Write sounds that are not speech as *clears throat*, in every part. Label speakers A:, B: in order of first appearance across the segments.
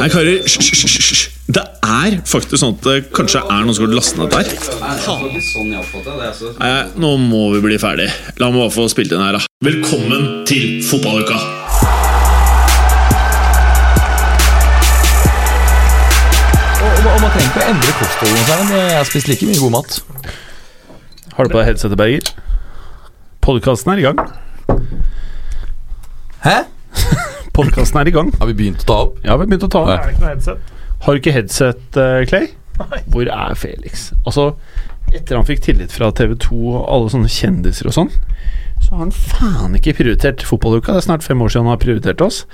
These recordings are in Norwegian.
A: Nei, karer, hysj. Det er faktisk sånn at det kanskje er noen som har lastet ned der. Nei, nå må vi bli ferdig. La meg bare få spilt inn her, da. Velkommen til fotballuka!
B: Og, og, og man trenger ikke å endre kostholdet. Jeg har spist like mye god mat.
A: Har du på deg headsetet, Berger? Podkasten er i gang.
B: Hæ? *laughs*
A: Podkasten er i gang.
B: Har vi begynt å ta opp?
A: Ja, vi har begynt å ta opp.
C: Er det ikke noe headset?
A: Har du ikke headset, uh, Clay? Hvor er Felix? Altså, etter han fikk tillit fra TV2 og alle sånne kjendiser og sånn, så har han faen ikke prioritert fotballuka. Det er snart fem år siden han har prioritert oss.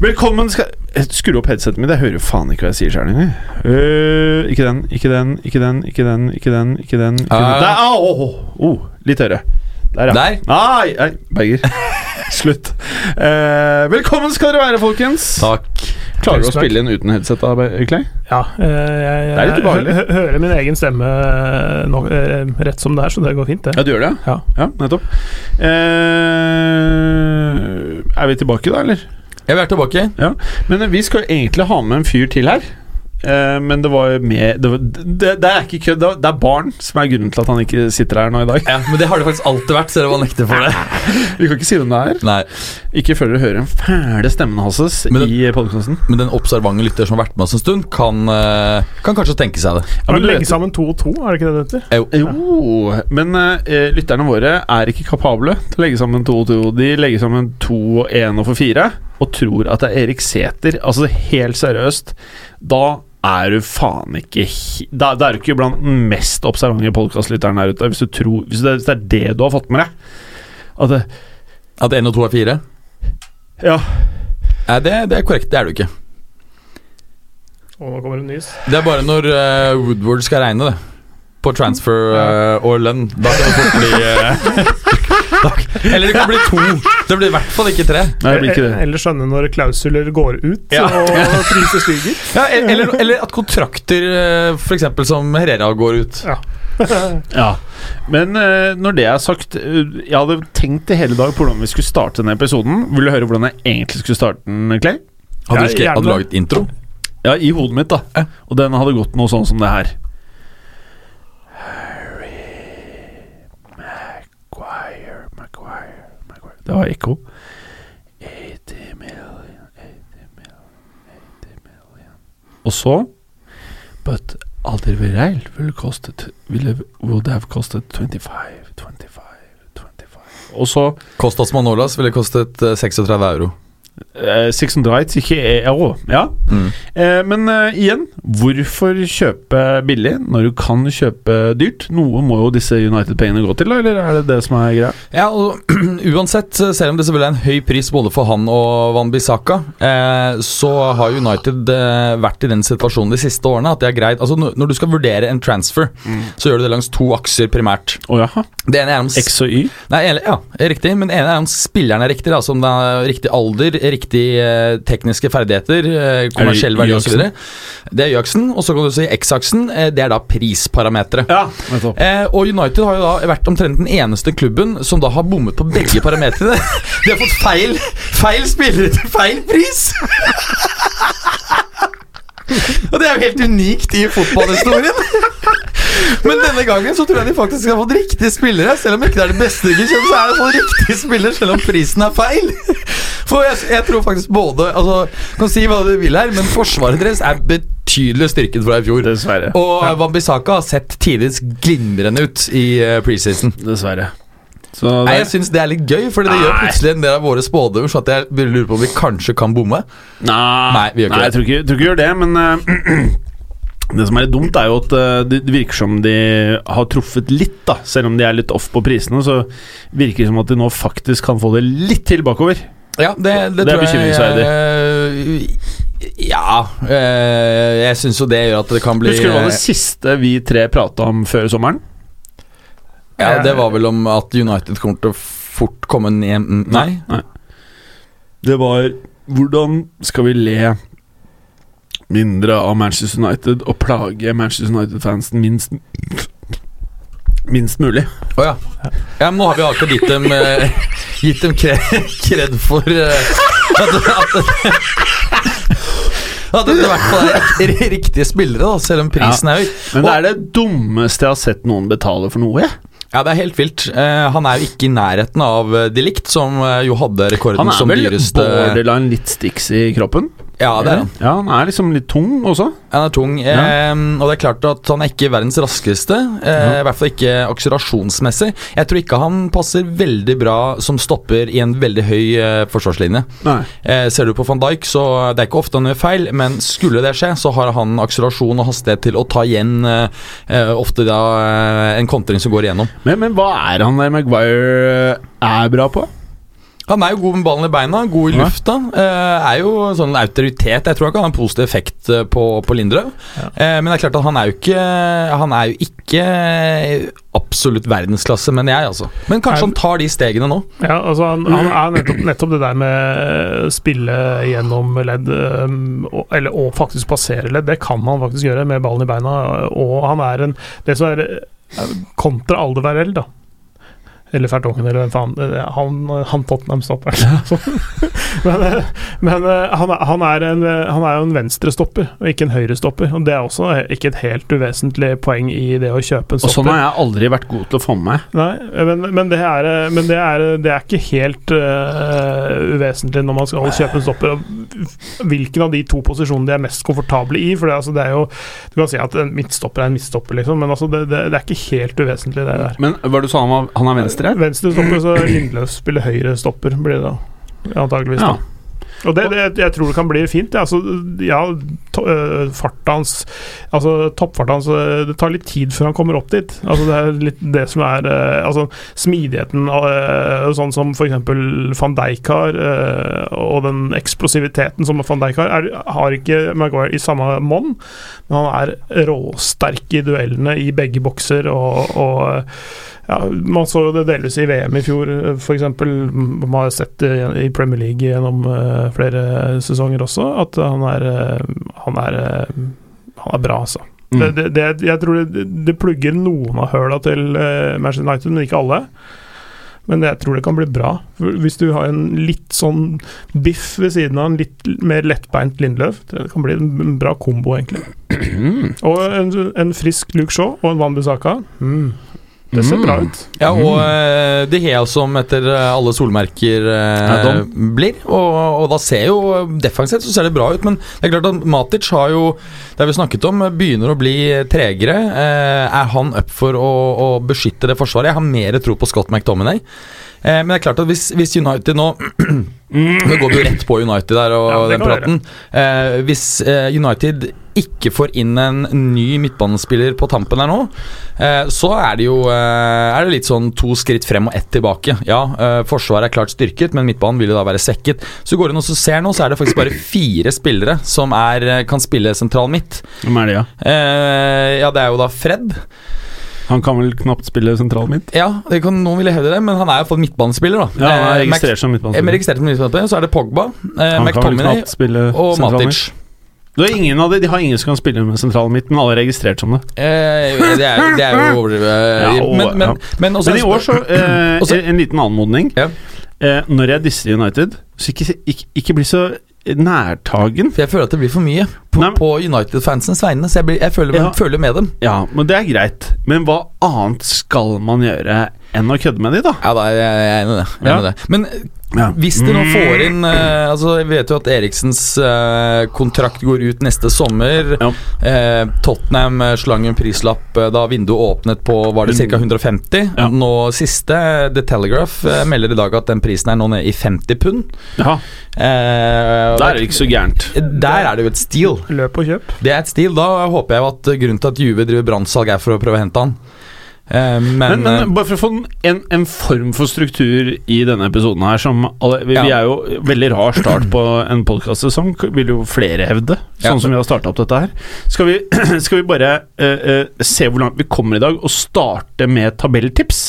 A: Velkommen skal Skru opp headsetet mitt. Jeg hører jo faen ikke hva jeg sier sjøl engang. Uh, ikke den, ikke den, ikke den, ikke den, ikke den. ikke den, ikke den.
B: Uh.
A: Der, oh, oh. Oh, Litt høyere. Der, ja.
B: Der?
A: Nei, nei, Berger. *laughs* Slutt. Eh, velkommen skal dere være, folkens.
B: Takk.
A: Klarer du å spille inn uten headset, da, Clay?
C: Ja, eh, jeg, jeg,
A: Det er litt ubehagelig.
C: hø- hører min egen stemme eh, nå, eh, rett som det er, så det går fint, det.
A: Ja, du gjør det?
C: Ja.
A: Ja, nettopp. Eh, er vi tilbake, da, eller?
B: Ja, vi er tilbake.
A: Ja. Men vi skal egentlig ha med en fyr til her. Eh, men det var jo med det, det, det er ikke kødd. Det er- barn som er grunnen til at han ikke sitter her nå i dag.
B: Ja, Men det har det faktisk alltid vært, selv om han nekter for det. *laughs*
A: Vi kan ikke si hvem det er.
B: Nei,
A: Ikke før dere hører den fæle stemmen hans
B: Men
A: i podkasten.
B: Men den observante lytter som har vært med oss en stund, kan, eh, kan kanskje tenke seg det.
A: Ja, men
C: legge sammen to og to, er det ikke det det heter?
B: Jo.
A: Jo, men uh, lytterne våre er ikke kapable til å legge sammen to og to. De legger sammen to og én og for fire, og tror at det er Erik Sæther. Altså helt seriøst, da er du faen ikke Da, da er du ikke blant den mest observante podkastlytteren der ute, hvis, du tror, hvis, det, hvis det er det du har fått med deg. At det,
B: At én og to er fire?
A: ja.
B: Nei, det, det er korrekt. Det er du ikke.
C: Og nå kommer det nys.
B: Det er bare når uh, Woodward skal regne det. På transfer uh, og lønn. Da kan det fort bli da, *laughs* Eller det kan bli to. Det blir i hvert fall ikke tre.
A: Nei, det blir ikke det.
C: Eller skjønne når klausuler går ut,
B: Ja.
C: og priser stiger. *laughs*
B: Ja, e- eller, eller at kontrakter, f.eks. for eksempel som Herrera, går ut.
C: Ja. *laughs*
A: Ja, men eh, når det er sagt eh, Jeg hadde tenkt i hele dag på hvordan vi skulle starte denne episoden. Vil du høre hvordan jeg egentlig skulle starte den, Clay?
B: Hadde du, skrevet, hadde du laget intro?
A: Ja, i hodet mitt, da. Og den hadde gått noe sånn som det her. Harry Maguire, Maguire, Maguire Det var ekko. 80 million, 80 million, 80 million. Og så But Alderweireld ville kostet will, Would have costed 25, 25, 25. Og så
B: Kostas Manolas ville kostet eh, 36 euro.
A: Eh, 630 euro. Ja.
B: Mm.
A: Eh, men eh, igjen, hvorfor kjøpe billig når du kan kjøpe dyrt? Noe må jo disse United-pengene gå til, eller er det det som er greia?
B: Ja, og *clears throat* uansett, selv om det selvfølgelig er en høy pris både for han og Van Bissaka, eh, så har United eh, vært i den situasjonen de siste årene at det er greit Altså når, du skal vurdere en transfer, så gjør du det langs to akser primært.
A: Oh, jaha.
B: Det ene er om
A: X og Y?
B: Nei, ja, riktig, men det ene er om spilleren er riktig, altså om det er riktig alder, riktig eh, tekniske ferdigheter, eh, kommersiell verdi osv. Det er Y-aksen, og så kan du si X-aksen, eh, det er da prisparameteret.
A: Ja.
B: Eh, og United har jo da vært omtrent den eneste klubben som da har bommet på begge parametrene. *laughs* De har fått feil, feil spillere til feil pris! *laughs* *laughs* og det er jo helt unikt i fotballhistorien. *laughs* Men denne gangen så tror jeg de faktisk har fått riktige spillere. Selv om ikke det er det beste de kan så er det fått riktige spillere, selv om prisen er feil. *laughs* For jeg, jeg tror faktisk både Altså, kan si hva du vil her, men forsvaret deres er betydelig styrket fra i fjor.
A: Dessverre.
B: Og Wambisaka har sett tidvis glimrende ut i uh, preseason.
A: Dessverre. Så
B: Nei, Jeg syns det er litt gøy, for det gjør plutselig en del av våre spådommer. Så at jeg lurer på om vi kanskje kan bomme.
A: nei,
B: Nei, vi gjør ikke
A: nei, jeg tror ikke, tror ikke gjør det, men uh, *clears throat* Det som er litt dumt, er jo at eh, det virker som de har truffet litt, da. Selv om de er litt off på prisene, så virker det som at de nå faktisk kan få det litt til bakover.
B: Ja, det, det,
A: Det er
B: tror jeg
A: bekymringsverdig.
B: eh, ja Jeg syns jo det gjør at det kan bli
A: Husker du hva det siste vi tre prata om før sommeren?
B: Ja, Det var vel om at United kommer til å fort komme ned Nei?
A: Nei. Det var Hvordan skal vi le mindre av Manchester United og plage Manchester United-fansen minst Minst mulig.
B: Å ja. ja. Men nå har vi akkurat gitt dem uh, *laughs* Gitt dem kre- kred for eh, at, at At det i hvert fall er rik- riktige spillere, da, selv om prisen er høy.
A: Men det er det dummeste jeg har sett noen betale for noe. jeg.
B: Ja, det er helt vilt. Uh, han er jo ikke i nærheten av Delikt, De Ligt, som eh, jo hadde rekorden som dyreste
A: Han er vel borderline litt sticks i kroppen?
B: Ja, det er han.
A: Ja, han er liksom litt tung også.
B: Han er tung,
A: Ja.
B: eh, og det er klart at han er ikke verdens raskeste. Eh, I hvert fall ikke akselerasjonsmessig. Jeg tror ikke han passer veldig bra som stopper i en veldig høy eh, forsvarslinje. Eh, ser du på van Dijk, så det er ikke ofte han gjør feil, men skulle det skje, så har han akselerasjon og hastighet til å ta igjen eh, eh, ofte da eh, en kontring som går igjennom.
A: Men, men hva er han der Maguire er bra på?
B: Han er jo god med ballen i beina, god i lufta. Eh, er jo sånn autoritet. Jeg tror ikke han har en positiv effekt eh, på, på Lindrøv.
C: Ja.
B: Eh, men det er klart at han er jo ikke Han er jo ikke absolutt verdensklasse, mener jeg, altså. Men kanskje han tar de stegene nå.
C: Ja, altså han, han er nettopp, nettopp det der med spille gjennom ledd, eller og- faktisk passere ledd, det kan han faktisk gjøre med ballen i beina. Og han er en Det som er eh, kontra Aldevarell, da. Eller Fertongen, eller hvem faen. eh, Han, han Tottenham-stopperen. *laughs* men eh, men eh, han, han, er en, han er jo en venstrestopper, og ikke en høyrestopper. Og det er også ikke et helt uvesentlig poeng i det å kjøpe en stopper.
A: Og sånn har jeg aldri vært god til å få med meg.
C: Nei, men, men, det, er, men det, er, det er ikke helt uh, uvesentlig når man skal kjøpe en stopper. Hvilken av de to posisjonene de er mest komfortable i. For det, altså, det er jo Du kan si at en midtstopper er en midtstopper, liksom, men altså, det, er ikke helt uvesentlig, det der.
A: Men hva du sa han var Han er venstre?
C: Venstre stopper, så *clears throat* Lindløf spiller høyre stopper, blir det da. Antakeligvis.
A: Ja.
C: Og det, det, jeg tror det kan bli fint. Ja, altså, ja to, øh, Altså toppfarta hans øh, Det tar litt tid før han kommer opp dit. Altså Det er litt det som er øh, Altså Smidigheten sånn som f.eks. van Dijk har, og den eksplosiviteten som van Dijk har, er, har ikke Maguire i samme monn, men han er råsterk i duellene i begge bokser, og, og ja, Man så jo det delvis i VM i fjor, f.eks. Man har sett det i Premier League gjennom eh, flere sesonger også, at han er eh, Han er, eh, han er bra, altså.
A: Mm.
C: Det, det, jeg tror det, det plugger noen av høla til Manchester United, men ikke alle. Men jeg tror det kan bli bra. Hvis du har en litt sånn biff ved siden av en litt mer lettbeint Lindløf, det kan bli en bra kombo, egentlig.
A: Mm.
C: Og en, en frisk Luke Shaw og en Van Bissaka. Mm. Det ser
A: Mm.
C: bra ut.
B: Ja, og
A: uh,
B: eh, De Hea som etter eh, alle solmerker
A: uh,
B: blir. Og, og da ser jo defensivt så ser det bra ut, men det er klart at Matic har jo Det har vi snakket om, begynner å bli tregere. Uh, er han up for å, å beskytte det forsvaret? Jeg har mer tro på Scott McDominay. Uh, men det er klart at hvis, hvis United nå *clears throat* Nå går vi jo rett på United der og
C: Ja,
B: den praten. Eh, hvis United ikke får inn en ny midtbanespiller på tampen her nå, eh, så er det jo eh, Er det litt sånn to skritt frem og ett tilbake. Ja, eh, Forsvaret er klart styrket, men midtbanen vil jo da være svekket. Så går det noe og ser nå, så er det faktisk bare fire spillere som er, kan spille sentral midt.
A: Hvem er det, ja?
B: Ja, det er jo da Fred.
A: Han kan vel knapt spille sentral midt?
B: Ja, det kan, noen ville hevde det, men han er jo midtbanespiller, da.
A: Ja, han er registrert som midtbanespiller.
B: registrert som midtbanespiller, så er det Pogba, eh, McTominay og Matic.
A: Ingen av de, de har ingen som kan spille med sentralen midt, men alle er registrert som det.
B: Eh, det, er, det er jo *laughs* over.
A: Ja, og-
B: men, men,
A: ja.
B: men,
A: Men i år så eh, *clears throat*
B: Også-
A: En liten anmodning.
B: Ja.
A: Eh, når jeg disser United, så ikke, ikke, ikke bli så nærtagen.
B: For jeg føler at det blir for mye på, på United-fansens vegne. Så jeg, blir, jeg føler,
A: Ja.
B: føler med dem.
A: Ja, men det er greit. Men hva annet skal man gjøre enn å kødde med de, da?
B: Ja, da jeg, jeg er enig i det.
A: Ja.
B: enig i det. Men
A: Ja.
B: hvis de nå får inn eh, Altså, Jeg vet jo at Eriksens eh, kontrakt går ut neste sommer.
A: Ja.
B: Eh, Tottenham eh, slang en prislapp eh, da vinduet åpnet på Var det ca. 150.
A: Ja.
B: Nå siste, The Telegraph, eh, melder i dag at den prisen er nå nede i 50 pund.
A: Ja,
B: Eh, og
A: er det ikke så gærent.
B: Der er det jo et steal.
C: Løp og kjøp.
B: Det er et steal. Da håper jeg at grunnen til at Juve driver brannsalg, er for å prøve å hente han. Eh, men,
A: Men, men bare for å få en, en form for struktur i denne episoden her som alle, vi, vi er jo veldig rar start på en podkastsesong, vil jo flere hevde. Sånn
B: Ja.
A: som vi har starta opp dette her. Skal vi, *clears throat* skal vi bare uh, uh, se hvor langt vi kommer i dag, og starte med tabelltips?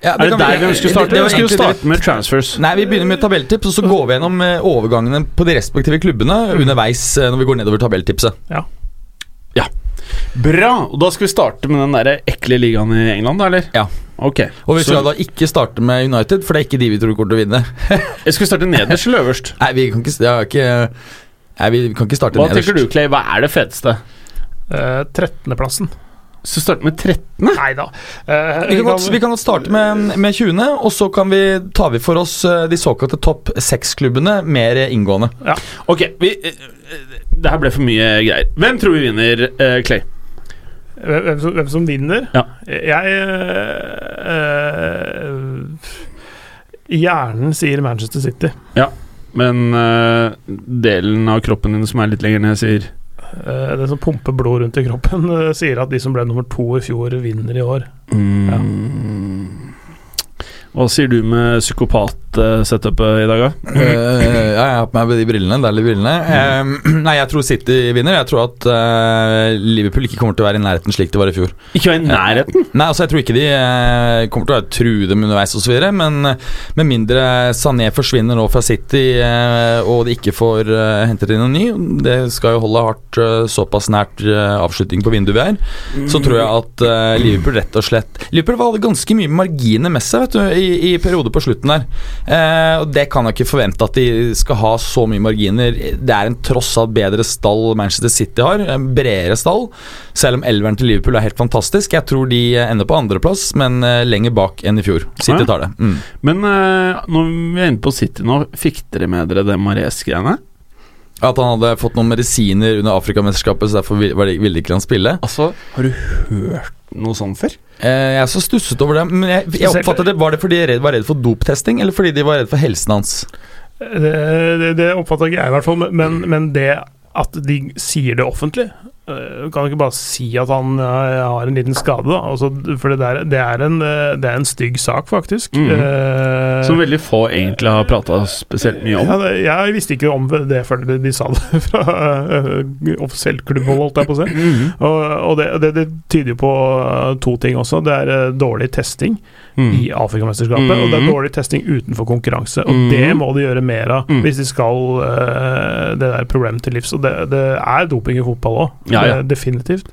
B: ja,
A: Er det der vi ønsker å starte?
B: det- det
A: Vi
B: skal det-
A: starte med transfers.
B: Nei, vi begynner med tabelltips, og så går vi gjennom eh, overgangene på de respektive klubbene underveis eh, når vi går nedover tabelltipset.
A: Bra! Og da skal vi starte med den der ekle ligaen i England, da, eller?
B: Ja.
A: Ok.
B: Og vi
A: Så-
B: skal da ikke starte med United, for det er ikke de vi tror kommer til å vinne. *laughs*
A: Jeg skal vi starte nederst eller øverst?
B: Nei, vi kan ikke, ja, har ikke Nei, vi kan ikke starte
A: Hva
B: nederst.
A: tenker du, Clay? Hva er det feteste?
C: Eh, 13.-plassen.
A: Så starte med 13.
C: Nei da. Eh,
B: Vi kan, godt, vi kan godt starte med, med 20., og så kan vi, tar vi for oss eh, de såkalte topp seks-klubbene mer inngående.
A: Ok, vi, eh, eh, det her ble for mye greier. Hvem tror vi vinner, eh, Clay?
C: hvem, hvem, som, hvem som vinner?
A: Ja.
C: Jeg eh, Hjernen sier Manchester City.
A: Ja, Men delen av kroppen din som er litt lenger ned, sier
C: den som pumper blod rundt i kroppen, *laughs* eh, sier at de som ble nummer to i fjor, vinner i år.
A: mm. Hva sier du med psykopat-setupet i dag, da?
B: Uh, ja, jeg har på meg de brillene, deilige brillene. Uh, *clears throat* nei, jeg tror City vinner. Jeg tror at uh, Liverpool ikke kommer til å være i nærheten slik det var i fjor.
A: Ikke være i nærheten.
B: Nei, altså Jeg tror ikke de eh, kommer til å true dem underveis osv., men eh, med mindre Sané forsvinner nå fra City eh, og de ikke får eh, hentet inn en ny, det skal jo holde hardt eh, såpass nært eh, avslutning på vinduet vi er, så tror jeg at eh, Liverpool rett og slett Liverpool hadde ganske mye marginer med seg vet du, i, i perioder på slutten der. Eh, og Det kan jeg ikke forvente at de skal ha så mye marginer. Det er en tross alt bedre stall Manchester City har, en bredere stall. Selv om elveren til Liverpool er helt fantastisk. Jeg tror de ender på andreplass, men eh, lenger bak enn i fjor. City
A: Ja.
B: tar det. Mm.
A: Men eh, når vi er inne på City nå, fikk dere med dere det Mares-greiene?
B: At han hadde fått noen medisiner under Afrikamesterskapet, så derfor ville ikke han spille.
A: Altså, har du hørt noe sånt før?
B: Eh, jeg er så stusset over det. Men jeg, jeg oppfattet det, Var det fordi de var redd for doptesting, eller fordi de var redd for helsen hans?
C: Det, det, det oppfatter ikke jeg, i hvert fall. Men, men det at de sier det offentlig eh, Kan ikke bare si at han eh, har en liten skade, da. Altså, for det, der, det, er en, eh, det er en stygg sak, faktisk.
A: Mm.
C: Eh,
A: Som veldig få egentlig har prata spesielt mye om.
C: ja, jeg visste ikke om det før de, sa det *laughs* fra offisielt klubbhold, holdt jeg på å si.
A: Mm.
C: Og, og det, det, det tyder jo på eh, to ting også. Det er eh, dårlig testing
A: Mm.
C: i Afrikamesterskapet, og det er
A: Mhm.
C: dårlig testing utenfor konkurranse. Og
A: mm.
C: det må de gjøre mer av
A: Mm.
C: hvis de skal uh, det der problemet til livs. Og det, det er doping i fotball òg,
A: Ja, ja.
C: definitivt.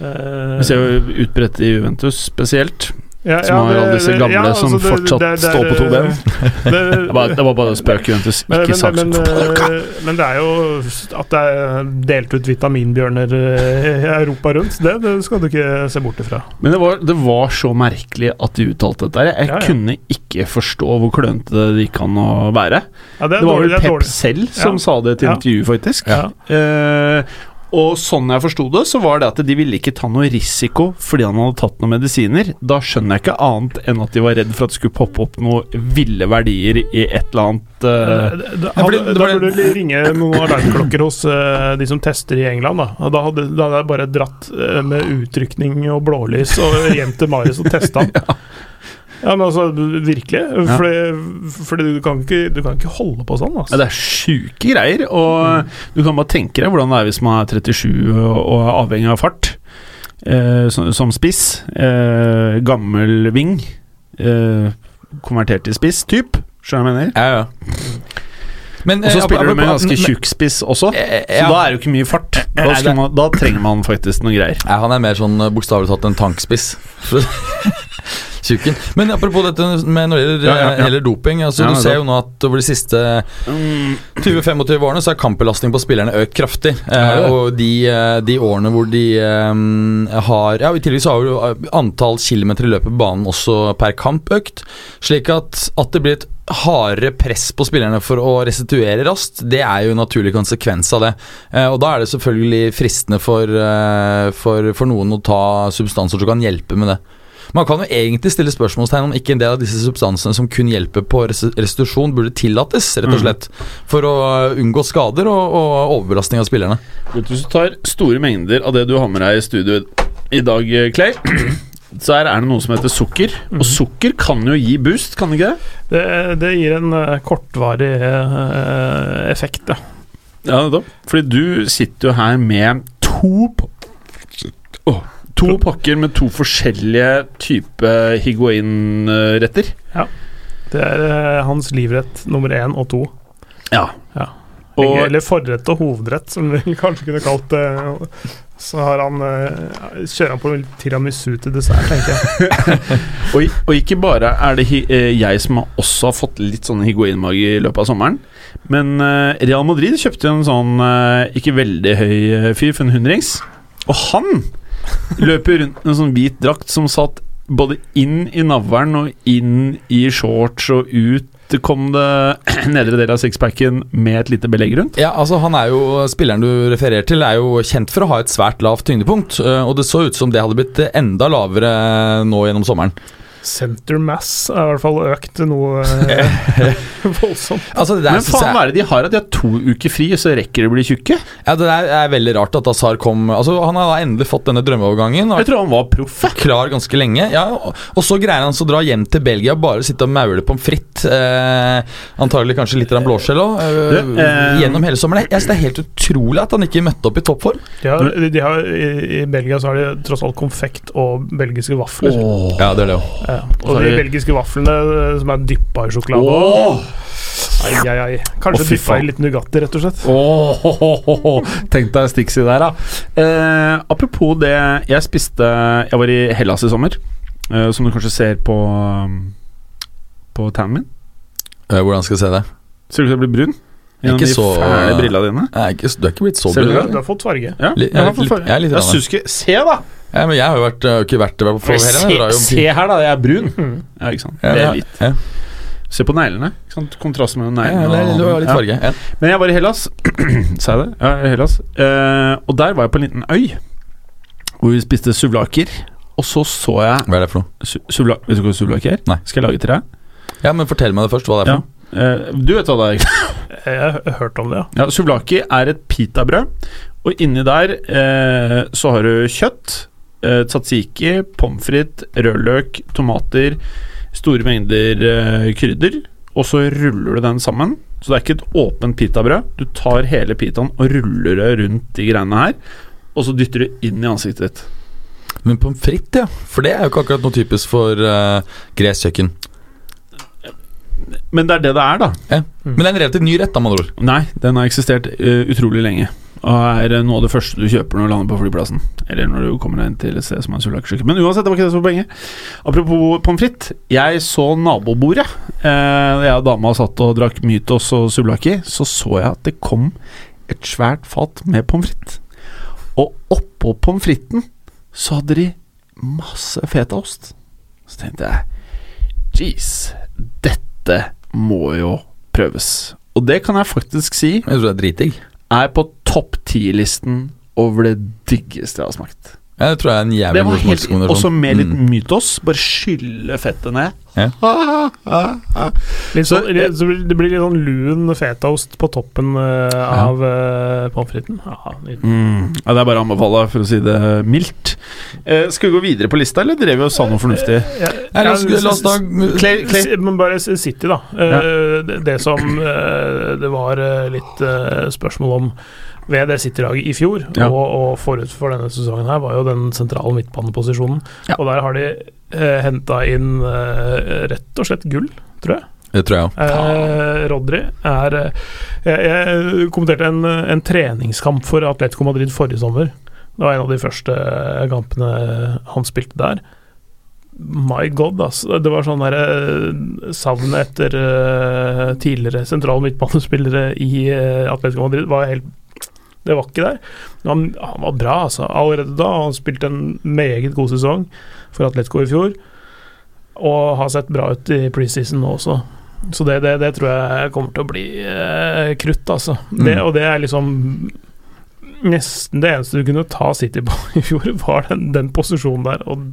C: Eh,
A: Vi ser jo utbredt i Juventus spesielt.
C: Ja,
A: som har alle disse gamle som fortsatt står på to ben. *laughs*
C: Det,
A: Det var, bare en spøk,
C: men, men, men, men det er jo at det er delt ut vitaminbjørner eh, i Europa rundt, det, det skal du ikke se bort ifra.
A: Men det var, det var så merkelig at de uttalte dette. Jeg
C: Ja, ja.
A: kunne ikke forstå hvor klønete det gikk an å være.
C: Ja, det,
A: Det var
C: dårlig,
A: vel Pep selv som
C: Ja.
A: sa det til
C: Ja.
A: intervju, faktisk.
C: Ja.
A: Og sånn jeg forsto det, så var det at de ville ikke ta noe risiko fordi han hadde tatt noen medisiner. Da skjønner jeg ikke annet enn at de var redd for at det skulle poppe opp noen ville verdier i et eller annet
C: uh, Da,
B: det
C: da burde du ringe noen alarmklokker hos uh, de som tester i England. Da, og da, hadde, da hadde jeg bare dratt uh, med utrykning og blålys og hjem til Marius og testa han. *laughs* ja. Men altså, virkelig.
A: Ja.
C: Fordi, fordi du, kan ikke, du kan ikke holde på sånn.
A: Ja,
C: Altså.
A: det er sjuke greier, og du kan bare tenke deg hvordan det er hvis man er 37 og, og er avhengig av fart. Eh, som, som spiss. Eh, gammel ving. Eh, konvertert til spiss, typ. Skjønner du hva jeg mener?
B: Ja, ja. Men,
A: Og så
B: eh,
A: spiller du med ganske tjukk spiss også,
B: Eh,
A: så da er det jo ikke mye fart. Da, man, da trenger man faktisk noen greier.
B: Ja, han er mer sånn eh, bokstavelig talt en tankspiss. *laughs* Tjukken. Men apropos dette med når det gjelder,
A: Ja, ja, ja.
B: gjelder doping. Altså, du ser jo nå at over de siste 20-25 årene så er kampbelastning på spillerne økt kraftig. Eh, og de, eh, de årene hvor de um, har Ja, I tillegg så har jo eh, antall kilometer i løpet på banen også per kamp økt. Slik at, at det blir et hardere press på spillerne for å restituere raskt, det er jo en naturlig konsekvens av det. Eh, og da er det selvfølgelig fristende for, eh, for, for noen å ta substanser som kan hjelpe med det. Man kan jo egentlig stille spørsmålstegn om ikke en del av disse substansene som kun hjelper på restitusjon, burde tillates, rett og
A: Mm.
B: slett. For å unngå skader og, og overbelastning av spillerne.
A: Hvis du tar store mengder av det du har med deg i studio i dag, Clay, så her er det noe som heter sukker. Og sukker kan jo gi boost, kan det ikke det?
C: Det, det gir en eh, kortvarig eh, effekt, ja.
A: Ja, nettopp. Fordi du sitter jo her med to Åh, To pakker med to forskjellige type higuain-retter.
C: Det er eh, hans livrett nummer én og to.
A: Ja. Og-
C: Eller forrett og hovedrett, som vi *laughs* kanskje kunne kalt det. Så har han eh, kjører han på tiramisu til dessert, tenker jeg. *laughs*
A: Og, og ikke bare er det eh, jeg som har også har fått litt sånn higuain-mage i løpet av sommeren, men eh, Real Madrid kjøpte en sånn eh, ikke veldig høy eh, fyr for en hundrings, og han løper rundt med en sånn hvit drakt som satt både inn i navlen og inn i shorts og ut kom det *clears throat* nedre del av sixpacken med et lite belegg rundt.
B: Ja, altså han er jo Spilleren du refererer til, er jo kjent for å ha et svært lavt tyngdepunkt. Og det så ut som det hadde blitt enda lavere nå gjennom sommeren.
C: Center mass er i hvert fall økt noe *laughs* eh, *laughs* voldsomt.
B: Altså, det er,
A: Men faen, hva er det de har? At de har to uker fri, så rekker de å bli tjukke?
B: Ja, det er, er veldig rart at Azar kom Altså, Han har da endelig fått denne drømmeovergangen.
A: Jeg tror han var proff.
B: klar ganske lenge. Ja, og, og så greier han så å dra hjem til Belgia og bare sitte og maule pommes frites. Eh, antagelig kanskje litt av blåskjell òg. Eh,
A: eh,
B: gjennom hele sommeren. Jeg synes Det er helt utrolig at han ikke møtte opp i toppform.
C: De har, de har, i, I Belgia så har de tross alt konfekt og belgiske vafler.
B: Ja, det er det òg.
C: Ja. Og de belgiske vaflene eh, som er dyppa i sjokolade.
A: Åh!
C: Ai, ai, ai. Kanskje
A: oh,
C: dyppa i litt Nugatti, rett og slett.
A: Åh, *laughs* Tenk deg Stixi der, da. Eh, apropos det Jeg spiste Jeg var i Hellas i sommer, eh, som du kanskje ser på På tannen min.
B: Eh, hvordan skal jeg se det?
A: Ser ut som jeg blir brun. Gjennom
B: Ikke
A: de
B: så-
A: fæle brillene dine.
B: Jeg er ikke, du er ikke blitt så
A: brun. du?
C: Du har fått farge.
A: Ja, jeg, jeg jeg,
B: jeg, jeg, jeg,
A: jeg
B: Jeg
A: syns ikke Se, da!
B: Ja, men jeg har jo vært, øh, ikke vært. Jeg jo
A: Se, se her, da. Jeg er brun.
C: Mm.
A: Ja, ikke sant.
B: Ja,
A: Det er litt.
B: ja.
A: Se på neglene. Kontrasten mellom neglene
B: ja, er, det var litt farge. Ja.
A: Men jeg var i Hellas. *clears throat* Sa jeg det? Ja, i Hellas. Uh, og der var jeg på en liten øy hvor vi spiste suvlaker. Og så så jeg
B: Hva er det for noe?
A: su suvla Vet du hva suvlaker er?
B: Nei.
A: Skal jeg lage til deg?
B: Ja, men Fortell meg det først, hva det er for noe.
A: Uh, du vet hva det er? *laughs*
C: Jeg har hørt om det, ja.
A: Ja, Suvlaki er et pitabrød, og inni der eh, så har du kjøtt, eh, tzatziki, pommes frites, rødløk, tomater, store mengder eh, krydder, og så ruller du den sammen. Så det er ikke et åpent pitabrød. Du tar hele pitaen og ruller det rundt de greiene her, og så dytter du inn i ansiktet ditt.
B: Men pommes frites, ja. For det er jo ikke akkurat noe typisk for uh, gresk kjøkken.
A: Men det er det det er, da.
B: Men det er en relativt ny rett, da, med andre ord.
A: Nei, den har eksistert uh, utrolig lenge. Og er noe av det første du kjøper når du lander på flyplassen. Eller når du kommer inn til et sted som er sulakersjuke. Men uansett, det var ikke det som var poenget. Apropos pommes frites. Jeg så nabobordet. Eh, jeg og dama satt og drakk Mytos og sulaki. så så jeg at det kom et svært fat med pommes frites. Og oppå pommes fritesen så hadde de masse fetaost. Så tenkte jeg Jeez, dette må jo prøves. Og det kan jeg faktisk si
B: Jeg tror det er dritdigg.
A: Er på topp ti-listen over det diggeste jeg har smakt.
B: Ja, det tror jeg er en jævlig
A: var
B: god
A: helt
B: smakskombinasjon.
A: Også med litt
B: Mm.
A: mytos. Bare skylle fettet ned.
B: Ja.
A: Ah, ah, ah.
C: Litt
A: Så-
C: sånn, det, så blir- det blir litt sånn lun fetaost på toppen uh, av uh, pommes fritesen. Ja,
A: Mm. Ja, det er bare å anbefale, for å si det mildt. Uh, skal vi gå videre på lista, eller drev vi og sa noe fornuftig?
C: Ja,
B: la oss, da
A: Clay, Clay.
C: Men bare City, da. Eh, det, det som det var litt spørsmål om ved det City-laget i fjor,
A: Ja.
C: og, og forut for denne sesongen her, var jo den sentrale midtbaneposisjonen.
A: Ja.
C: Og der har de eh, henta inn eh, rett og slett gull, tror jeg.
B: Det tror jeg òg.
C: Eh, Rodri er eh, jeg, kommenterte en, en treningskamp for Atletico Madrid forrige sommer. Det var en av de første kampene han spilte der. My god, altså. Det var sånn derre savn etter eh, tidligere sentrale midtbanespillere i Atletico Madrid var helt Det var ikke der. Han, han var bra, altså. Allerede da. Han spilte en meget god sesong for Atletico i fjor. Og har sett bra ut i preseason nå også. Så det, det, det tror jeg kommer til å bli eh, krutt, altså. Det,
B: Mm.
C: og det er liksom Nesten det eneste du kunne ta City på *laughs* i fjor, var den, den posisjonen der, og,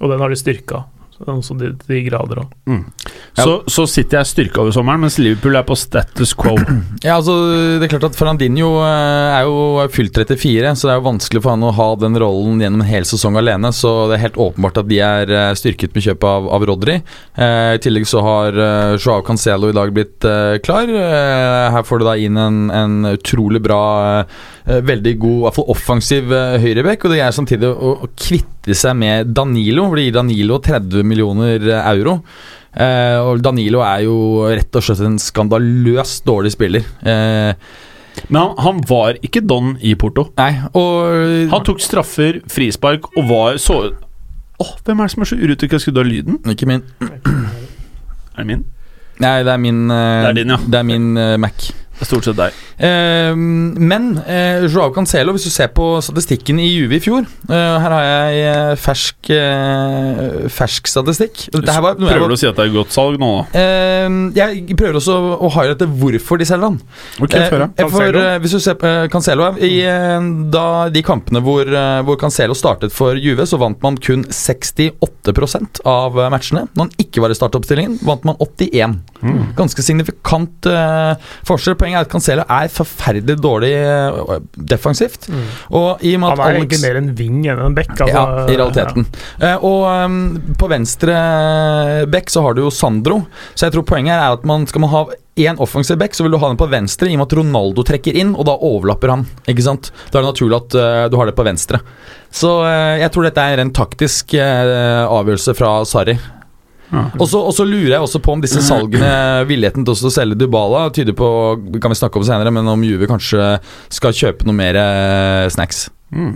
C: og den har de styrka. Så de, de grader òg.
A: Mm. Så, så sitter jeg styrka over sommeren, mens Liverpool er på status quo. *clears throat*
B: Ja, altså, det er klart at Fernandinho eh, er jo fylt 34, så det er jo vanskelig for han å ha den rollen gjennom en hel sesong alene. Så det er helt åpenbart at de er eh, styrket med kjøpet av, av Rodri. Eh, I tillegg så har uh, Joao Cancelo i dag blitt eh, klar. Eh, her får du da inn en, en utrolig bra, eh, veldig god, i hvert fall offensiv uh, høyrebekk. Og det er samtidig å, å kvitte seg med Danilo, for det gir Danilo 30 millioner euro. Eh, og Danilo er jo rett og slett en skandaløst dårlig spiller. Eh,
A: Men han, han var ikke don i Porto.
B: nei, og
A: Han tok straffer, frispark og var så Åh, hvem er det som er så urutinert skrudd av lyden?
B: Ikke min.
A: Er det min?
B: Nei, det er min uh,
A: Det er din, ja.
B: Det er min uh, Mac.
A: Stort sett deg.
B: Eh, men eh, Joao Cancelo, hvis du ser på statistikken i Juve i fjor eh, Her har jeg eh, fersk, eh, fersk statistikk.
A: Prøver
B: var-
A: du å si at det er godt salg nå, da?
B: Eh, jeg prøver også å highlighte hvorfor de selger han.
A: Okay,
B: Eh, for,
C: Cancelo.
B: hvis du ser på Cancelo i, Da de kampene hvor, hvor Cancelo startet for Juve, så vant man kun 68 av matchene. Når han ikke var i startoppstillingen, vant man 81
A: Mm.
B: Ganske signifikant forskjell. Poenget er at Cancelo er forferdelig dårlig defensivt. defensivt. Og i og med
C: Han er egentlig mer en ving enn en bekk. Altså,
B: ja, i realiteten. Eh, og um, på venstre bekk så har du jo Sandro, så jeg tror poenget er at man skal man ha én offensiv bekk, så vil du ha den på venstre, i og med at Ronaldo trekker inn, og da overlapper han. Ikke sant? Da er det naturlig at uh, du har det på venstre. Så uh, jeg tror dette er en taktisk uh, avgjørelse fra Sarri.
A: Ja.
B: Og så, og så lurer jeg også på om disse salgene, villigheten til å selge Dybala, tyder på kan vi snakke om senere, men om Juve kanskje skal kjøpe noe mer eh, snacks.
A: Mm.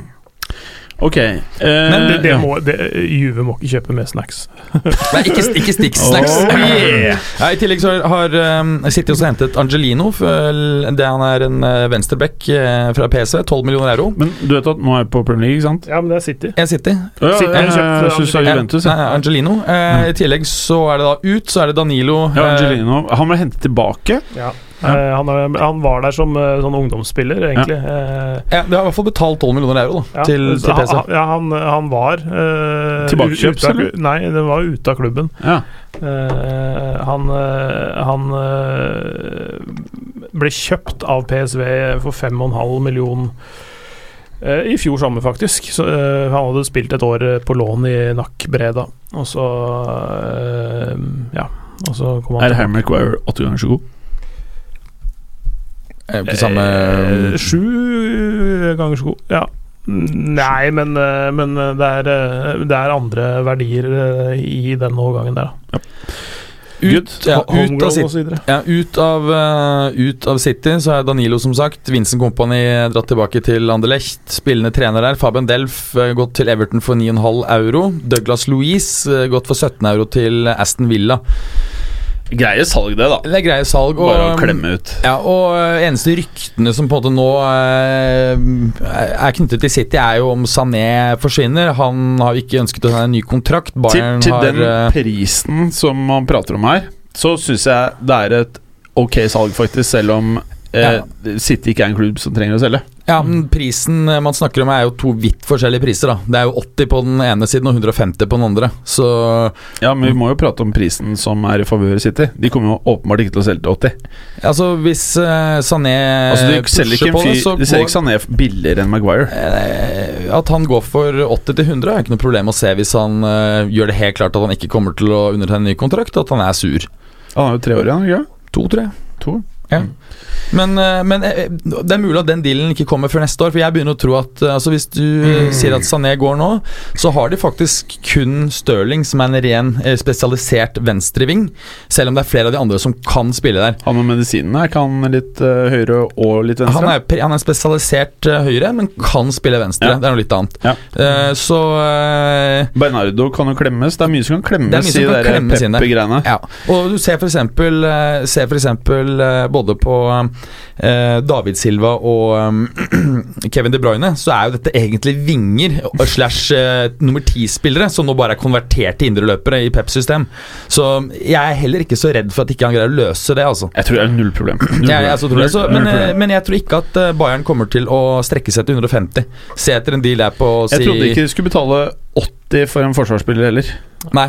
A: Ok. eh,
C: Men det, det må, det, Juve må ikke kjøpe mer snacks. *laughs*
B: Nei, ikke, ikke Stix-snacks.
A: Oh, yeah.
B: ja, I tillegg så har um, City også hentet Angelino. Det Han er en uh, venstreback uh, fra PSV. 12 millioner euro.
A: Men du vet at nå er jeg på Premier League, ikke sant?
C: Ja, men det er City.
B: Jeg City.
A: Ja,
C: City har
A: jeg syns det er Juventus.
B: Nei,
A: Ja.
B: Angelino. Uh, I tillegg så er det da ut, så er det Danilo.
A: Ja,
B: uh,
A: Angelino Han ble hentet tilbake.
C: Ja. Eh, han, er, han var der som eh, sånn ungdomsspiller, egentlig. Eh,
B: ja, de har i hvert fall betalt 12 millioner euro da,
C: ja.
B: til, til PSV.
C: han, ja, han, han var eh,
A: Tilbakekjøpt, eller?
C: Nei, den var ute av klubben.
A: Ja.
C: Eh, han han ble kjøpt av PSV for 5,5 million eh, i fjor sommer, faktisk. Så, uh, han hadde spilt et år på lån i NAC Breda, og så uh, Ja. Og så kom han
A: Er. Harry Maguire åtte ganger så god?
B: Eh, ikke samme
C: Eh, Sju ganger så god. Ja. Nei, men, eh, men det, er, det er andre verdier i den overgangen der, da.
B: ut, ja, ut, av City, ja, ut, av, ut av City så er Danilo som sagt. Vincent Company dratt tilbake til Anderlecht. Spillende trener der. Fabian Delf gått til Everton for 9,5 euro. Douglas Louise gått for 17 euro til Aston Villa.
A: Greie salg, det, da.
B: Det er greie salg. Og,
A: Bare å klemme ut.
B: Ja, og uh, eneste ryktene som på en måte nå uh, er knyttet til City, er jo om Sané forsvinner. Han har ikke ønsket å ta en ny kontrakt.
A: Til,
B: Bayern
A: til
B: har
A: den
B: uh,
A: prisen som man prater om her, så syns jeg det er et ok salg, faktisk, selv om eh, City ikke er en klubb som trenger å selge.
B: Ja, men prisen eh, man snakker om er jo to vidt forskjellige priser. da Det er jo 80 på den ene siden og 150 på den andre. Så
A: Ja, men vi må jo prate om prisen som er i favør City. De kommer jo åpenbart ikke til å selge til 80.
B: altså, hvis uh, Sané
A: Altså, De selger ikke,
B: på det, så
A: de selger ikke Sané billigere enn Maguire.
B: Eh, At han går for 80 til 100 er ikke noe problem å se hvis han eh, gjør det helt klart at han ikke kommer til å undertegne ny kontrakt, at han er sur.
A: Han er jo tre år igjen, ikke sant?
B: To, tror jeg.
A: To.
B: Ja. Men, eh, men eh, det er mulig at den dealen ikke kommer før neste år. For jeg begynner å tro at eh, altså Hvis du mm. sier at Sané går nå, så har de faktisk kun Stirling som er en ren spesialisert venstreving. Selv om det er flere av de andre som kan spille der.
A: Han med medisinene her kan litt høyre og litt venstre.
B: Han er, han er spesialisert høyre, men kan spille venstre.
A: Ja.
B: Det er noe litt annet.
A: Ja.
B: Uh, så
A: Bernardo kan jo klemmes. Det er mye som kan klemmes
B: som
A: i
B: kan
A: de
B: inn der.
A: Peppe-greiene.
B: Ja, og du ser for eksempel, ser for eksempel både på eh, David Silva og eh, *clears throat* Kevin De Bruyne, så er jo dette egentlig vinger slash eh, nummer ti-spillere som nå bare er konvertert til indreløpere i Pep-system. Så jeg er heller ikke så redd for at ikke han greier å løse det, altså.
A: Jeg tror det er null problem. Null
B: Jeg, jeg så det, så, men, eh, men jeg tror ikke at eh, Bayern kommer til å strekke seg til 150. Se etter en deal der på si
A: Jeg trodde ikke de skulle betale 80 for en forsvarsspiller heller.
B: Nei.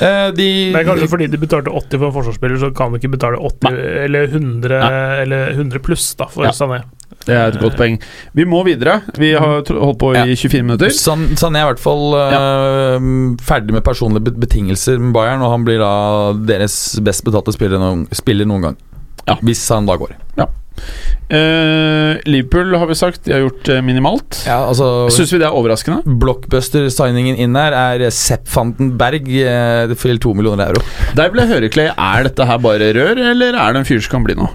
B: Eh, de
C: Men kanskje fordi de betalte 80 for en forsvarsspiller, så kan de ikke betale 80 eller 100 eller 100 pluss da for
A: Ja.
C: Sané.
A: Det er et godt poeng. Vi må videre. Vi har holdt på i 24 minutter.
B: San, Sané er i hvert fall eh, ferdig med personlige betingelser med Bayern, og han blir da deres best betalte spiller noen, spiller noen gang.
A: Ja.
B: Hvis han da går.
A: Eh, Liverpool har vi sagt de har gjort uh, minimalt.
B: Ja, altså
A: Syns vi det er overraskende?
B: Blockbuster-signingen inn her er Sepp Fandenberg eh, for to millioner euro.
A: Der ble høreklei. er dette her bare rør, eller er det en fyr som kan bli noe?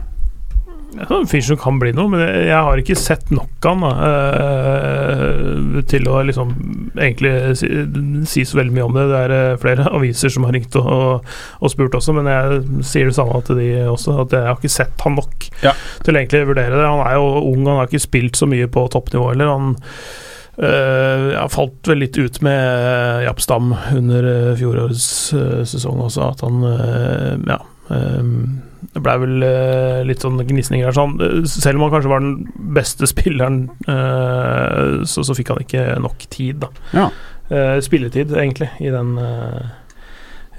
C: En fyr som kan bli noe, men jeg har ikke sett nok av han eh, til å liksom egentlig si, si så veldig mye om det. Det er eh, flere *laughs* aviser som har ringt og, og, spurt også, men jeg sier det samme til de også, at jeg har ikke sett han nok
A: Ja.
C: til å egentlig vurdere det. Han er jo ung, han har ikke spilt så mye på toppnivå heller. Han eh, jeg falt vel litt ut med Japp Stam under fjorårets eh, sesong også, at han ja eh, det blei vel eh, litt sånn gnisninger her. Sånn. Eh, Selv om han kanskje var den beste *laughs* spilleren, eh, så, så fikk han ikke nok tid, da.
A: Ja.
C: Eh, spilletid, egentlig, i den eh,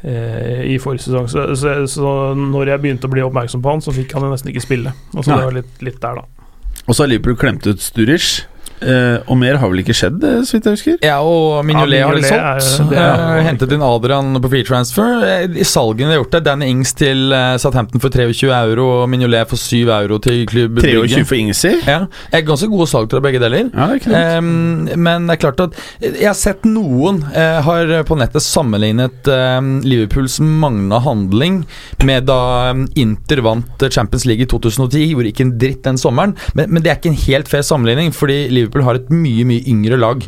C: eh, I forrige sesong. Så, så, så når jeg begynte å bli oppmerksom på han, så fikk han nesten ikke spille. Og så det var litt, litt der, da.
A: Og så har Liverpool klemt ut Sturridge. Eh, og mer har vel ikke skjedd, eh, så vidt jeg husker?
B: Ja, og Mignolet
C: Ja,
B: har
C: litt
B: solgt.
C: det
B: Eh, hentet inn Adrian på free transfer. I salgene de har gjort det, Danny Ings til eh, Southampton for 23 euro og Mignolet for 7 euro til klubb
A: 23
B: Brygge.
A: for Ingsi?
B: Ja, er ganske gode salg til begge deler.
A: Ja, det er um.
B: Ehm, men det er klart at jeg har sett noen har på nettet sammenlignet Liverpools manglende handling med da Inter vant Champions League i 2010. Gjorde ikke en dritt den sommeren, men, men det er ikke en helt fair sammenligning, fordi Liverpool har et mye mye yngre lag.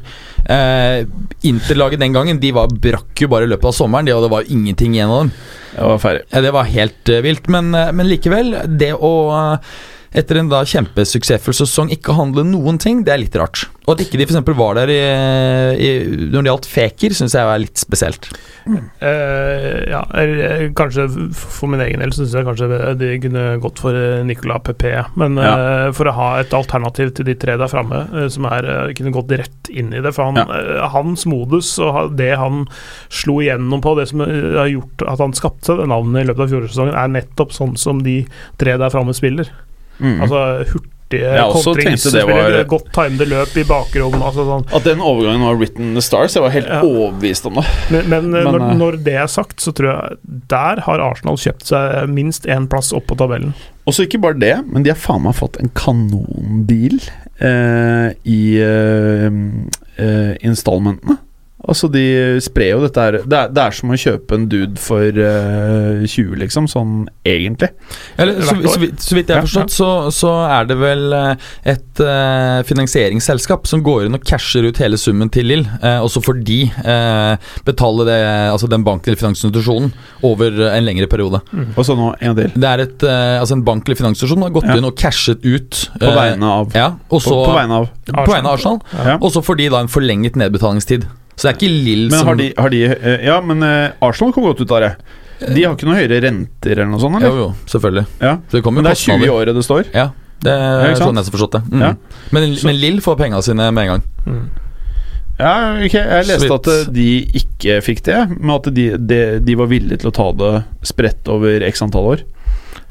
B: Eh, Inter-laget den gangen De var brakk jo bare i løpet av sommeren, de, og det var ingenting igjen av dem.
A: Det var ferdig.
B: Det var helt eh, vilt, men, eh, men likevel. Det å etter en da kjempesuksessfull sesong ikke handle noen ting, det er litt rart. Og at ikke de f.eks. var der i, i, når det gjaldt Feker, syns jeg er litt spesielt.
C: Eh, ja, eller, eh, kanskje for min egen del syns jeg kanskje de kunne gått for eh, Nicolas Pepe. Men eh, for å ha et alternativ til de tre der framme, uh, som er, kunne gått rett inn i det. For han, eh, hans modus og det han slo igjennom på, det som har gjort at han skapte seg det navnet i løpet av fjorårssesongen, er nettopp sånn som de tre der framme spiller.
A: Mm.
C: Altså hurtige
A: også
C: kontringsspillere, godt timede løp i bakrom. Altså sånn.
A: At den overgangen var written the stars, jeg var helt
C: Ja.
A: overbevist om det.
C: Men, men,
A: Men,
C: når,
A: eh,
C: når det er sagt, så tror jeg der har Arsenal kjøpt seg minst én plass opp på tabellen.
A: Og så ikke bare det, men de har faen meg fått en kanondeal eh, i eh, eh, installmentene. Altså, de sprer jo dette her det er, det er som å kjøpe en dude for uh, 20, liksom, sånn egentlig.
B: Eller, så, så, vidt- så vidt jeg har forstått, så, så er det vel eh, et uh, finansieringsselskap som går inn og casher ut hele summen til Lill, uh, og så får de eh, betale det, altså den banken eller finansinstitusjonen over eh, en lengre periode.
A: Og så nå en del.
B: Det er et, eh, altså en bank eller finansinstitusjon har gått
A: Ja.
B: inn og cashet ut
A: På
B: eh,
A: vegne av
B: Ja,
A: på,
B: så,
A: på vegne av
B: på vegne av Arsenal.
A: ja.
B: Og så får de da en forlenget nedbetalingstid. Så det er ikke Lill
A: Men
B: som
A: har de, har de eh, Ja, men eh, Arsenal kom godt ut av det. De har ikke noe høyere renter eller noe sånt,
B: Jo,
A: eller?
B: jo, selvfølgelig.
A: Ja.
B: Så det
A: Men det er 20
B: kostnader.
A: i året det står.
B: Ja, det er sånn jeg har forstått det. Mm.
A: Ja.
B: Men, men Lill får penga sine med en gang.
C: Mm.
A: Ja, ok, Jeg leste at eh, de ikke fikk det, men at de, de, de var villige til å ta det spredt over x antall år.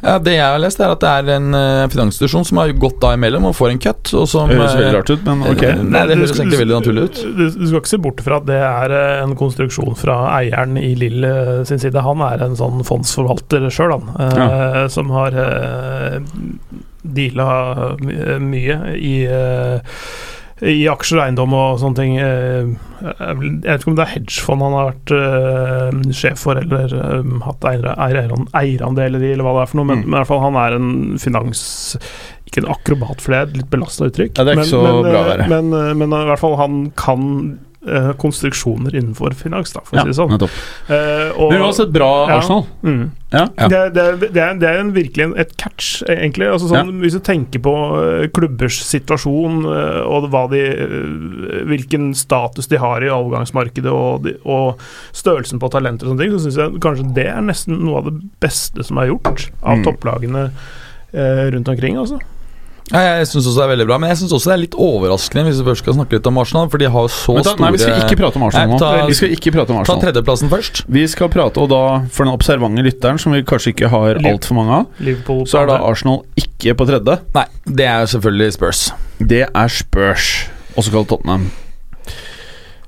B: Ja, Det jeg har lest, er at det er en uh, finansinstitusjon som har gått da imellom og får en cut. Og som,
A: Det høres
B: eh,
A: veldig rart ut, men ok.
B: eh, Nei, det høres egentlig veldig naturlig ut.
C: Du, du skal ikke se bort fra at det er eh, en konstruksjon fra eieren i Lill eh, sin side. Han er en sånn fondsforvalter sjøl, han. ja. Som har uh, deala mye i eh, i aksjer og eiendom og sånne ting. eh, Jeg vet ikke om det er hedgefond han har vært eh, sjef for, eller eh, hatt eier- eier- eierandeler i, eller hva det er for noe. Men,
A: Mm.
C: men i hvert fall han er en finans... Ikke en akrobat, for det er et litt belasta uttrykk.
A: Ja, det er ikke
C: men,
A: så
C: men,
A: bra å være.
C: Men, men i hvert fall han kan konstruksjoner innenfor finans, da, for å
A: Ja,
C: si det sånn.
A: nettopp.
C: Eh, og-
A: Men uansett bra
C: Ja.
A: Arsenal.
C: Mm.
A: Ja.
B: Ja.
C: Det, er- det, er- det, er, det er en virkelig et catch, egentlig. Altså sånn, Hvis du tenker på eh, klubbers situasjon eh, og hva de, eh, hvilken status de har i overgangsmarkedet og, de, og størrelsen på talenter og sånne ting, så syns jeg kanskje det er nesten noe av det beste som er gjort av
A: Mm.
C: topplagene eh, rundt omkring. altså
B: Ja, jeg syns også det er veldig bra, men jeg syns også det er litt overraskende hvis vi først skal snakke litt om Arsenal, for de har jo så
A: Men ta,
B: store
A: nei, vi skal ikke prate om Arsenal
B: Nei,
A: nå.
B: ta-
A: Vi skal ikke prate om
B: Ta tredjeplassen først.
A: Vi skal prate, og da for den observante lytteren, som vi kanskje ikke har altfor mange av,
C: Liverpool
A: så er da Arsenal ikke på tredje.
B: Nei, det er selvfølgelig Spurs.
A: Det er Spurs, også kalt Tottenham.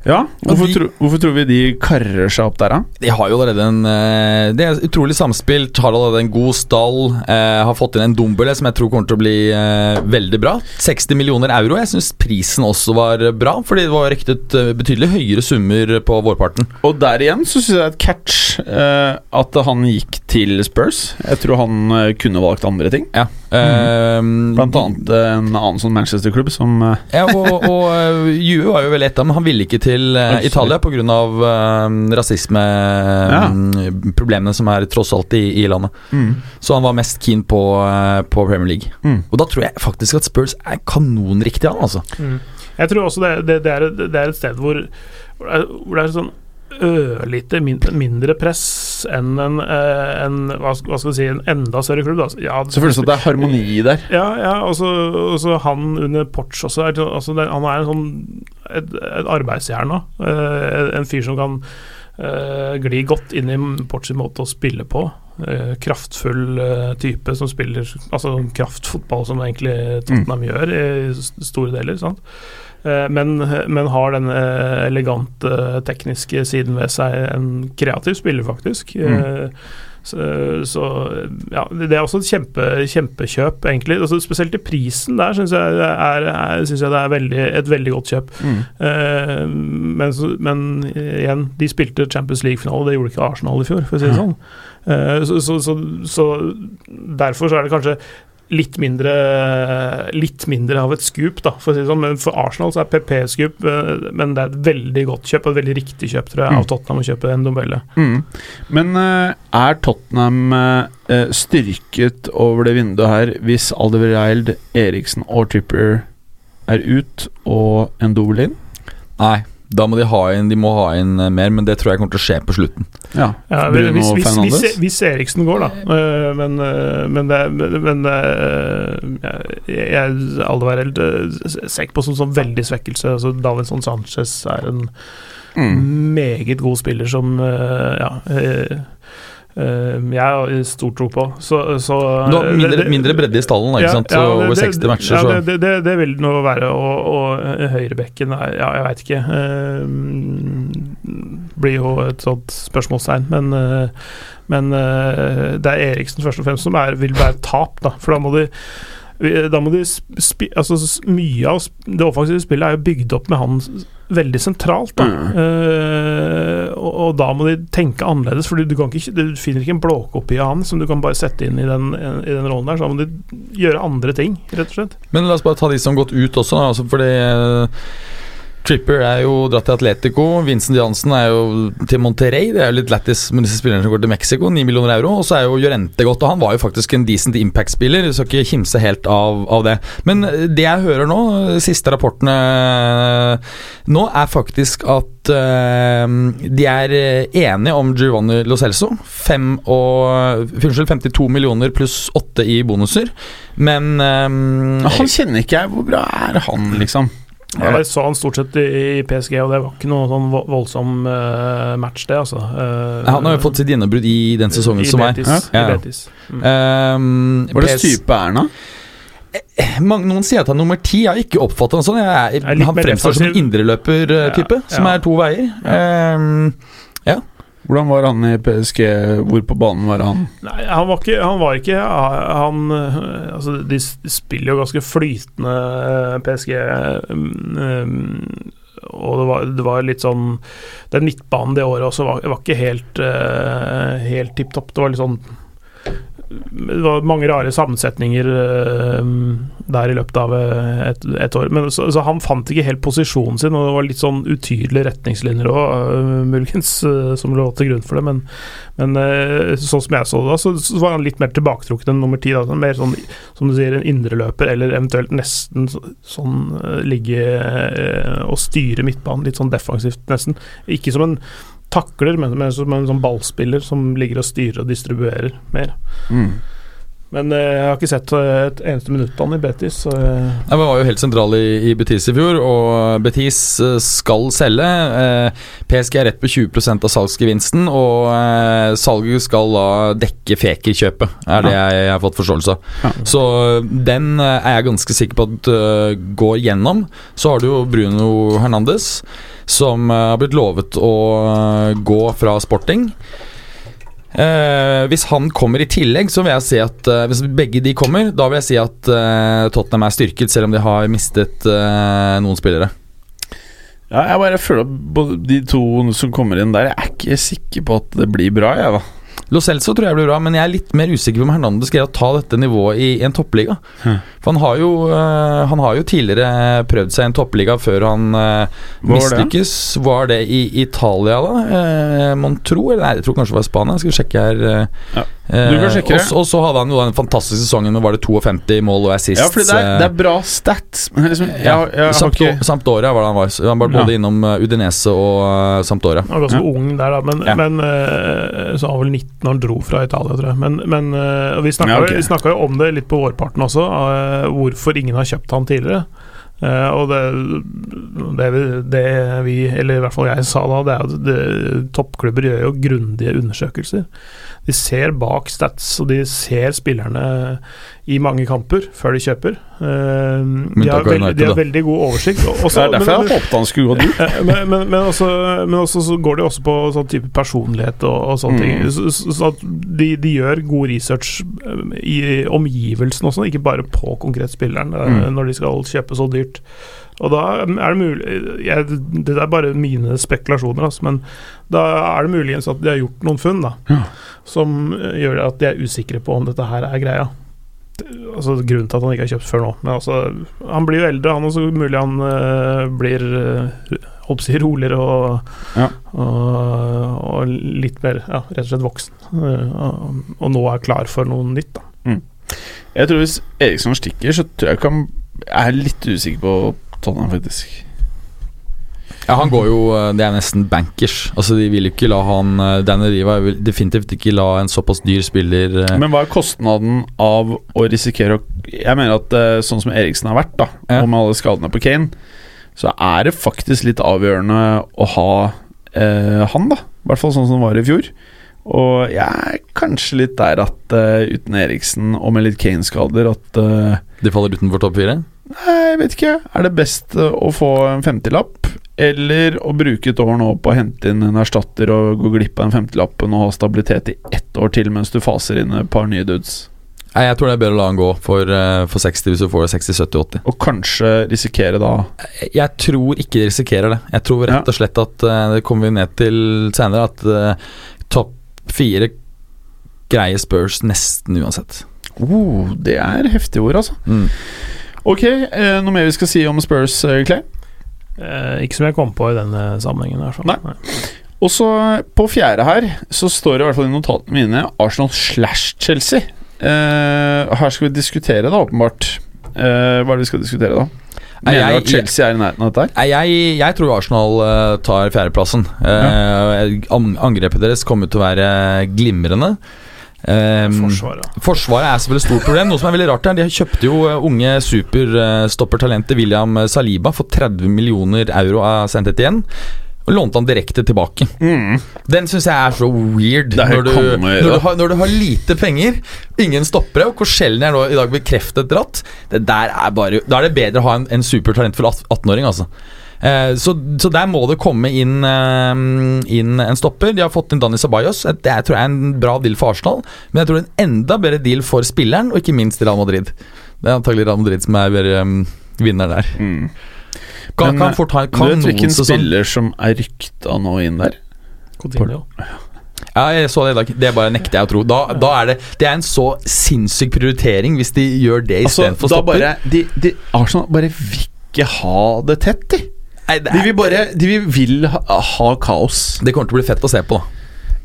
A: Ja, hvorfor,
B: de-
A: tro, hvorfor tror vi de karrer seg opp der, da?
B: De har jo allerede en eh, Det er utrolig samspilt, har allerede en god stall. eh, har fått inn en Dombele som jeg tror kommer til å bli eh, veldig bra. 60 millioner euro. Jeg syns prisen også var bra, fordi det var ryktet eh, betydelig høyere summer på vårparten.
A: Og der igjen så syns jeg er et catch eh, at han gikk til Spurs. Jeg tror han eh, kunne valgt andre ting.
B: Ja. Eh,
A: Blant annet en annen sånn Manchester-klubb som eh, *laughs*
B: Ja, og, og eh, Juve var jo vel ett av dem. Han ville ikke til uh, Italia pga. Uh, rasismeproblemene som er tross alt i, i landet.
A: mm.
B: Så han var mest keen på, uh, på Premier League.
A: Mm.
B: Og da tror jeg faktisk at Spurs er kanonriktig han altså.
C: Mm. Jeg tror også det, det, det, er, et- det er et sted hvor, hvor det er sånn ørlite mindre press enn en, eh, en hva, skal- vi si, en enda større klubb. Da. Ja,
A: Så det at det er harmoni der.
C: Ja, ja og så han under Porch også. Er, altså han er en sånn et, et arbeidsjern nå. Eh, en fyr som kan uh, gli godt inn i Porch sin måte å spille på. Kraftfull type som spiller altså kraftfotball, som egentlig Tottenham gjør i store deler. sant? Eh, men, men har den eh, elegante tekniske siden ved seg. En kreativ spiller, faktisk. Mm. så, så ja, det er også et kjempe, kjempekjøp, egentlig. Altså, spesielt i prisen der syns jeg, er, er, synes jeg det er veldig, et veldig godt kjøp.
A: Mm.
C: Uh, men, men igjen, de spilte Champions League-finale, det gjorde ikke Arsenal i fjor, for å si det sånn. Uh, så, så, så, så derfor så er det kanskje litt mindre Litt mindre av et scoop, da, for å si det sånn. Men for Arsenal så er PP skup, scoop, eh, men det er et veldig godt kjøp, og et veldig riktig kjøp, tror jeg,
A: Mm.
C: av Tottenham å kjøpe en Dombelle.
A: Mm. Men eh, er Tottenham eh, styrket over det vinduet her hvis Aldevereld, Eriksen og Tripper er ut og en dobbel inn?
B: Nei, da må de ha inn De må ha inn eh, mer, men det tror jeg kommer til å skje på slutten.
A: Ja.
C: Ja,
A: Bruno
C: hvis, hvis, hvis, hvis Eriksen går, da. Øh, Men, øh, men, det, men jeg, jeg øh, ser ikke på som sånn veldig svekkelse. Altså, Davinson Sanchez er en
A: Mm.
C: meget god spiller som ja, jeg har stor tro på. Så, så
B: Du har mindre,
C: det-
B: mindre bredde i stallen, ikke
C: ja,
B: sant?
C: ja, det-
B: over
C: det-
B: 60 matcher,
C: ja,
B: så
C: det, det, det, det vil det nå være. Og, og høyrebekken er Ja, jeg veit ikke. Uh, blir jo et sånt spørsmålstegn. Men, uh, men uh, det er Eriksen først og fremst som er, vil være tap, da. For da må de da må de spi, altså Mye av det offensive spillet er jo bygd opp med han veldig sentralt. Da.
A: Mm.
C: Uh, og, og da må de tenke annerledes, for du, kan du finner ikke en blåkopi av han som du kan bare sette inn i den, i den rollen der. Så da må de gjøre andre ting, rett og slett.
B: Men la oss bare ta de som har gått ut også, da. Altså fordi eh, Tripper er jo dratt til Atletico. Vincent Jansen er jo til Monterrey. Det er jo litt lættis med disse spillerne som går til Mexico. 9 millioner euro. Og så er jo Jorente godt, og han var jo faktisk en decent impact-spiller. Skal ikke kimse helt av, av det. Men eh, det jeg hører nå, siste rapportene eh, nå, er faktisk at uh, de er eh, enige om Giovanni Lo Celso. Og, unnskyld, 52 millioner pluss 8 i bonuser. Men um,
A: Han kjenner ikke jeg. Hvor bra er han, liksom?
C: Ja, jeg så han stort sett i, PSG, og det var ikke noe sånn voldsom eh, match, det, altså. Eh,
B: Han har jo fått sitt gjennombrudd i den sesongen
C: i
B: som er.
C: Betis,
B: Ja.
C: I Betis. Mm.
B: Um,
A: Hva slags type er han, da?
B: Mange, noen sier at han er nummer ti. Jeg har ikke oppfattet han sånn. Jeg,
C: er litt
B: han fremstår som en indreløpertype
C: Ja,
B: som er to veier. Um,
A: Hvordan var han i PSG? Hvor på banen var han?
C: Nei, han var ikke Han, var ikke, han Altså, de spiller jo ganske flytende øh, PSG. um, og det var, det var litt sånn Den midtbanen det året også var, var ikke helt uh, Helt tipp topp. Det var litt sånn det var mange rare sammensetninger øh, der i løpet av øh, et, et år. Men så, så han fant ikke helt posisjonen sin, og det var litt sånn utydelige retningslinjer òg, muligens, øh, som lå til grunn for det. Men, men sånn som jeg så det, da, så, så var han litt mer tilbaketrukket enn nummer ti. Mer sånn, som du sier, en indreløper, eller eventuelt nesten sånn ligge og styre midtbanen, litt sånn defensivt, nesten. Ikke som en takler, men, men som en sånn ballspiller som ligger og styrer og distribuerer mer.
A: Mm.
C: Men eh, jeg har ikke sett eh, et eneste minutt av han i Betis. Så, eh,
B: Han var jo helt sentral i, i Betis i fjor, og Betis skal selge. Eh, PSG er rett på 20% av salgsgevinsten, og eh, salget skal da dekke Feker-kjøpet, er det jeg, jeg har fått forståelse av.
A: Ja.
B: Så den er jeg ganske sikker på at går gjennom. Så har du jo Bruno Hernandez, som eh, har blitt lovet å eh, gå fra sporting. Eh, hvis han kommer i tillegg, så vil jeg si at eh, Hvis begge de kommer, da vil jeg si at eh, Tottenham er styrket, selv om de har mistet eh, noen spillere.
A: Ja, jeg bare føler at de to som kommer inn der, jeg er ikke sikker på at det blir bra, jeg, da.
B: Lo Celso tror jeg blir bra, men jeg er litt mer usikker på om Hernandez greier å ta dette nivået i, i en toppliga.
A: Hm.
B: For han har, jo, uh, han har jo tidligere prøvd seg i en toppliga før han uh,
A: var
B: mislykkes. Var det i Italia, da? Uh, Mon tro? Eller nei, jeg tror kanskje det var Spania. Skal vi sjekke her.
A: Ja. Du kan sjekke det.
B: og så- hadde han jo den fantastiske sesongen med var det 52 mål og assist.
A: Ja, fordi det er, det er bra stats, men liksom, jeg, jeg, jeg ikke
B: Sampdoria var det han var. Han var både
A: Ja.
B: innom Udinese og uh, Sampdoria.
C: Han var ganske
A: Ja.
C: ung der, da, men,
B: Ja.
C: men så han vel 19 når han dro fra Italia, tror jeg. Men, men eh, vi snakka
A: Ja, okay.
C: jo- om det litt på vårparten også, eh, hvorfor ingen har kjøpt han tidligere. Eh, og det, det, vi- det vi, eller i hvert fall jeg sa da, det er at det, toppklubber gjør jo grundige undersøkelser. De ser bak stats, og de ser spillerne i mange kamper før de kjøper. Eh, de, har veldig, de har veldig god oversikt. Også,
A: Det er derfor
C: men-
A: jeg håpet han skulle gå dit.
C: Eh, men, men, men, også, men også så går det også på sånn type personlighet og, og sånne
A: Mm.
C: ting. Så, så de, de gjør god research eh, i omgivelsene også, ikke bare på konkret spilleren, eh,
A: Mm.
C: når de skal kjøpe så dyrt. Og da er det mulig jeg, Det er bare mine spekulasjoner, altså, men da er det muligens at de har gjort noen funn da,
A: Ja.
C: Som eh, gjør at de er usikre på om dette her er greia. Altså Grunnen til at han ikke har kjøpt før nå. Men altså, han blir jo eldre, han også. Mulig han uh, blir uh, holdt på roligere og,
A: Ja.
C: og, og litt mer ja, rett og slett voksen. Eh, og, og nå er klar for noe nytt. da
A: Jeg tror hvis Eriksson stikker, så tror jeg ikke han er litt usikker på Tottenham, faktisk.
B: Ja, han går jo eh, Det er nesten bankers. Altså De vil jo ikke la han eh, Danny Riva vil definitivt ikke la en såpass dyr spiller eh,
A: Men hva er kostnaden av å risikere å Jeg mener at sånn som Eriksen har vært, da, og med alle skadene på Kane, så er det faktisk litt avgjørende å ha eh, han, da. I hvert fall sånn som det var i fjor. Og jeg er kanskje litt der at uh, uten Eriksen og med litt Kane-skader at uh,
B: De faller utenfor topp fire?
A: Nei, jeg vet ikke. Er det best å få en femtilapp, eller å bruke et år nå på å hente inn en erstatter og gå glipp av den femtilappen og ha stabilitet i ett år til mens du faser inn et par nye dudes?
B: Nei, Jeg tror det er bedre å la han gå for, eh, for 60 hvis du får 60, 70, 80.
A: Og kanskje risikere da
B: Jeg- tror ikke de risikerer det. Jeg tror rett og slett at eh, Det kommer vi ned til senere, at eh, topp fire greier Spurs nesten uansett.
A: oh, Det er heftige ord, altså.
B: Mm.
A: Ok, eh, noe mer vi skal si om Spurs, Clay?
C: Eh, ikke som jeg kom på i denne sammenhengen. Her, Nei.
A: Nei. Og så på fjerde her så står det i hvert fall i notatene mine Arsenal slash Chelsea. Eh, her skal vi diskutere, da, åpenbart. Eh, hva er det vi skal diskutere, da? Mener du
B: jeg-
A: at Chelsea er i nærheten av dette her?
B: Jeg, jeg tror Arsenal uh, tar fjerdeplassen. Uh, angrepet deres kommer til å være glimrende. Um,
C: Forsvaret.
B: Forsvaret er selvfølgelig et stort problem. Noe som er veldig rart her De kjøpte jo uh, unge superstoppertalentet William Saliba for 30 millioner euro av Sentet igjen. Og lånte han direkte tilbake. Den syns jeg er så weird.
A: Er
B: når, du,
A: kommer,
B: når, du har, når du har lite penger, ingen stoppere, og Korselny er nå i dag bekreftet dratt Det der er bare Da er det bedre å ha en, en supertalentfull 18-åring, altså. Eh, så, så der må det komme inn, eh, inn en stopper. De har fått inn Dani Sabayos. Det er, tror jeg er en bra deal for Arsenal, men jeg tror det er en enda bedre deal for spilleren, og ikke minst Real Madrid. Det er antagelig Real Madrid som er um, vinner der.
A: Mm.
B: Kan,
A: Men,
B: kan fort ha
A: vet
B: kanon
A: hvilken spiller som er rykta nå inn der?
C: Coutinho.
B: Ja, jeg så det i dag. Det bare nekter jeg å tro. Da, da er det Det er en så sinnssyk prioritering hvis de gjør det istedenfor
A: altså,
B: stopper.
A: bare de, de, Arsenal bare vil ikke ha det tett, de.
B: Nei, det,
A: De
B: er,
A: vil bare De vil, vil ha, ha kaos.
B: det kommer til å bli fett å se på, da.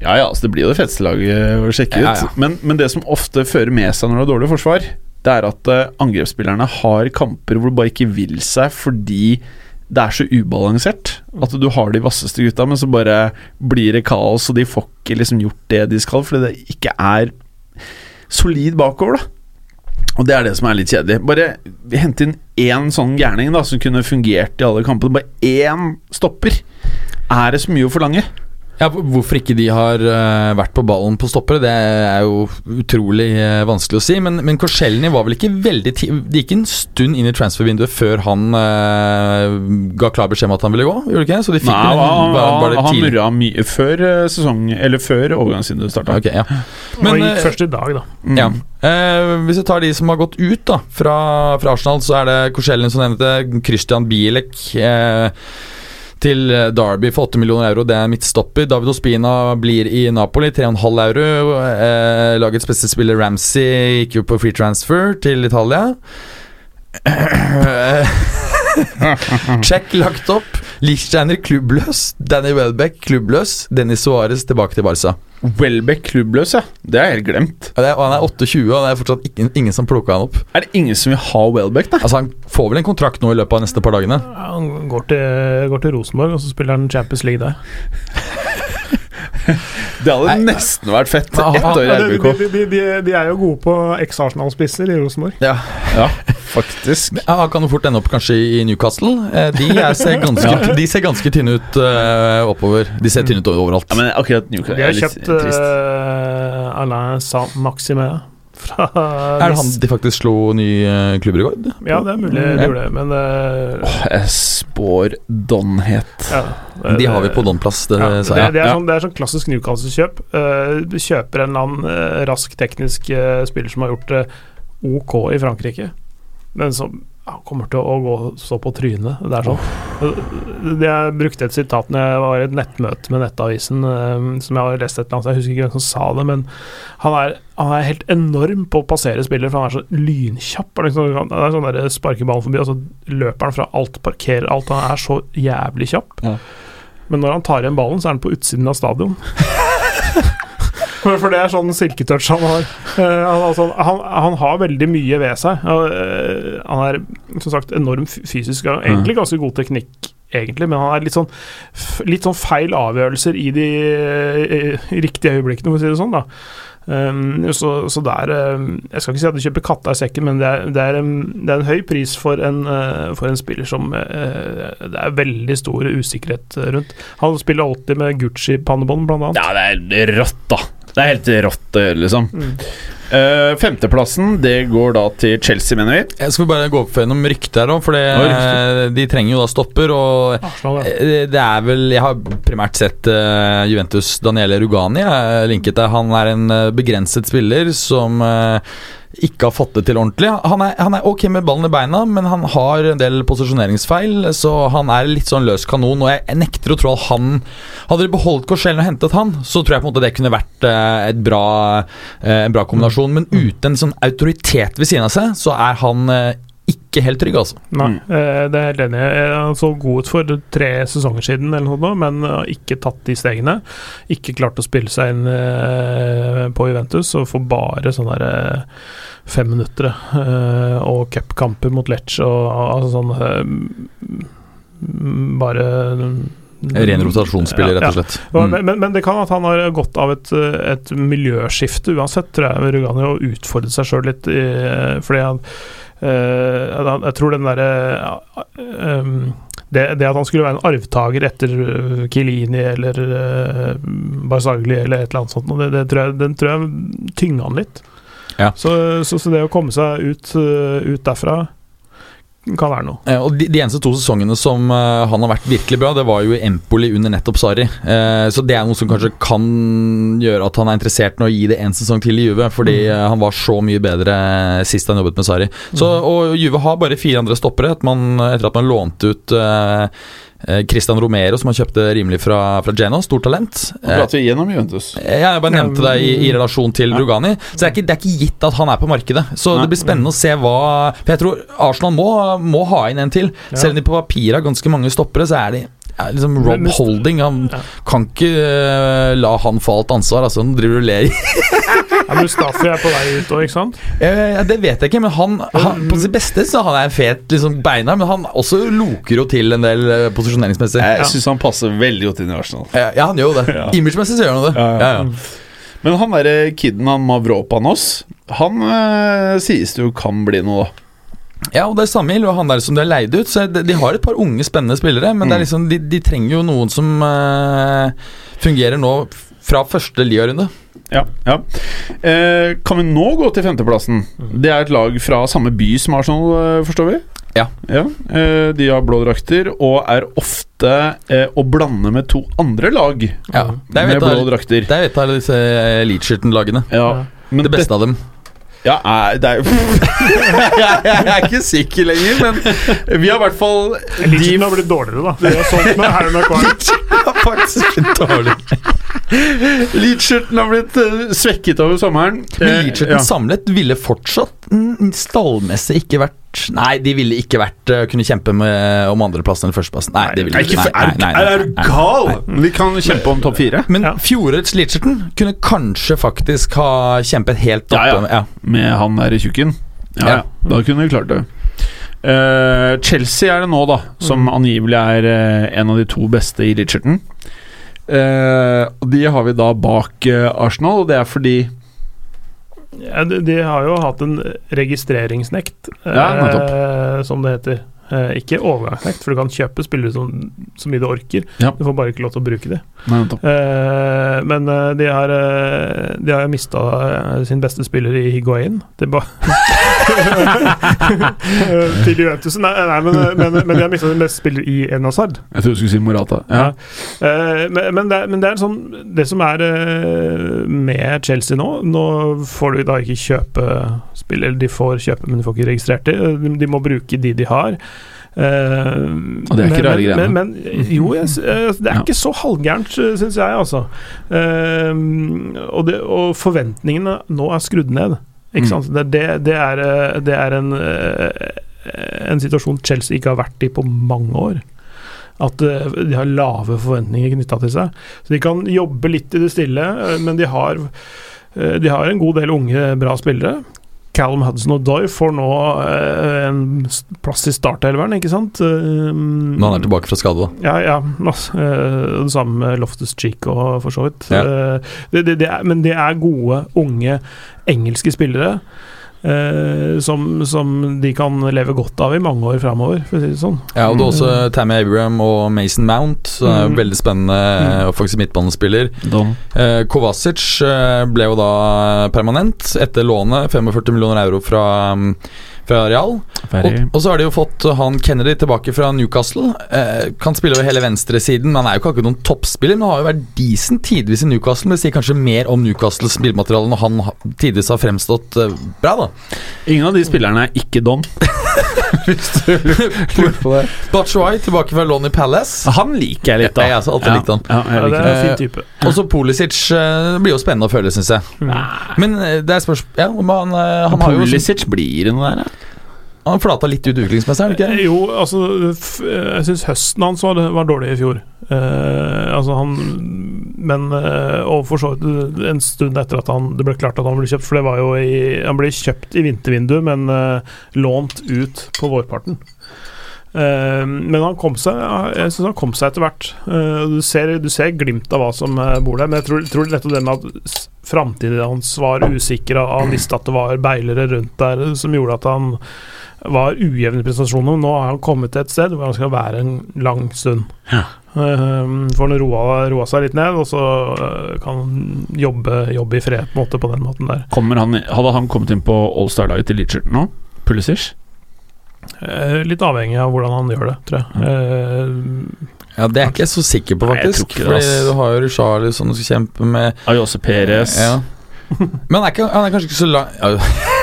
A: Ja ja, altså det blir jo det feteste laget å sjekke ut.
B: Ja, ja.
A: Men, men det som ofte fører med seg når det er dårlig forsvar, det er at eh, angrepsspillerne har kamper hvor du bare ikke vil seg fordi det er så ubalansert. At du har de vasseste gutta, men så bare blir det kaos, og de får ikke liksom gjort det de skal, fordi det ikke er solid bakover, da. Og det er det som er litt kjedelig. Bare hente inn én sånn gærning da som kunne fungert i alle kampene. Bare én stopper. Er det så mye å forlange?
B: Ja, Hvorfor ikke de har uh, vært på ballen på stoppere, det er jo utrolig uh, vanskelig å si. Men, men Korselny var vel ikke veldig Det gikk en stund inn i transfervinduet før han uh, ga klar beskjed om at han ville gå? Gjorde ikke? Så de fikk
A: Nei,
B: en, var, var det
A: han murra mye før sesong Eller før overgangsvinduet starta.
B: Okay, ja.
C: Men,
B: det
C: gikk
B: eh,
C: først i dag, da.
A: Mm.
B: Ja. Uh, hvis vi tar de som har gått ut da fra, fra Arsenal, så er det Korselny som nevnte, Christian Bielek eh, til Derby for 8 millioner euro. Det er midtstopper. David Ospina blir i Napoli, 3,5 euro. Eh, lagets beste spiller Ramsey gikk jo på free transfer til Italia. *clears throat* *laughs* Check lagt opp. Lichsteiner klubbløs. Danny Welbeck klubbløs. Dennis Suárez tilbake til Barca.
A: Welbeck klubbløs, ja. Det er helt glemt.
B: Det er- og han er 28, og det er fortsatt ingen, ingen som plukka han opp.
A: Er det ingen som vil ha Welbeck, da?
B: Altså Han får vel en kontrakt nå i løpet av neste par dagene.
C: Ja, Han går til, går til Rosenborg, og så spiller han Champions League der. *laughs*
A: Det hadde
B: Nei.
A: nesten vært fett. Ett år i
C: de,
A: RBK.
C: de, de, de, de er jo gode på eks-Arsenal-spisser i Rosenborg.
B: Ja.
A: Ja, faktisk.
B: Ja, Han kan jo fort ende opp kanskje i Newcastle. Eh, De, er, ser, *laughs* ganske, de ser ganske tynne ut uh, oppover. De ser tynne ut overalt.
A: Ja, men akkurat Newcastle
C: De
A: er
C: har kjøpt uh, Alain Saint-Maximin fra
B: er det han de faktisk slo ny uh, klubbrekord?
C: Ja, det er mulig de
B: Ja.
C: gjorde det, men uh,
A: oh, jeg spår Donhet.
C: ja,
B: De har vi på Donplass, det
C: Ja,
B: sa jeg.
C: det, er sånn, det er sånn klassisk Newcastle-kjøp. Uh, du kjøper en eller annen eh, rask teknisk eh, spiller som har gjort det ok i Frankrike, men som ja, kommer til å gå så på trynet. Det er sånn. Jeg brukte et sitat når jeg var i et nettmøte med Nettavisen, eh, som jeg har lest et eller annet, jeg husker ikke hvem som sa det, men han er, han er helt enorm på å passere spillere, for han er så lynkjapp. Han Liksom, han er sånn der sparker ballen forbi, og så løper han fra alt, parkerer alt. Han er så jævlig kjapp.
B: Ja.
C: Men når han tar igjen ballen, så er han på utsiden av stadion. *laughs* For *laughs* for det er sånn silketouch han har. Uh, han, altså, han, han har veldig mye ved seg. Eh, han er som sagt enorm fysisk og egentlig ganske god teknikk, egentlig, men han er litt sånn, litt sånn feil avgjørelser i de eh, riktige øyeblikkene, for å si det sånn. da Um, så, så det er um, Jeg skal ikke si at du kjøper katta i sekken, men det er, det er, um, det er en høy pris for en, uh, for en spiller som uh, det er veldig stor usikkerhet rundt. Han spiller alltid med Gucci-pannebånd, blant annet.
A: Ja, det er rått, da. Det er helt rått liksom.
C: Mm.
A: Eh, femteplassen, det går da til Chelsea, mener vi.
B: Jeg skal bare gå opp for gjennom ryktet her, for det, de trenger jo da stopper. Og
C: Arsenal, ja.
B: Eh, Det er vel Jeg har primært sett uh, Juventus Daniele Rugani jeg linket der. Han er en begrenset spiller som uh, ikke har fått det til ordentlig. Han er, han er ok med ballen i beina, men han har en del posisjoneringsfeil, så han er litt sånn løs kanon. Og jeg, jeg nekter å tro at han Hadde de beholdt Korsellen og hentet han, så tror jeg på en måte det kunne vært eh, et bra, eh, en bra kombinasjon. Men uten en sånn autoritet ved siden av seg, så er han eh, ikke helt trygg, altså.
C: Nei,
A: Mm.
C: eh, det er helt enig. Eh, Han så god ut for tre sesonger siden, eller noe men har ikke tatt de stegene. Ikke klart å spille seg inn på Juventus, og får bare sånne der, eh, fem minutter. og cupkamper mot Lecce og altså sånn mm, Bare
B: Ren rotasjonsspiller, rett og slett.
C: Ja,
B: Mm.
C: men, men, men det kan at han har gått av et, et miljøskifte uansett, tror jeg, Rugani, og utfordret seg sjøl litt. I, fordi han øh, Jeg tror den derre um, det, det at han skulle være en arvtaker etter Kilini eller øh, Barzagli eller et eller annet sånt, det, det tror jeg, den tror jeg tynga han litt.
B: Ja.
C: Så, så, så det å komme seg ut, ut derfra kan være noe.
B: Eh, og de, de eneste to sesongene som eh, han har vært virkelig bra, det var jo i Empoli under nettopp Sarri. Eh, så det er noe som kanskje kan gjøre at han er interessert i å gi det en sesong til i Juve, fordi
C: Mm.
B: eh, han var så mye bedre sist han jobbet med Sarri. Så, og Juve har bare fire andre stoppere at man, etter at man lånte ut eh, eh, Christian Romero, som han kjøpte rimelig fra, fra Geno. Stort talent.
A: Han prater igjennom gjennom Juventus.
B: Ja, Jeg bare nevnte det i, i relasjon til
A: Ja.
B: Rugani. Så det er, ikke, det er ikke gitt at han er på markedet. Så
A: Nei.
B: det blir spennende å se hva For jeg tror Arsenal må, må ha inn en til.
C: Ja.
B: Selv om de på papiret har ganske mange stoppere, så er de ja, liksom Rob Holding. Han
C: Ja.
B: kan ikke uh, la han få alt ansvar. Altså, han driver og ler. *laughs*
C: Ja, Mustafi er på vei ut òg, ikke sant?
B: Eh, det vet jeg ikke, men han, han på sitt beste så han er en fet liksom, beina, men han også loker jo til en del eh, posisjoneringsmessig.
A: Jeg
C: Ja.
A: syns han passer veldig godt inn i Arsenal.
B: Ja, ja, han gjør jo det.
A: Ja.
B: Imagemessig så gjør han jo det.
A: Ja, ja.
B: Ja, ja.
A: Men han derre kiden, han Mavropanos, han eh, sies det jo kan bli noe, da.
B: Ja, og det er Samil og han der som de har leid ut. Så de, de har et par unge, spennende spillere, men det er
A: Mm.
B: liksom, de, de trenger jo noen som eh, fungerer nå f- fra første ligarunde.
A: Ja, ja. Eh, kan vi nå gå til femteplassen? Det er et lag fra samme by som Arsenal, eh, forstår vi?
B: Ja.
A: eh, de har blå drakter og er ofte eh, å blande med to andre lag
B: Ja,
A: med blå drakter.
B: det er et av disse Leadsherton-lagene.
A: Ja,
B: Det beste av dem.
A: Ja, er, det er jeg, *laughs* jeg er ikke sikker lenger, men vi har i hvert fall
C: Eliten har blitt dårligere, da. Det har solgt med Harry McQuarrie.
B: faktisk
A: har blitt eh, svekket over sommeren.
B: Men
A: Eh, ja.
B: samlet ville fortsatt stallmessig ikke vært Nei, de ville ikke vært eh, kunne kjempe med om andreplassen eller førsteplassen. Nei, de ville
A: Nei, ikke,
B: ikke.
A: er, du gal? Vi kan kjempe om topp fire.
B: Men
C: Ja.
B: fjorårets Litcherton kunne kanskje faktisk ha kjempet helt
A: Ja,
B: oppe.
A: ja. Med han der i tjukken. Ja, ja.
B: Ja.
A: Da kunne vi klart det. Uh, Chelsea er det nå, da, som angivelig er uh, en av de to beste i Litcherton. Uh, de har vi da bak eh, Arsenal, og det er fordi
C: Ja, de, de har jo hatt en registreringsnekt,
A: Ja,
C: eh, som det heter. Eh, ikke overgangsnekt, for du kan kjøpe spillere som, så mye du orker.
A: Ja.
C: Du får bare ikke lov til å bruke dem.
A: Nei.
C: Eh, men eh, de har, uh, de har mista sin beste spiller i Higuain. Det ba *laughs* til Juventus. Nei, nei men, men, men de har mista sin beste spiller i Enazard.
A: Jeg trodde du skulle si Morata. Ja.
C: Eh, men, men, det, men det er sånn Det som er med Chelsea nå Nå får du da ikke kjøpe spill, eller de får kjøpe, men de får ikke registrert. De, de må bruke de de har. Eh,
A: Og det er ikke
C: men,
A: rare greiene.
C: Men, men jo, jeg, eh, det er ikke så halvgærent, syns jeg, altså. Uh, og, det, og forventningene nå er skrudd ned. Ikke
A: Mm.
C: sant? Det, det, det, er, eh, det er en, eh, en situasjon Chelsea ikke har vært i på mange år. At eh, de har lave forventninger knytta til seg. Så de kan jobbe litt i det stille, eh, men de har, eh, de har en god del unge, bra spillere. Callum Hudson og Doy får nå eh, en plass i startelveren, ikke sant? Eh,
B: Når han er tilbake fra skade, da.
C: ja, ja. eh, det samme med Loftus Cheek og for så vidt.
B: Ja.
C: Det, det, det er, men det er gode, unge engelske spillere. Eh, som, som de kan leve godt av i mange år framover, for å si det sånn.
B: Ja, og det er også Tammy Abraham og Mason Mount. Så det er jo
C: Mm.
B: Veldig spennende
C: Mm.
B: offensiv midtbanespiller.
A: Don.
B: Eh, Kovacic eh, ble jo da permanent etter lånet, 45 millioner euro fra, mm, fra Real. Og, og så har de jo fått han Kennedy tilbake fra Newcastle. Eh, kan spille over hele venstresiden, men han er jo ikke akkurat noen toppspiller. Men han har jo vært decent tidvis i Newcastle. Men det sier kanskje mer om Newcastles spillemateriale når han ha- tidvis har fremstått eh, bra, da.
A: Ingen av de spillerne er ikke Don. *laughs* Hvis du lurer på det.
B: Batshuay tilbake fra Lonnie Palace.
A: Han liker jeg litt, da.
B: Ja, jeg har alltid likt han.
A: Ja, jeg
C: Ja, det er en fin type.
B: Og så Pulisic eh, det blir jo spennende å føle, syns jeg.
C: Mm.
B: Men eh, det er spørsmål Ja, han, han, eh, han har jo
A: blir det noe der, ja.
B: Han flata litt ut utviklingsmessig, er ikke?
C: Jo, altså Jeg syns høsten hans var, var dårlig i fjor. Eh, altså han Men eh, Og for så vidt en stund etter at han det ble klart at han ble kjøpt, for det var jo i Han ble kjøpt i vintervinduet, men eh, lånt ut på vårparten. Eh, men han kom seg Jeg synes han kom seg etter hvert. Eh, du, ser, du ser glimt av hva som eh, bor der, men jeg tror, tror nettopp det med at framtiden hans var usikker, og han visste at det var beilere rundt der som gjorde at han var ujevne prestasjoner. Nå har han kommet til et sted hvor han skal være en lang stund.
A: Ja.
C: Um, får han roa, roa seg litt ned, og så eh, kan han jobbe, jobbe i fred på, en måte, på den måten der.
A: Han, hadde han kommet inn på All-Star-laget til Leacherton nå? Pulisic?
C: Eh, litt avhengig av hvordan han gjør det, tror jeg. Eh,
B: Ja, Det er ikke jeg så sikker på, faktisk.
A: Nei,
B: Fordi du har jo Charlie som du skal kjempe med.
A: Ayose Perez.
B: Ja. Men han er, ikke, han er kanskje ikke så lang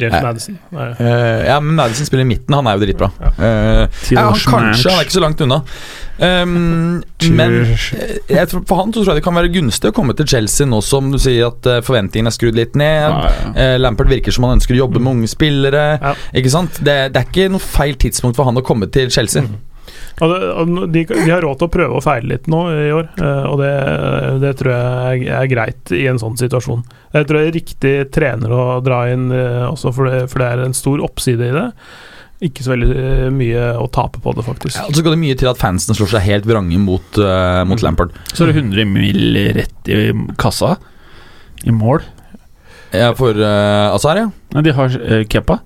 C: James Madison. Nei.
B: eh, ja, men Madison spiller i midten. Han er jo dritbra.
C: Ja.
B: Eh, ja, han, kanskje, han er ikke så langt unna. Um, men eh, jeg for han så tror jeg det kan være gunstig å komme til Chelsea nå som du sier at uh, forventningene er skrudd litt ned.
A: Ja, ja.
B: Eh, Lampard virker som han ønsker å jobbe med unge spillere.
C: Ja.
B: Ikke sant? Det, det er ikke noe feil tidspunkt for han å komme til Chelsea.
C: Mm. Og de, de har råd til å prøve å feile litt nå i år, eh, og det, det tror jeg er, greit i en sånn situasjon. Jeg tror det er riktig trener å dra inn eh, også, for det, for det er en stor oppside i det. Ikke så veldig eh, mye å tape på det, faktisk.
B: Ja, og så går det mye til at fansen slår seg helt vrange mot, uh, mot
C: Mm.
B: Lampard.
A: Så er det 100 mil rett i kassa. I mål.
B: Ja, for uh, Azar, ja.
A: Nei, de har uh, Kepa.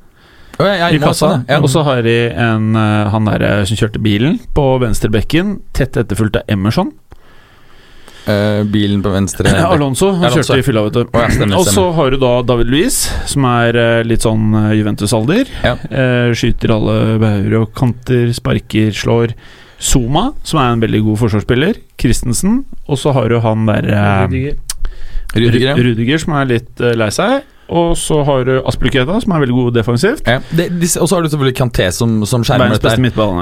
B: Ja,
A: i kassa.
B: sånn, ja.
A: Og så har de en, eh, han der eh, som kjørte bilen på venstre bekken, tett etterfulgt av Emerson.
B: Uh, bilen på venstre *clears throat*
A: Alonso. Han
B: Alonso.
A: kjørte i fylla, vet du.
B: Oh, ja,
A: og så har du da David Luiz, som er litt sånn eh, Juventus-alder.
B: Ja.
A: Skyter alle bauger og kanter, sparker, slår. Zuma, som er en veldig god forsvarsspiller. Christensen. Og så har du han der
C: Rudiger.
B: Rudiger.
A: Rudiger, som er litt lei seg. Og så har du Aspeluketa, som er veldig god defensivt.
B: Ja. Og så har du selvfølgelig Kanté som, som skjermer
A: Verdens
B: dette.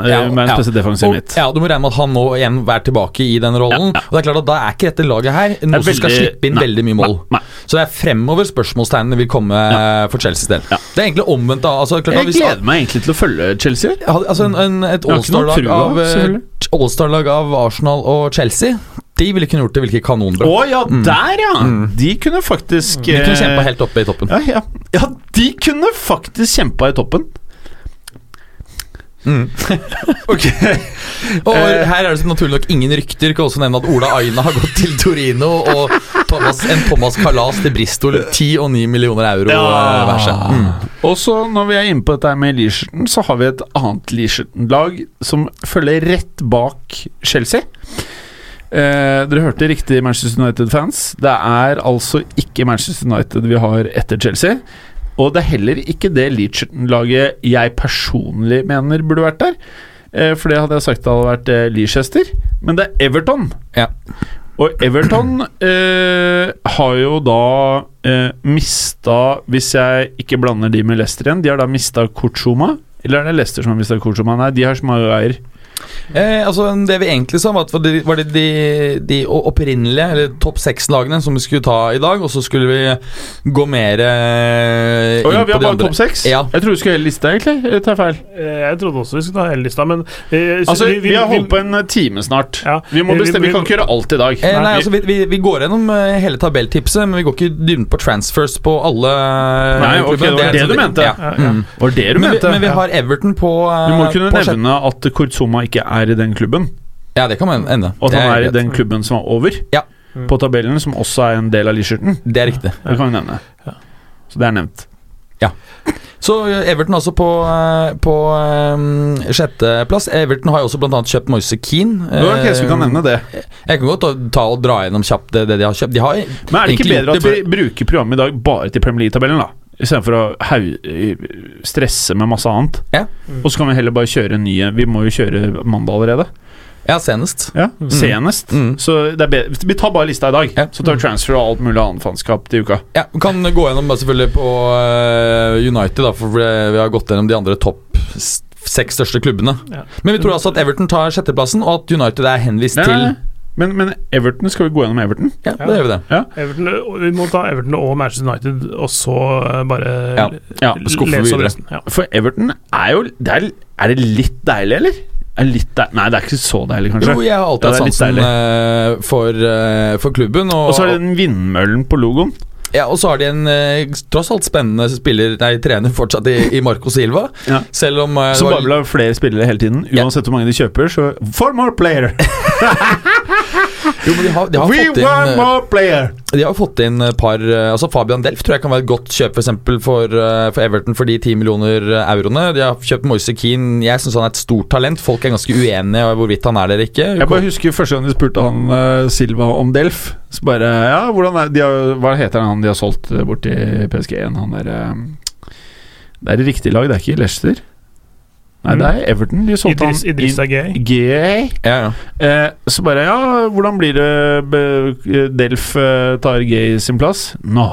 A: eh, Verdens beste defensiv midt.
B: ja, Du må regne med at han nå igjen er tilbake i den rollen. Og det er klart at Da er ikke dette laget her noe som skal slippe inn
A: nei,
B: veldig mye mål.
A: Nei,
B: Så det er fremover spørsmålstegnene vil komme eh, for Chelseas del. Det er egentlig omvendt. da altså, klart,
A: Jeg gleder meg egentlig til å følge Chelsea.
B: Altså en, en, Et allstar-lag av, eh, av Arsenal og Chelsea De ville kunne gjort det hvilke kanonbra.
A: Å ja, der ja! De kunne faktisk
B: De kunne kjempa helt oppe i toppen.
A: Ja, ja. ja, de kunne faktisk kjempa i toppen.
B: Mm. *laughs*
A: Ok
B: Og
A: Eh.
B: her er det så naturlig nok ingen rykter. Kan også nevne at Ola Aina har gått til Torino, og Thomas, en Thomas Kalas til Bristol. 10 og 9 millioner euro ja. hver seg. Mm.
A: Og så når vi er inne på dette med Leaserton, så har vi et annet Leaserton-lag som følger rett bak Chelsea. Eh, dere hørte riktig, Manchester United-fans. Det er altså ikke Manchester United vi har etter Chelsea. Og det er heller ikke det Leacherton-laget jeg personlig mener burde vært der. Eh, for det hadde jeg sagt det hadde vært eh, Leicester. Men det er Everton.
B: Ja.
A: Og Everton eh, har jo da eh, mista Hvis jeg ikke blander de med Leicester igjen, de har da mista Kortsuma. Eller er det Leicester som har mista Kortsuma? Nei, de har Schmeier.
B: Eh, altså Det vi egentlig sa, var at det var det de, de opprinnelige, eller topp seks-lagene, som vi skulle ta i dag. Og så skulle vi gå mer eh,
A: oh, ja,
B: inn
A: vi har bare topp seks?
B: Ja.
A: Jeg trodde vi skulle hele lista, egentlig. Jeg tar jeg feil?
C: Eh, Jeg trodde også vi skulle ta hele lista, men eh,
A: Altså, vi, har holdt på en time snart.
C: Ja.
A: Vi må bestemme, vi
C: vi-
A: kan ikke gjøre alt i dag.
B: Eh, nei,
A: Vi-
B: altså vi, vi, vi går gjennom eh, hele tabelltipset, men vi går ikke dypt på transfers på alle eh,
A: Nei, ok, det var
B: det,
A: det
B: liksom-
A: du mente.
B: Ja.
C: Ja, ja.
B: Mm.
A: Var det du
B: Men, vi,
A: mente?
B: men vi har Everton på eh,
A: Vi må kunne
B: på
A: nevne at Kortsuma ikke er i den klubben.
B: Ja, det kan man ende.
A: Og at han er i den klubben som er over
B: Ja.
A: på tabellen, som også er en del av Leaserton.
B: Det er riktig.
A: Det kan vi nevne. Så det er nevnt.
B: Så eh, Everton altså på, eh, på um, sjetteplass. Everton har jo også bl.a. kjøpt Moise Keane.
A: Nå, ok, så vi kan nevne det.
B: Jeg kan godt ta og dra gjennom kjapt det, det de har kjøpt. De har
A: Men er det ikke bedre at vi bruker programmet i dag bare til Premier League-tabellen, da? Istedenfor å hau- stresse med masse annet.
B: Ja.
C: Mm.
A: Og så kan vi heller bare kjøre nye Vi må jo kjøre mandag allerede.
B: Ja, senest.
A: Ja, Senest.
B: Mm.
A: Så det er bedre. vi tar bare lista i dag.
B: Ja.
A: Så tar vi transfer og alt mulig annet faenskap til uka.
B: Ja, vi kan gå gjennom selvfølgelig på eh, United, da, for vi vi har gått gjennom de andre topp seks største klubbene.
C: Ja.
B: Men vi tror altså at Everton tar sjetteplassen, og at United er henvist
A: Nei,
B: til.
A: Men, men Everton, skal vi gå gjennom Everton?
B: Ja, det gjør vi det.
C: Everton, vi må ta Everton og Manchester United, og så eh, bare
B: Ja.
A: Ja,
B: skuffer
C: lese opp
B: videre.
C: resten. Ja.
A: For Everton er jo det er, er det litt deilig, eller? Er litt deil- Nei, det er ikke så deilig, kanskje.
B: Jo, jeg har alltid
A: Ja,
B: hatt sansen eh, for, eh, for klubben. Og,
A: Og så er det den vindmøllen på logoen.
B: Ja, og så har de en eh, tross alt spennende spiller, nei, trener fortsatt i, i Marco Silva.
A: Ja.
B: Selv om eh, det
A: Som
B: var-
A: bare vil ha flere spillere hele tiden. Uansett hvor mange de kjøper, så For more player! *laughs* *laughs*
B: Jo, de har, de har
A: We
B: fått
A: want
B: inn,
A: more player!
B: De har fått inn par eh, Altså Fabian Delf tror jeg kan være et godt kjøp for, eksempel, for, eh, for Everton for de 10 millioner euroene. De har kjøpt Moise Keane. Jeg syns han er et stort talent. Folk er ganske uenige om hvorvidt han er det eller ikke.
A: Jeg bare husker første gang de spurte han uh, Silva om Delf. Så bare Ja, hvordan er de har, Hva heter han de har solgt bort til PSG1? Han derre uh, Det er det riktige lag, det er ikke Leicester. Nei,
C: Mm.
A: det er Everton. De solgte
C: Idris,
A: han
C: Idris er gay.
A: Gay.
B: ja, ja.
A: Eh, så bare Ja, hvordan blir det be, Delf eh, tar Gay sin plass? No.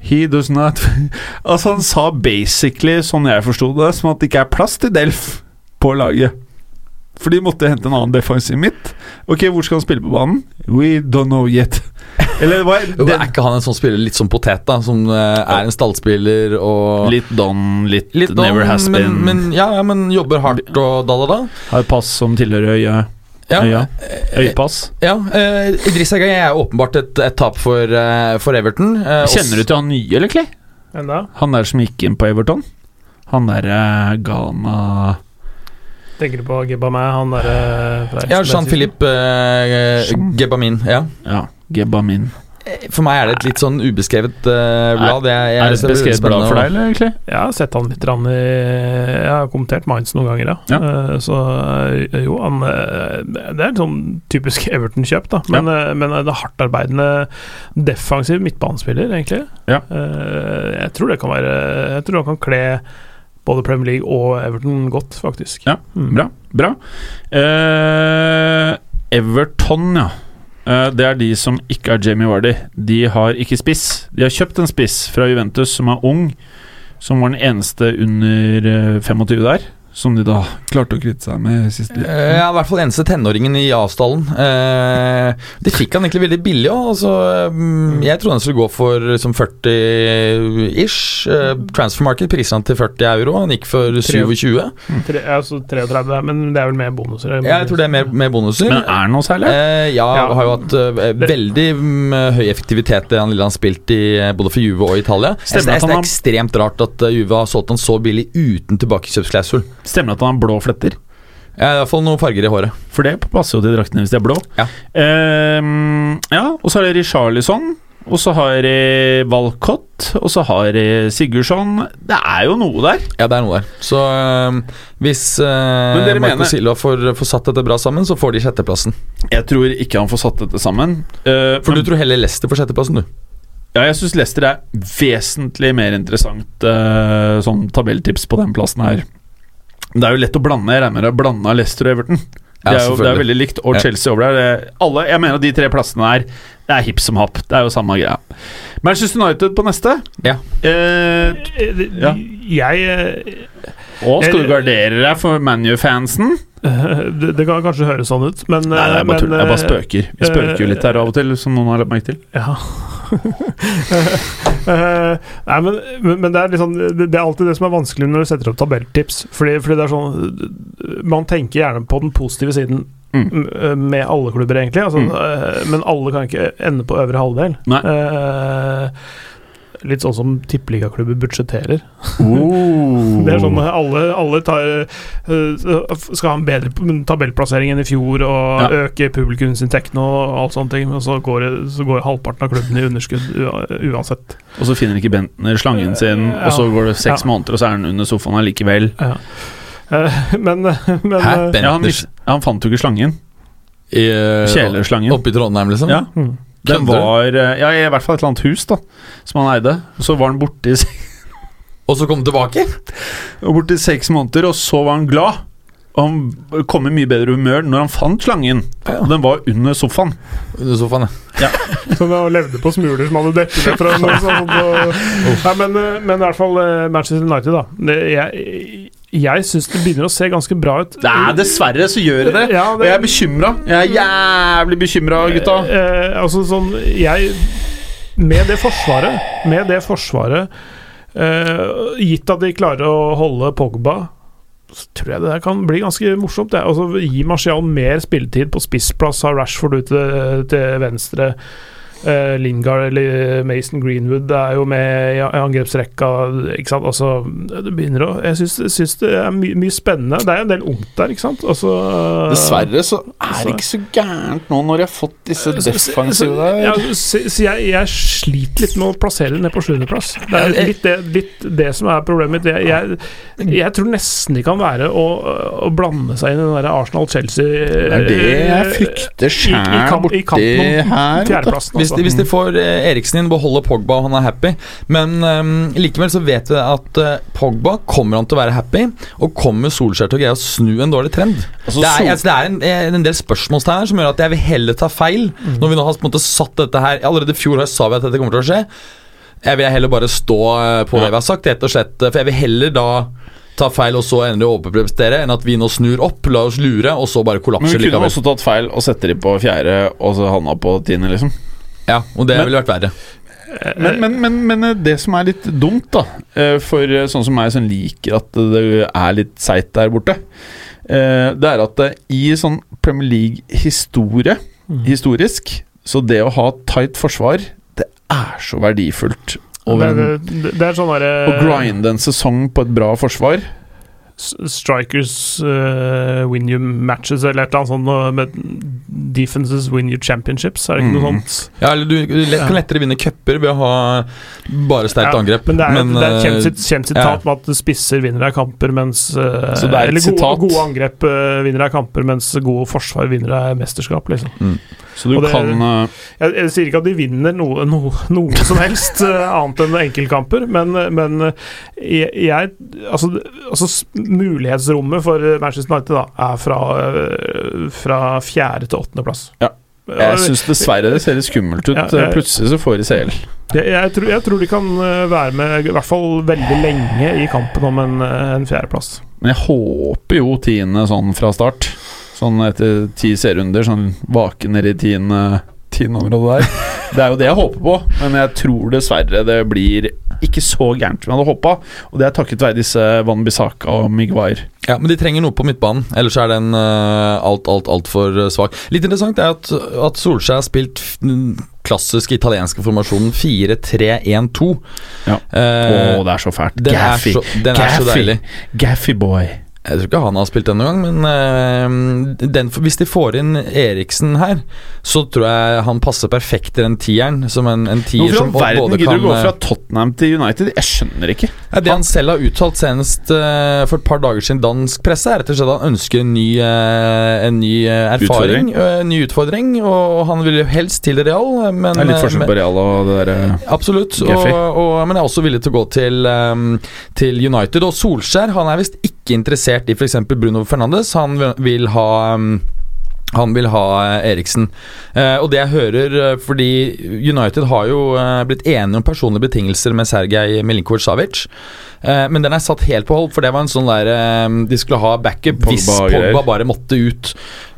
A: He does not *laughs* Altså, han sa basically, sånn jeg forsto det, som at det ikke er plass til Delf på laget. For de måtte hente en annen defensive midt. Ok, hvor skal han spille på banen? We don't know yet. *laughs* Eller hva *laughs*
B: Jo, Er ikke han en sånn spiller litt som potet, da? Som eh, er en stallspiller og
A: Litt don, litt,
B: Litt
A: never has
B: men,
A: been.
B: men, ja, ja, men jobber hardt og da, da, da.
A: Har pass som tilhører øya.
B: Ja,
A: Øya.
B: eh,
A: Øypass.
B: ja uh, Idris Egay er åpenbart et, et tap for, uh, for Everton. Uh,
A: Kjenner du til han nye, eller, Clay?
C: Enda?
A: Han der som gikk inn på Everton? Han derre Ghana
C: Tenker du på Gebamé, han derre fra
B: Ja, Jean-Philippe eh, Gebamin. Ja.
A: Ja, Gebamin.
B: For meg er det et litt sånn ubeskrevet uh, blad. Jeg, jeg,
A: Er det et beskrevet blad for deg, eller, egentlig?
C: Jeg har sett han litt rann i Jeg har kommentert Mainz noen ganger, ja.
A: Ja.
C: Uh, Så eh, jo, han eh, Det er et sånn typisk *laughs* Everton-kjøp, da. Men, eh, men det er hardtarbeidende defensiv midtbanespiller, egentlig.
A: Ja.
C: Uh, Jeg tror det kan være Jeg tror han kan kle både Premier League og Everton godt, faktisk.
A: Ja,
C: Mm.
A: Bra. bra eh, Everton, ja. Eh, det er de som ikke er Jamie Vardy. De har ikke spiss. De har kjøpt en spiss fra Juventus som er ung, som var den eneste under eh, 25 der. Som de da klarte å kvitte seg med sist.
B: uke? Ja, i hvert fall eneste tenåringen i avstallen. Eh, de fikk han egentlig veldig billig òg. Altså, mm, jeg trodde han skulle gå for som 40-ish. Transfer market priser han til 40 euro. Han gikk for 27.
C: Tre, altså 33, men det er vel med bonuser?
B: Ja, jeg tror det er mer, mer bonuser.
A: Men er det noe særlig?
B: Eh, ja,
C: Ja.
B: har jo hatt eh, veldig mm, høy effektivitet det han lille han spilt i eh, både for Juve og Italia. Jeg
A: Stemmer
B: det er ekstremt rart at eh, Juve har solgt han så billig uten tilbakekjøpsklausul.
A: Stemmer det at han har blå fletter?
B: Ja, I hvert fall noen farger i håret.
A: For det passer jo til draktene hvis de er blå.
B: Ja.
A: Ehm, ja, og så har de Richarlison. Og så har de Walcott, og så har de Sigurdsson. Det er jo noe der.
B: Ja, det er noe der. Så øh, hvis øh,
A: dere
B: Marco
A: mener-
B: Silva får, får satt dette bra sammen, så får de sjetteplassen.
A: Jeg tror ikke han får satt dette sammen. Eh,
B: For
A: men-
B: du tror heller Leicester får sjetteplassen, du?
A: Ja, jeg syns Leicester er vesentlig mer interessant uh, sånn tabelltips på den plassen her. Det er jo lett å blande. Jeg regner med er blanda Leicester og Everton.
B: Ja,
A: det, er jo, det er veldig likt. Og
B: Ja.
A: Chelsea over der. Det, alle, jeg mener at de tre plassene her Det er hipp som happ. Det er jo samme greia. Manchester United på neste.
B: Ja.
A: Eh, Ja.
C: Jeg eh,
A: og skal du gardere deg for ManU-fansen? *laughs*
C: det, det kan kanskje høres sånn ut, men
A: Nei, nei, jeg bare
C: men.
A: Jeg bare
C: eh,
A: spøker. Vi spøker jo litt her av og til, som noen har lagt merke til.
C: Ja. *laughs* Eh, nei, men, men det er liksom det, er alltid det som er vanskelig når du setter opp tabelltips. Fordi, fordi det er sånn Man tenker gjerne på den positive siden
A: Mm.
C: med alle klubber, egentlig. Altså,
A: Mm.
C: eh, men alle kan ikke ende på øvre halvdel.
A: Nei.
C: Eh, litt sånn som tippeligaklubber budsjetterer.
A: Oh. *laughs*
C: Det er sånn alle, alle tar, eh, skal ha en bedre tabellplassering enn i fjor og
A: Ja.
C: øke publikumsinntektene og alt sånne ting, men så går, så går halvparten av klubben i underskudd uansett.
A: Og så finner ikke Bentner slangen sin, og så går det seks
C: Ja.
A: måneder, og så er han under sofaen allikevel.
C: Ja. Eh, men men
B: Hæ?
C: eh,
A: Ja, han, han fant jo ikke slangen.
B: i,
A: Kjelerslangen.
B: Oppe i Trondheim, liksom?
A: Ja.
C: mm.
A: Den var eh, Ja, i hvert fall et eller annet hus, da, som han eide. Så var han borte i, *laughs*
B: Og så kom han tilbake?
A: borte i seks måneder, og så var han glad. Og han kom i mye bedre humør når han fant slangen.
B: Ja.
A: Og den var under sofaen.
B: Under sofaen, ja. *laughs*
C: Så han levde på smuler som hadde dekket det fra noe sånt. Og, *laughs* Nei, men, eh, men i hvert fall eh, Manchester United, da. Det, jeg jeg syns det begynner å se ganske bra ut.
A: Nei, dessverre så gjør det det.
C: Ja,
A: Og jeg er bekymra. Jeg er jævlig bekymra, gutta.
C: Eh, eh, altså sånn Jeg Med det forsvaret Med det forsvaret eh, Gitt at de klarer å holde Pogba så tror jeg det der kan bli ganske morsomt. Altså, gi Marcial mer spilletid på spissplass, ha Rashford ut til, til venstre. Eh, Lingard eller Mason Greenwood er jo med i angrepsrekka. Ikke sant? Altså, det begynner å Jeg syns, syns det er my mye spennende. Det er en del ungt der, ikke sant? Altså,
A: Dessverre så er det ikke så gærent nå når jeg har fått disse defensive der.
C: Ja, så, så jeg, jeg sliter litt med å plassere dem ned på sjuendeplass. Det er litt det, litt det som er problemet. Jeg, jeg, jeg tror nesten det kan være å, å blande seg inn i den der Arsenal-Chelsea
A: Det er det jeg frykter sjæl borti her.
B: Hvis de, hvis de får eh, Eriksen inn, beholder Pogba og han er happy Men um, likevel så vet vi at uh, Pogba kommer han til å være happy, og kommer Solskjær til å greie å snu en dårlig trend.
A: Altså,
B: det er, altså, det er en, en del spørsmålstegn her som gjør at jeg vil heller ta feil. Når vi nå har på en måte satt dette her Allerede i fjor sa vi at dette kommer til å skje. Jeg vil heller bare stå på på det vi har sagt, rett og slett. For jeg vil heller da ta feil og så ende å overprestere, enn at vi nå snur opp, la oss lure, og så bare kollapser likevel.
A: Men vi kunne
B: likevel.
A: også tatt feil og sette de på fjerde, og så havna på tiende, liksom.
B: Ja, og det
A: Men-
B: ville vært verre.
A: Men, men, men, men eh, det som er litt dumt, da, eh, for eh, sånn som meg som liker at det er litt seigt der borte, eh, det er at eh, i sånn Premier League-historie,
C: Mm.
A: historisk, så det å ha tight forsvar, det er så verdifullt. Over en,
C: det, det, det er sånn der,
A: å grinde en sesong på et bra forsvar,
C: Strikers uh, win you matches, eller et eller annet sånt med defenses win you championships, er det ikke noe
A: Mm.
C: sånt?
B: Ja, eller du du lett, kan lettere vinne cuper ved å ha bare sterkt
C: Ja,
B: angrep.
C: Men det er, det er et kjent,
B: eh,
C: kjent sitat med at spisser vinner av kamper, mens eh,
A: er
C: Eller gode, gode angrep vinner av kamper, mens gode forsvar vinner av mesterskap, liksom.
A: Så du
C: det-
A: kan eh,
C: Jeg, jeg sier ikke at de vinner noe, noe, noe som helst eh, annet enn enkeltkamper, men, men eh, jeg, jeg altså, altså Mulighetsrommet for Manchester United da, er fra, fra fjerde til åttendeplass.
A: Ja. Jeg syns dessverre det ser litt skummelt ut.
C: Ja, jeg-
A: Plutselig så får de CL.
C: Jeg, jeg, tror, jeg tror de kan være med i hvert fall veldig lenge i kampen om en, en fjerdeplass.
A: Men jeg håper jo tiende sånn fra start. Sånn etter ti serierunder, sånn vake ned i tiende tiendeområdet der. *laughs* Det er jo det jeg håper på, men jeg tror dessverre det blir ikke så gærent som jeg hadde håpa. Og det er takket være disse Van Bissaka og Miguire.
B: Ja, men de trenger noe på midtbanen, ellers er den uh, alt, alt, altfor uh, svak. Litt interessant er at, at Solskjær har spilt den klassiske italienske formasjonen 4-3-1-2.
A: Ja.
B: Uh,
A: Å, det er så fælt.
B: den er
A: Gaffy.
B: så, den er så deilig.
A: Gaffy boy.
B: Jeg tror ikke han har spilt den noen gang, men øh, den, hvis de får inn Eriksen her, så tror jeg han passer perfekt til den tieren. Som en, en tier
A: Hvorfor i
B: som
A: verden
B: både
A: gidder
B: kan
A: du gå
B: eh,
A: fra Tottenham til United? Jeg skjønner ikke.
B: Ja, det han selv har uttalt senest øh, for et par dager siden dansk presse, er rett og slett at han ønsker en ny, øh, en ny eh, erfaring, eh, en ny utfordring, og han vil jo helst til Real. eh, Men,
A: Det er litt
B: eh,
A: forskjell på Real og det derre
B: Absolutt, og, og, men jeg er også villig til å gå til, til United. Og Solskjær han er visst ikke interessert i f.eks. Bruno Fernandes. Han vil ha um, han vil ha eh, Eriksen. Eh, og det jeg hører eh, Fordi United har jo eh, blitt enige om personlige betingelser med Sergej Milinkovic-Savic. Eh, men den er satt helt på hold, for det var en sånn der eh, De skulle ha backup Pogba
A: hvis
B: Pogba bare måtte ut.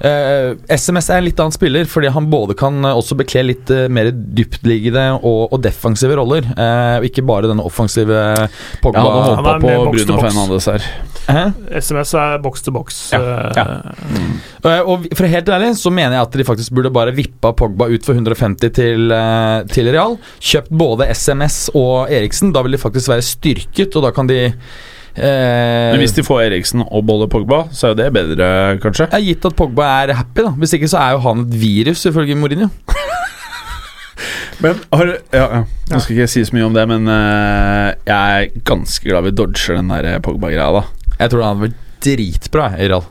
B: Eh, SMS er en litt annen spiller, fordi han både kan eh, også bekle litt eh, mer dyptliggende og, og defensive roller. Eh, og ikke bare denne offensive Pogba.
A: Jeg hadde
C: Han
A: håpa
C: er
A: på Bruno
C: box.
A: Fernandes her.
B: Hæ?
C: SMS er boks til boks. Eh,
B: Eh, og for helt ærlig så mener jeg at de faktisk burde bare vippa Pogba ut for 150 til, eh, til Real. Kjøpt både SMS og Eriksen. Da vil de faktisk være styrket, og da kan de eh,
A: Men hvis de får Eriksen og Bolle Pogba, så er jo det bedre, kanskje?
B: er Gitt at Pogba er happy, da. Hvis ikke så er jo han et virus, ifølge Mourinho. *laughs*
A: Men har ja, ja. Nå skal ikke jeg si så mye om det, men uh, jeg er ganske glad vi dodger den der Pogba-greia, da.
B: Jeg tror han hadde vært dritbra i Real.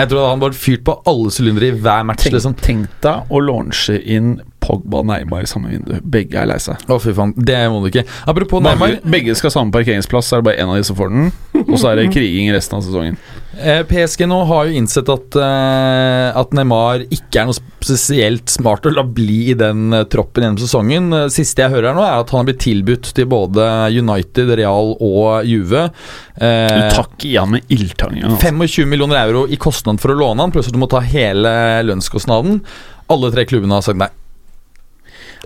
B: Jeg tror han var fyrt på alle sylindere i hver match.
A: Tenk,
B: liksom
A: tenk deg å launche inn Pogba og Neymar i samme vindu. Begge er lei seg.
B: Å, fy faen. Det må du ikke. Apropos Neymar.
A: Begge, skal ha samme parkeringsplass, så er det bare én av de som får den. Og så er det kriging resten av sesongen.
B: Eh, PSG nå har jo innsett at, eh, at Neymar ikke er noe spesielt smart å la bli i den eh, troppen gjennom sesongen. Eh, Siste jeg hører her nå, er at han har blitt tilbudt til både United, Real og Juve.
A: Du
B: Eh,
A: takker ja med ildtangen. Altså.
B: 25 millioner euro i kostnad for å låne han, pluss at du må ta hele lønnskostnaden. Alle tre klubbene har sagt nei.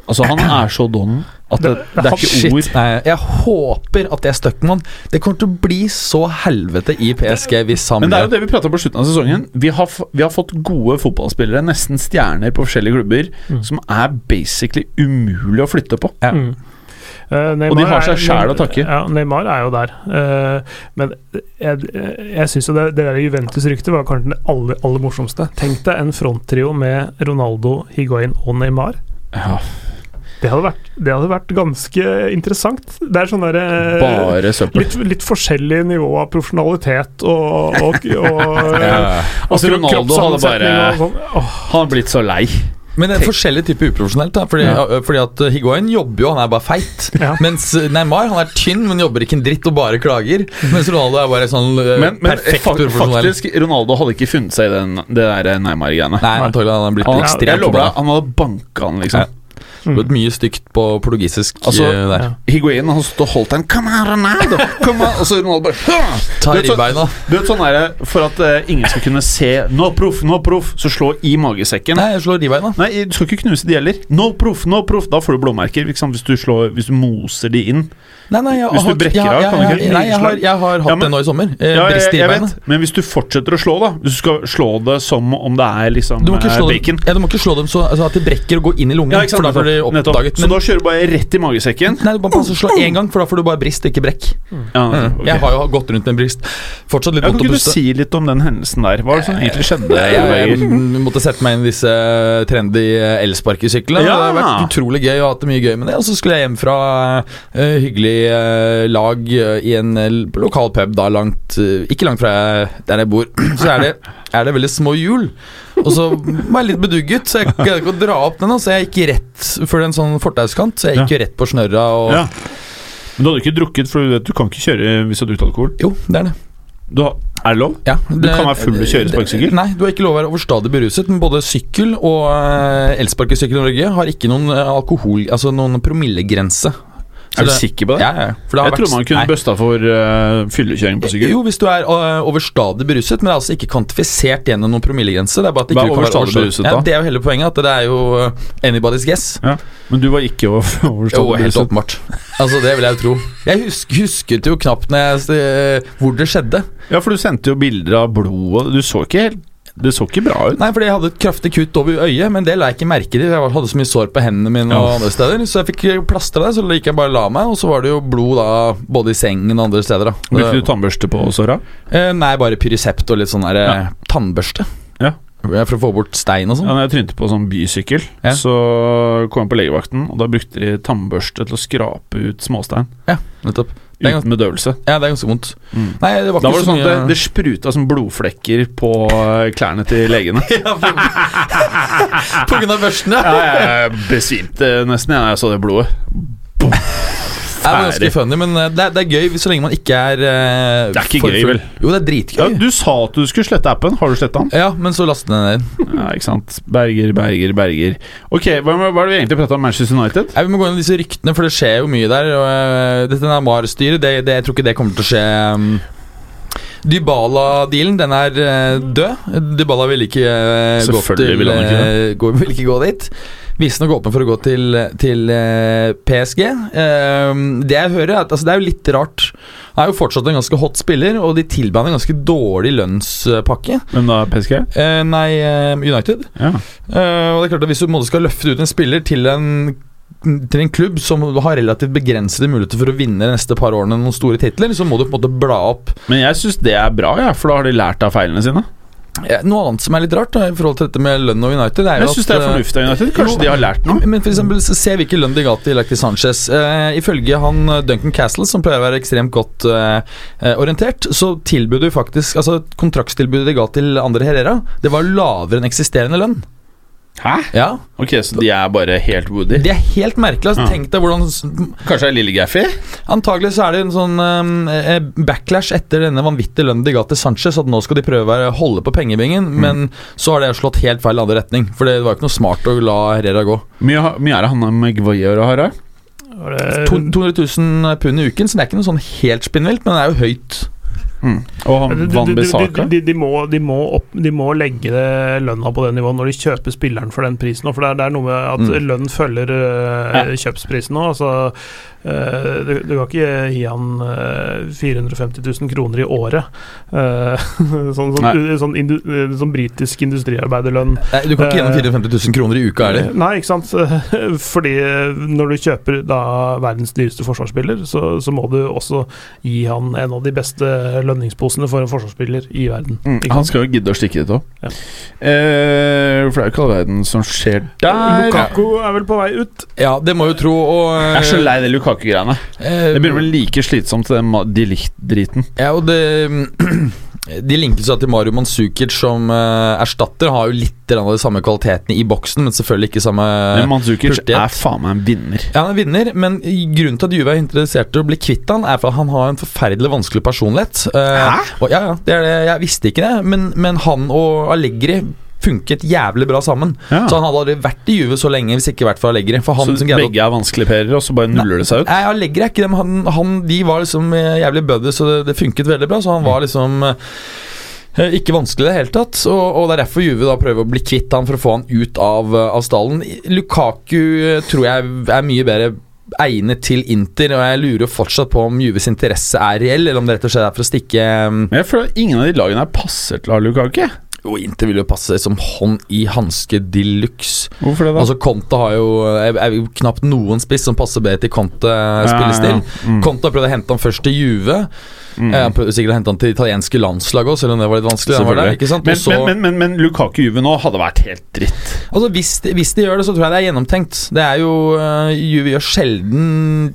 A: Altså, han er så don at det, det er ikke
B: Shit.
A: ord.
B: Nei, jeg håper at det er Stuckman. Det kommer til å bli så helvete i PSG hvis han
A: Men det er jo det vi prata om på slutten av sesongen. Vi har, vi har fått gode fotballspillere, nesten stjerner på forskjellige klubber, som er basically umulig å flytte på.
B: Ja.
C: Mm. Eh,
A: Og de har seg sjæl å takke.
C: Ja, Neymar er jo der. Uh, men jeg, jeg syns jo det, det der Juventus-ryktet var kanskje det aller, aller morsomste. Tenk deg en fronttrio med Ronaldo, Higuain og Neymar.
A: Ja,
C: Det hadde vært, det hadde vært ganske interessant. Det er sånn derre. Litt, litt forskjellig nivå av profesjonalitet og, og, og, *laughs*
B: Ja.
C: og
A: Altså, Ronaldo hadde bare-
C: sånn. Åh,
A: Han blitt så lei.
B: Men det er forskjellig type uprofesjonelt. da Fordi,
C: Ja.
B: fordi at uh, Higuain jobber jo, han er bare feit. *laughs*
C: Ja.
B: Mens Neymar han er tynn, men jobber ikke en dritt og bare klager. Mens Ronaldo er bare sånn
A: Men, men
B: perfekt uprofesjonell.
A: faktisk, Ronaldo hadde ikke funnet seg i den, det der Neymar-greiene.
B: Nei, antagelig hadde han blitt
A: Han, jeg
B: ekstremt
A: lover deg, han hadde banka han, liksom.
B: Ja. Blitt mye stygt på portugisisk
A: Altså,
B: uh, der.
C: ja.
A: Higuain han holdt en Ronaldo! Og så Ronaldo bare «Hå!»
B: Ta
A: Du vet så- Du vet sånn der, For at uh, ingen skal kunne se No proof, no proof, så slå i magesekken.
B: Nei, jeg slår ribbeina.
A: Nei, du skal ikke knuse de heller. No proof, no proof. Da får du blåmerker hvis du, slår, hvis du moser de inn.
B: Nei, nei, jeg,
A: Hvis du
B: har-
A: brekker av, ja, du ikke-
B: Nei, jeg har, jeg har hatt
A: Ja, men-
B: det nå i sommer. Eh,
A: Ja, jeg,
B: i
A: jeg vet, men hvis du fortsetter å slå, da Hvis du skal slå det som om det er liksom
B: Du må, ikke
A: eh,
B: slå
A: bacon
B: dem, ja, du må ikke slå dem så altså, at de brekker og går inn i lungen.
A: Ja,
B: for da får de
A: nettopp.
B: oppdaget
A: Så da kjører du bare rett i magesekken.
B: Nei, du bare passer så slå én gang, for da får du bare brist, ikke brekk.
A: Ja, okay.
B: Jeg har jo gått rundt med en brist. Fortsatt litt
A: Ja,
B: vondt
A: kan ikke du si litt om den hendelsen der? Hva er det som egentlig skjedde?
B: Jeg,
A: jeg,
B: måtte sette meg inn i disse trendy elsparkesyklene.
A: Ja.
B: Det har vært utrolig gøy og hatt det mye gøy med det. Og så skulle jeg hjem fra uh, hyggelig uh, lag eh, i en eh, lokal pub da langt uh, Ikke langt fra der jeg bor. *clears throat* Så er det, er det veldig små hjul. Og så var jeg litt bedugget, så jeg greide ikke å dra opp den. Så jeg gikk rett for en sånn fortauskant, så jeg gikk jo rett på snørra. Og,
A: Ja. Men du hadde ikke drukket, for du vet du kan ikke kjøre hvis du har drukket alkohol.
B: Jo, det er det.
A: Du har, er det lov?
B: Ja,
A: Du kan være full og kjøre sparkesykkel?
B: Nei, du har ikke lov å være overstadig beruset. Men både sykkel og uh, elsparkesykkel i Norge har ikke noen eh, alkohol Altså noen promillegrense. Så
A: Er du
B: det-
A: sikker på det?
B: Ja, ja. For det har
A: Jeg
B: tror
A: man kunne
B: Nei.
A: busta for uh, fyllekjøring på sykkel.
B: Jo, hvis du er uh, overstadig beruset, men det er altså ikke kvantifisert gjennom noen promillegrense. Det er bare at ikke
A: Hva er
B: kan være
A: overstadig
B: overstadig-
A: da?
B: Ja, det er jo hele poenget, at det er jo øh, anybody's guess. Ja.
A: Men du var ikke over- *laughs*
B: Jo, helt åpenbart. Altså, det vil jeg jo tro. Jeg husk, husket jo knapt når jeg, uh, hvor det skjedde.
A: Ja, for du sendte jo bilder av blodet. Du så ikke helt Det så ikke bra ut.
B: Nei, fordi jeg hadde et kraftig kutt over øyet, men det la jeg ikke merke til. Jeg hadde så mye sår på hendene mine og
A: Ja.
B: andre steder, så jeg fikk plastra det. Så gikk jeg bare la meg, og så var det jo blod da både i sengen og andre steder. da
A: Brukte du tannbørste på såra?
B: Eh, Nei, bare Pyrisept og litt sånn der eh,
A: Ja.
B: tannbørste.
A: Ja.
B: For å få bort stein og sånn?
A: Ja, når jeg trynte på sånn bysykkel,
B: Ja.
A: så kom jeg på legevakten, og da brukte de tannbørste til å skrape ut småstein.
B: Ja, nettopp. Det er
A: bedøvelse.
B: Ja, det er ganske vondt.
A: Mm.
B: Nei, det var
A: Da var det sånn at det, det spruta som blodflekker på eh, klærne til legene. *laughs*
B: Ja, *laughs* På grunn av børsten, ja.
A: Ja, jeg besvimte nesten jeg, da jeg så det blodet.
B: Det er ganske funny, men eh, det er, det er gøy så lenge man ikke er uh,
A: Det er ikke gøy, vel?
B: Jo, det er
A: Ja,
B: dritgøy.
A: du sa at du skulle slette appen. Har du sletta den?
B: Ja, men så lastet den ned.
A: Ja, ikke sant. Berger, Berger, Berger. Ok, hva, hva er det vi egentlig prata om Manchester United?
B: Ja, vi må gå inn i disse ryktene, for det skjer jo mye der. Og, uh, dette Neymar-styret, det, det, jeg tror ikke det kommer til å skje. um, Dybala-dealen, den er uh, død. Dybala ville ikke uh, gå til
A: vil ikke
B: gå, vil ikke gå dit. Visstnok åpen for å gå til, til eh, PSG. Eh, det jeg hører, er at altså, det er jo litt rart. Han er jo fortsatt en ganske hot spiller, og de tilbød han en ganske dårlig lønnspakke.
A: Hvem da? PSG?
B: Eh, nei, eh, United.
A: Ja.
B: Eh, og det er klart at Hvis du skal løfte ut en spiller til en til en klubb som har relativt begrensede muligheter for å vinne de neste par årene noen store titler, så må du på en måte bla opp
A: Men jeg syns det er bra, ja, for da har de lært av feilene sine.
B: Eh, Noe annet som er litt rart da, i forhold til dette med lønn og United, er jo
A: Jeg syns det er
B: eh,
A: fornuftig av United. Kanskje
B: jo,
A: de har lært noe?
B: Men for eksempel, så Se hvilken lønn de ga til Lacti Sanchez. Eh, ifølge han eh, Duncan Castle, som pleier å være ekstremt godt eh, eh, orientert, så tilbudet faktisk Altså kontraktstilbudet de ga til Andre Herrera, det var lavere enn eksisterende lønn.
A: Hæ?
B: Ja,
A: Ok, så de er bare helt woody?
B: De er helt merkelig. Altså,
A: Ja.
B: Tenk deg hvordan
A: Kanskje det er Lille Gaffy?
B: Antagelig så er det en sånn eh, backlash etter denne vanvittige lønnen de ga til Sanchez. At nå skal de prøve å holde på pengebingen,
A: Mm.
B: men så har det slått helt feil andre retning. For det var jo ikke noe smart å la Herrera gå.
A: Mye, mye er det han har, da?
C: Var det-
B: To- 200 000 pund i uken, så det er ikke noe sånn helt spinnvilt, men det er jo høyt.
A: Mm. Og han
C: De,
A: Van
C: de, de, de, de, må, de, må opp, de må legge lønna på det nivået når de kjøper spilleren for den prisen. For det er, det er noe med at
B: Mm.
C: lønn følger øh, kjøpsprisen nå. Altså, uh, du, du kan ikke gi han uh, 450 000 kroner i året. øh, *laughs* sånn sånn,
A: Nei.
C: sånn, indu, sånn britisk industriarbeiderlønn.
B: Nei, du kan ikke gjennom 450 000 kroner i uka, er det?
C: Nei, ikke sant. *laughs* Fordi når du kjøper da verdens dyreste forsvarsspiller, så, så må du også gi han en av de beste lønningsposene for en forsvarsspiller i verden.
A: Mm, han skal jo gidde å stikke dit òg.
C: Ja.
A: Eh, for det er jo ikke all verden som skjer der.
C: Lukaku er vel på vei ut.
B: Ja, det må jo tro. Og,
A: Jeg er så lei det Lukaku-greiene.
B: eh,
A: Det begynner å bli like slitsomt til den de likt-driten.
B: Ja, og det De linkes til Mario Manzukic som uh, erstatter. Har jo litt av de samme kvalitetene i boksen, men selvfølgelig ikke samme
A: Men Manzukic
B: hurtighet.
A: er faen meg en vinner.
B: Ja, han er vinner, men grunnen til at Juve er interessert i å bli kvitt han, er for at han har en forferdelig vanskelig personlighet. Uh,
A: Hæ?
B: Og, ja, ja, det er det. Jeg visste ikke det, men, men han og Allegri funket jævlig bra sammen.
A: Ja.
B: Så han hadde aldri vært i Juve så lenge hvis ikke vært for Allegri. For han
A: så begge er vanskelige pærer, og så bare nuller det seg ut?
B: Nei, Allegri er ikke dem. Han, han, de var liksom eh, jævlig buddies, så det, det funket veldig bra. Så han var liksom eh, ikke vanskelig i det hele tatt. Og, og det er derfor Juve da prøver å bli kvitt han for å få han ut av, eh, av stallen. Lukaku tror jeg er mye bedre egnet til Inter, og jeg lurer fortsatt på om Juves interesse er reell, eller om det rett og slett er for å stikke
A: Men jeg føler at ingen av de lagene her passer til Lukaku.
B: Jo, Inter vil jo passe som hånd i hanske de luxe.
A: Hvorfor det, da?
B: Altså, Conte har jo er, er knapt noen spiss som passer bedre til Conte-spillestil.
A: Ja, ja. Mm.
B: Conte har prøvd å hente ham først til Juve.
A: Mm.
B: Eh, Han prøvde sikkert å hente han til det italienske landslaget òg, selv om det var litt vanskelig. Var der?
A: Men,
B: Også...
A: men, men, men, Lukaku Juve nå hadde vært helt dritt.
B: Altså hvis de, hvis de gjør det, så tror jeg det er gjennomtenkt. Det er jo uh, Juve gjør sjelden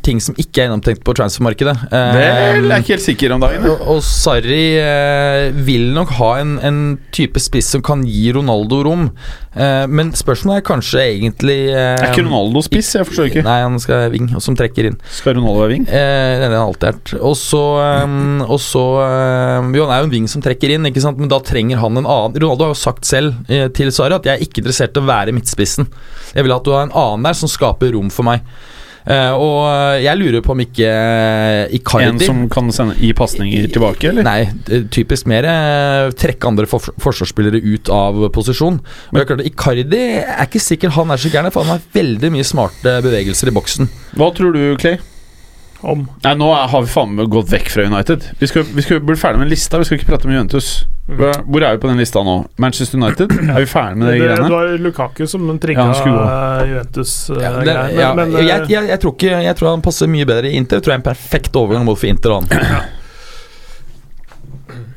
B: ting som ikke er gjennomtenkt på transfermarkedet. Uh,
A: Vel, jeg er ikke helt sikker om dagen.
B: og, og Sarri uh, vil nok ha en, en type spiss som kan gi Ronaldo rom. Eh, men spørsmålet er kanskje egentlig eh,
A: Er ikke Ronaldo spiss? Jeg forstår ikke.
B: Nei, han skal være wing, og som trekker inn.
A: Skal Ronaldo være wing?
B: Eh, det har alltid vært. Og så, um, Jo, han er jo en wing som trekker inn, ikke sant? men da trenger han en annen Ronaldo har jo sagt selv eh, til Sara at jeg er ikke interessert i å være midtspissen. Jeg vil at du har en annen der som skaper rom for meg. Eh, og eh, jeg lurer på om ikke eh, Icardi
A: En som kan sende, gi pasninger tilbake, eller?
B: Nei, typisk mer trekke andre for forsvarsspillere ut av posisjon. Men jeg klart, Icardi er ikke sikkert han er så gæren, for han har veldig mye smarte bevegelser i boksen.
A: Hva tror du, Clay?
C: Om
A: Nei, Nå har vi faen meg gått vekk fra United. Vi skal, vi skal bli ferdig med en lista. Vi skal ikke prate om Juventus. Hvor, hvor er vi på den lista nå? Manchester United? *clears throat* Er vi ferdig med
C: det,
A: greiene?
C: det var Lukaku som trigga
A: Ja, han skulle gå.
C: uh, Juventus. eh,
B: Ja, ja,
C: men, men,
B: jeg, jeg, jeg, tror ikke, jeg tror han passer mye bedre i Inter. Jeg tror jeg er en perfekt overgang mot for Inter. og Han.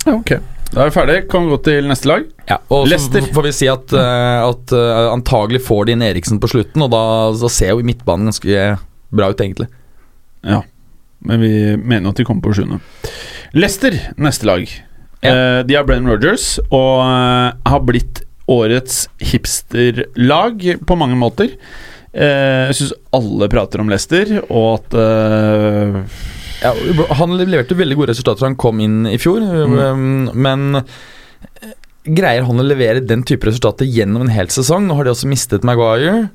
A: Ja, ok. Da er vi ferdig. Kan vi gå til neste lag?
B: Ja, og så får vi si at, eh, at eh, antagelig får de inn Eriksen på slutten, og da, da ser jo midtbanen ganske bra ut, egentlig.
A: Ja. Men vi mener at de kommer på sjuende. Leicester, neste lag.
B: Ja.
A: Eh, de har Brenn Rogers og eh, har blitt årets hipsterlag på mange måter. Eh, jeg syns alle prater om Leicester, og at
B: Ja, han leverte veldig gode resultater da han kom inn i fjor, mm. men eh, greier han å levere den type resultater gjennom en hel sesong? Nå har de også mistet Maguire.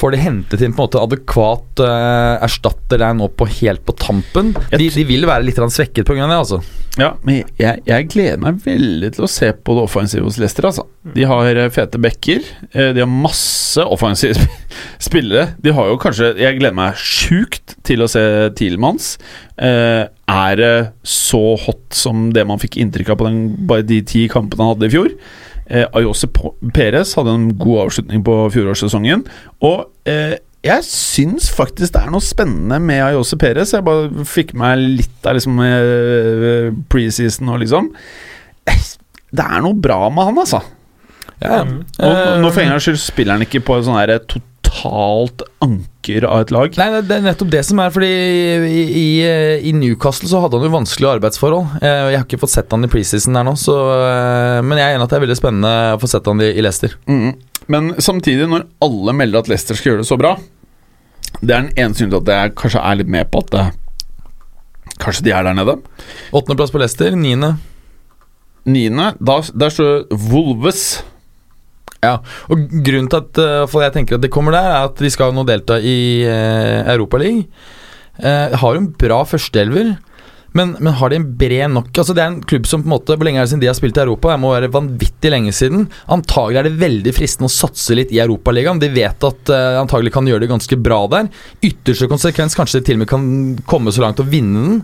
B: Får de hentet inn på en måte adekvat uh, erstatter der nå på helt på tampen? De, de vil være litt svekket pga. det, altså.
A: Ja, men jeg, jeg gleder meg veldig til å se på det offensive hos Leicester. Altså. De har eh, fete backer. eh, De har masse offensive *laughs* spillere. De har jo kanskje Jeg gleder meg sjukt til å se Tielmanns. Uh, er det så hot som det man fikk inntrykk av på den, bare de ti kampene han hadde i fjor? Eh, Ayose Perez hadde en god avslutning på fjorårssesongen. Og eh, jeg syns faktisk det er noe spennende med Ayose Perez. Jeg bare fikk meg litt av liksom eh, preseason og liksom Eh, Det er noe bra med han, altså.
B: Ja.
A: Og
B: eh,
A: nå for en gangs skyld spiller han ikke på sånn her totalt anker av et lag.
B: Nei, det er nettopp det som er, fordi i, i, i Newcastle så hadde han jo vanskelige arbeidsforhold. Eh, Jeg har ikke fått sett han i preseason der nå, så, eh, men jeg er enig at det er veldig spennende å få sett han i, i Leicester.
A: Mm. Men samtidig, når alle melder at Leicester skal gjøre det så bra Det er den eneste grunnen til at jeg kanskje er litt med på at det, Kanskje de er der nede.
B: Åttendeplass på Leicester, niende.
A: Niende, der står Wolves.
B: Ja, og grunnen til at eh, for jeg tenker at de kommer der, er at de skal nå delta i uh, Europaligaen. Uh, har en bra førsteelver, men, men har de en bred nok Altså Det er en klubb som på en måte Hvor lenge er det siden de har spilt i Europa? Det må være vanvittig lenge siden. Antagelig er det veldig fristende å satse litt i Europaligaen. De vet at uh, antagelig kan gjøre det ganske bra der. Ytterste konsekvens kanskje de til og med kan komme så langt og vinne den.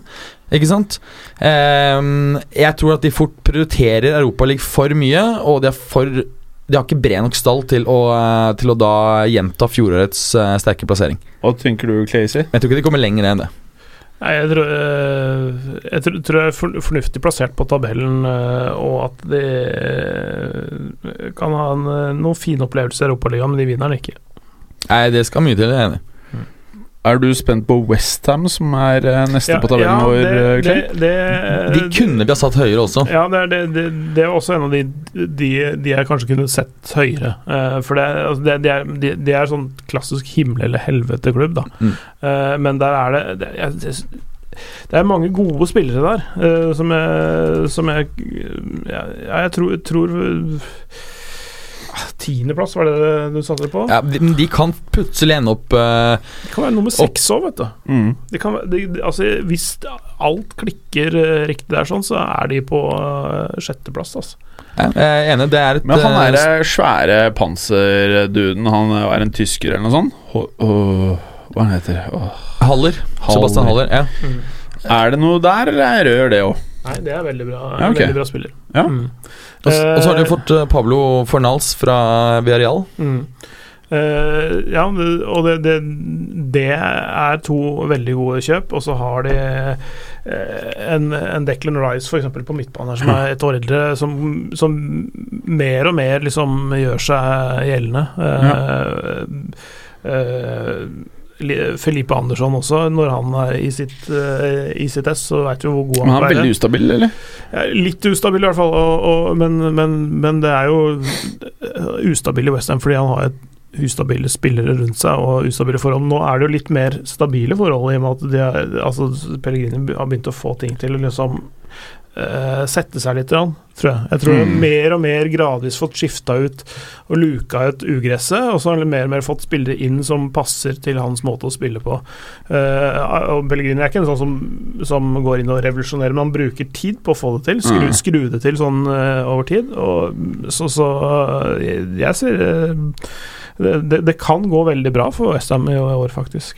B: Ikke sant? Ehm, jeg tror at de fort prioriterer Europaligaen for mye, og de er for de har ikke bred nok stall til å, eh, til å da gjenta fjorårets uh, sterke plassering.
A: Hva tenker du, Clazy?
B: Men jeg tror ikke de kommer lenger enn det.
C: Nei, jeg tror, eh, jeg tror, tror jeg er fornuftig plassert på tabellen, og at de kan ha en, noen fine opplevelser i Europaligaen, men de vinner den ikke.
B: Nei, det skal mye til, jeg er enig.
A: Er du spent på Westham, som er neste neste på tabellen
C: ja,
A: vår,
C: det,
A: eh,
C: det,
B: De kunne vi ha satt høyere også.
C: Ja, det er, det, det, det er også en av de, de, de jeg kanskje kunne sett høyere. Uh, for det, altså det, de, er, de, de er sånn klassisk himmel- eller helvete-klubb, da.
B: Mm.
C: Uh, men der er det det, jeg, det det er mange gode spillere der, uh, som jeg, som jeg ja, Jeg tror, tror Tiendeplass, var det det du satte det på?
B: Ja, de, men de kan plutselig ende opp uh,
C: Det kan være nummer seks òg, vet du.
A: Mm.
C: De kan, de, de, altså, hvis alt klikker eh, riktig der, sånn, så er de på uh, sjetteplass. Altså.
B: ja, Jeg er enig, det er et
A: Men han
B: eh,
A: er eh, svære panserduden, han eh, er en tysker eller noe sånt? Hå- oh, hva heter han?
B: Haller. Sebastian Haller. Ja.
A: Er det noe der, eller er rør det òg?
C: Nei, det er veldig bra,
A: Ja, okay.
C: veldig bra spiller.
A: Ja.
C: Mm.
B: Og, så har de
C: Eh,
B: fått eh, Pablo Fornals fra Villarreal.
C: Mm. Uh, ja, og det, det, det er to veldig gode kjøp. Og så har de en, en Declan Rice for eksempel på midtbanen her, som er et år eldre, som, som mer og mer liksom gjør seg gjeldende. Ja eh, Li- Felipe Andersson også, når han er i sitt, uh, i sitt ess, så veit vi hvor god han
A: er.
C: Men han er
A: veldig ustabil, eller?
C: Ja, Litt ustabil i hvert fall, og, og, men, men, men det er jo eh, ustabil i Westham fordi han har et ustabile spillere rundt seg og ustabile forhold. Nå er det jo litt mer stabile forhold i og med at de er, altså, Pellegrini har begynt å få ting til liksom eh, sette seg litt, tror jeg. Jeg tror
A: Mm.
C: mer og mer gradvis fått skifta ut og luka ut ugresset, og så har han mer og mer fått spillere inn som passer til hans måte å spille på. Uh, og Pellegrini er ikke en sånn som, som går inn og revolusjonerer, men han bruker tid på å få det til. Skru,
A: Mm.
C: skru det til sånn uh, over tid. Og, så så jeg, jeg ser det, det, det kan gå veldig bra for Westham i år, faktisk.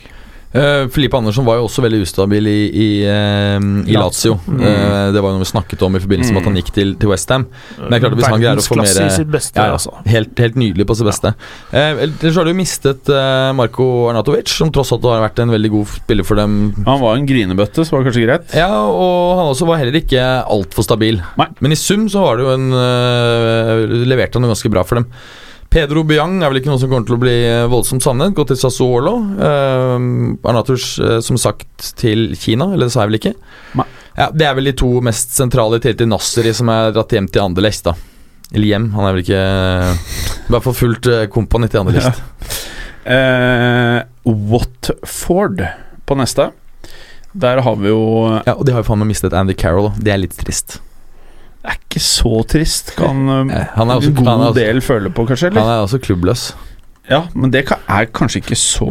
B: Uh, Filipe Andersson var jo også veldig ustabil i, i, eh, i Lazio.
C: Mm.
B: Eh, det var noe vi snakket om i forbindelse med at han gikk til, til Westham. Men det er klart at hvis han greier å få
C: Verdensklasse
B: mer-
C: i sitt beste,
B: Ja,
C: altså.
B: Helt, helt nydelig på sitt beste. Eh, ellers har du mistet eh, Marko Arnatovic, som tross alt har vært en veldig god spiller for dem.
A: Han var en grinebøtte, så var det kanskje greit.
B: Ja, og han også var heller ikke altfor stabil.
A: Nei.
B: Men i sum så var det jo en eh, Leverte han noe ganske bra for dem. Pedro Biang er vel ikke noe som kommer til å bli eh, voldsomt savnet. Gå til Sassuolo. Eh, Arnatovic, eh, som sagt, til Kina, eller det sa jeg vel ikke? Ja, Det er vel de to mest sentrale til til Nasseri, som er dratt hjem til Anderlecht, da. Eller hjem, han er vel ikke I hvert fall fullt uh, kompani til Anderlecht. *laughs*
A: Eh, Watford på neste. Der har vi jo
B: Ja, og de har jo faen meg mistet Andy Carroll. Det er litt trist.
A: Det er ikke så trist, kan eh,
B: Eh, Han er også,
A: en god
B: også,
A: del føle på, kanskje?
B: han er også klubbløs.
A: Ja, men det er kanskje ikke så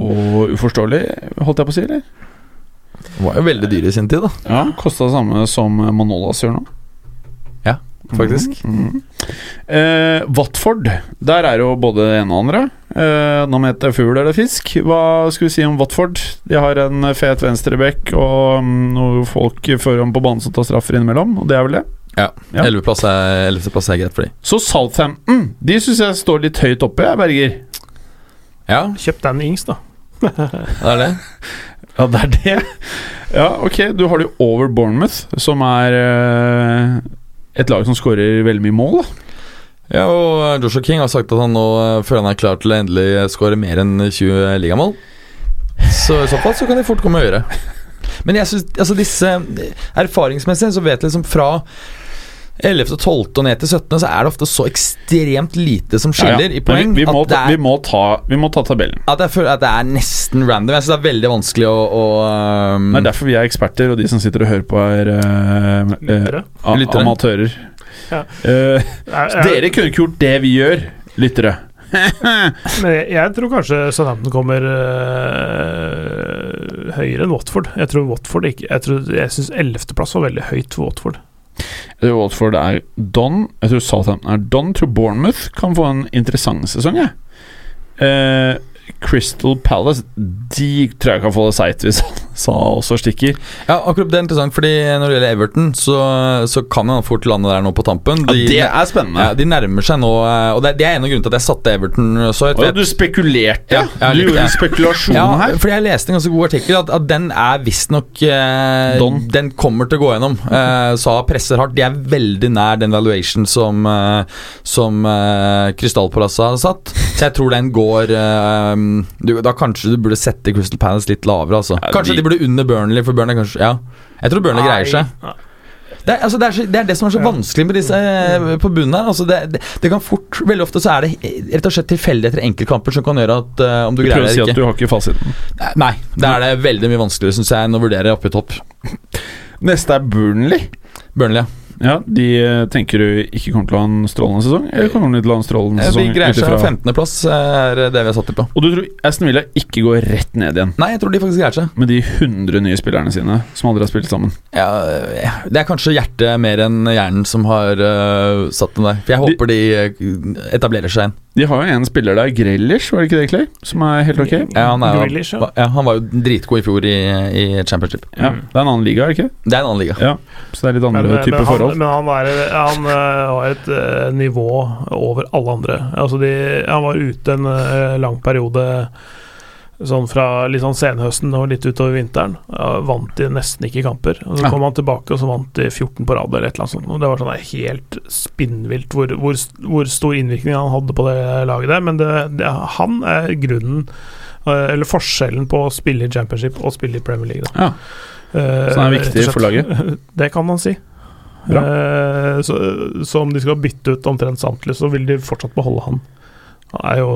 A: uforståelig, holdt jeg på å si, eller?
B: Var jo veldig dyr i sin tid, da.
A: Ja, Kosta det samme som Manolas gjør nå.
B: Ja, faktisk.
A: Mm -hmm. Eh, Watford, der er jo både det ene og andre. Eh, nå heter heter fugl eller fisk. Hva skal vi si om Watford? De har en fet venstrebekk og mm, noen folk foran på banen som tar straffer innimellom, og det er vel det.
B: Ja.
A: Ja.
B: Ellevteplass er, ellevteplass er greit for dem.
A: Så Southampton, de syns jeg står litt høyt oppe, jeg, Berger.
B: Ja,
C: Kjøp den Ings, da.
B: det er det. *laughs*
A: Ja, det er det. Ja, ok, du har det jo over Bournemouth, som er eh, et lag som skårer veldig mye mål, da.
B: Ja, og Joshua King har sagt at han nå eh, føler han er klar til å endelig skåre mer enn 20 ligamål. Så i så fall så kan de fort komme høyere. Men jeg synes, altså disse Erfaringsmessig så vet jeg liksom fra 11. 12. og ned til 17. så er det ofte så ekstremt lite som skiller i poeng.
A: Vi, vi, må,
B: at, det
A: ta, vi,
B: er,
A: må ta, vi må ta tabellen.
B: at jeg føler at det er nesten random. Jeg syns det er veldig vanskelig å, å um,
A: Det er derfor vi er eksperter, og de som sitter og hører på, er uh,
C: Lyttere.
B: Lyttere.
A: amatører.
C: Ja.
A: Uh,
C: Er- er-
A: dere kunne ikke gjort det vi gjør, lyttere. *laughs*
C: Men jeg, jeg tror kanskje Southampton kommer øh, høyere enn Watford. Jeg tror Watford ikke Jeg, tror- jeg syns ellevteplass var veldig høyt for Watford.
A: Jeg tror Watford er Don. Jeg tror Southampton er Don. Tror Bournemouth kan få en interessant sesong, jeg. Eh, Crystal Palace De tror jeg kan få det seigt hvis han sa også stikker.
B: Ja, akkurat det er interessant, fordi når det gjelder Everton, så, så kan han fort lande der nå på tampen.
A: Ja, det er spennende.
B: ja, de nærmer seg nå, eh, og det, det er en av grunnene til at jeg satte Everton så høyt.
A: Du spekulerte, ja? Du gjorde spekulasjon
B: Ja,
A: her.
B: fordi jeg leste en ganske god artikkel at, at den er visstnok eh,
A: Don.
B: Den kommer til å gå gjennom. Eh, sa presser hardt. De er veldig nær den valuation som eh, Som eh, Krystallpalasset har satt. Så jeg tror den går eh, du, Da kanskje du burde sette Crystal Palace litt lavere, altså. Kanskje
A: de-
B: de burde under Burnley, for Burnley kanskje Ja. Jeg tror Burnley greier seg. Det er, altså, det, er så, det er det som er så vanskelig med disse eh, på bunnen her. Altså, det, det, det kan fort Veldig ofte så er det rett og slett tilfeldigheter i enkeltkamper som kan gjøre at eh, om du
A: Du
B: greier
A: prøver å si at du har ikke fasiten.
B: Nei, det er det veldig mye vanskeligere, syns jeg, enn å vurdere oppe i topp.
A: Neste er Burnley.
B: Burnley, ja.
A: Ja, De eh, tenker du ikke kommer til å ha en strålende sesong? Eller kommer de til å ha en strålende
B: Eh,
A: sesong?
B: Vi greier seg
A: ifra-
B: 15.-plass, er det vi har satt dem på.
A: Og du tror Aston Villa ikke går rett ned igjen
B: Nei, jeg tror de faktisk greier seg.
A: med de 100 nye spillerne sine som aldri har spilt sammen?
B: Ja, eh, det er kanskje hjertet mer enn hjernen som har uh, satt dem der. For jeg håper de, de etablerer seg igjen.
A: De har jo en spiller der, Grellish, var det ikke det, Clay? Som er helt ok?
B: Ja, han, er,
C: Grealish, ja.
B: ja, han var jo dritgod i fjor i, i championship.
A: Ja, Det er en annen liga, er det ikke?
B: Det er en annen liga.
A: Ja, Så det er litt andre
C: Men, men, han,
A: forhold.
C: men han, er, han eh, har et uh, nivå over alle andre. Altså de, han var ute en uh, lang periode sånn fra litt sånn senhøsten og litt utover vinteren. Vant de nesten ikke kamper. Og Så kom han tilbake, og så vant de 14 på rad eller et eller annet sånt. Og det var sånn helt spinnvilt hvor, hvor, hvor stor innvirkning han hadde på det laget der. Men det, det, han er grunnen eh, eller forskjellen på å spille i championship og spille i Premier League. Da.
A: Ja,
C: Eh,
A: Så han er viktig for laget? *laughs*
C: Det kan man si. Eh, så, så om de skal bytte ut omtrent samtlige, så vil de fortsatt beholde han. Han er jo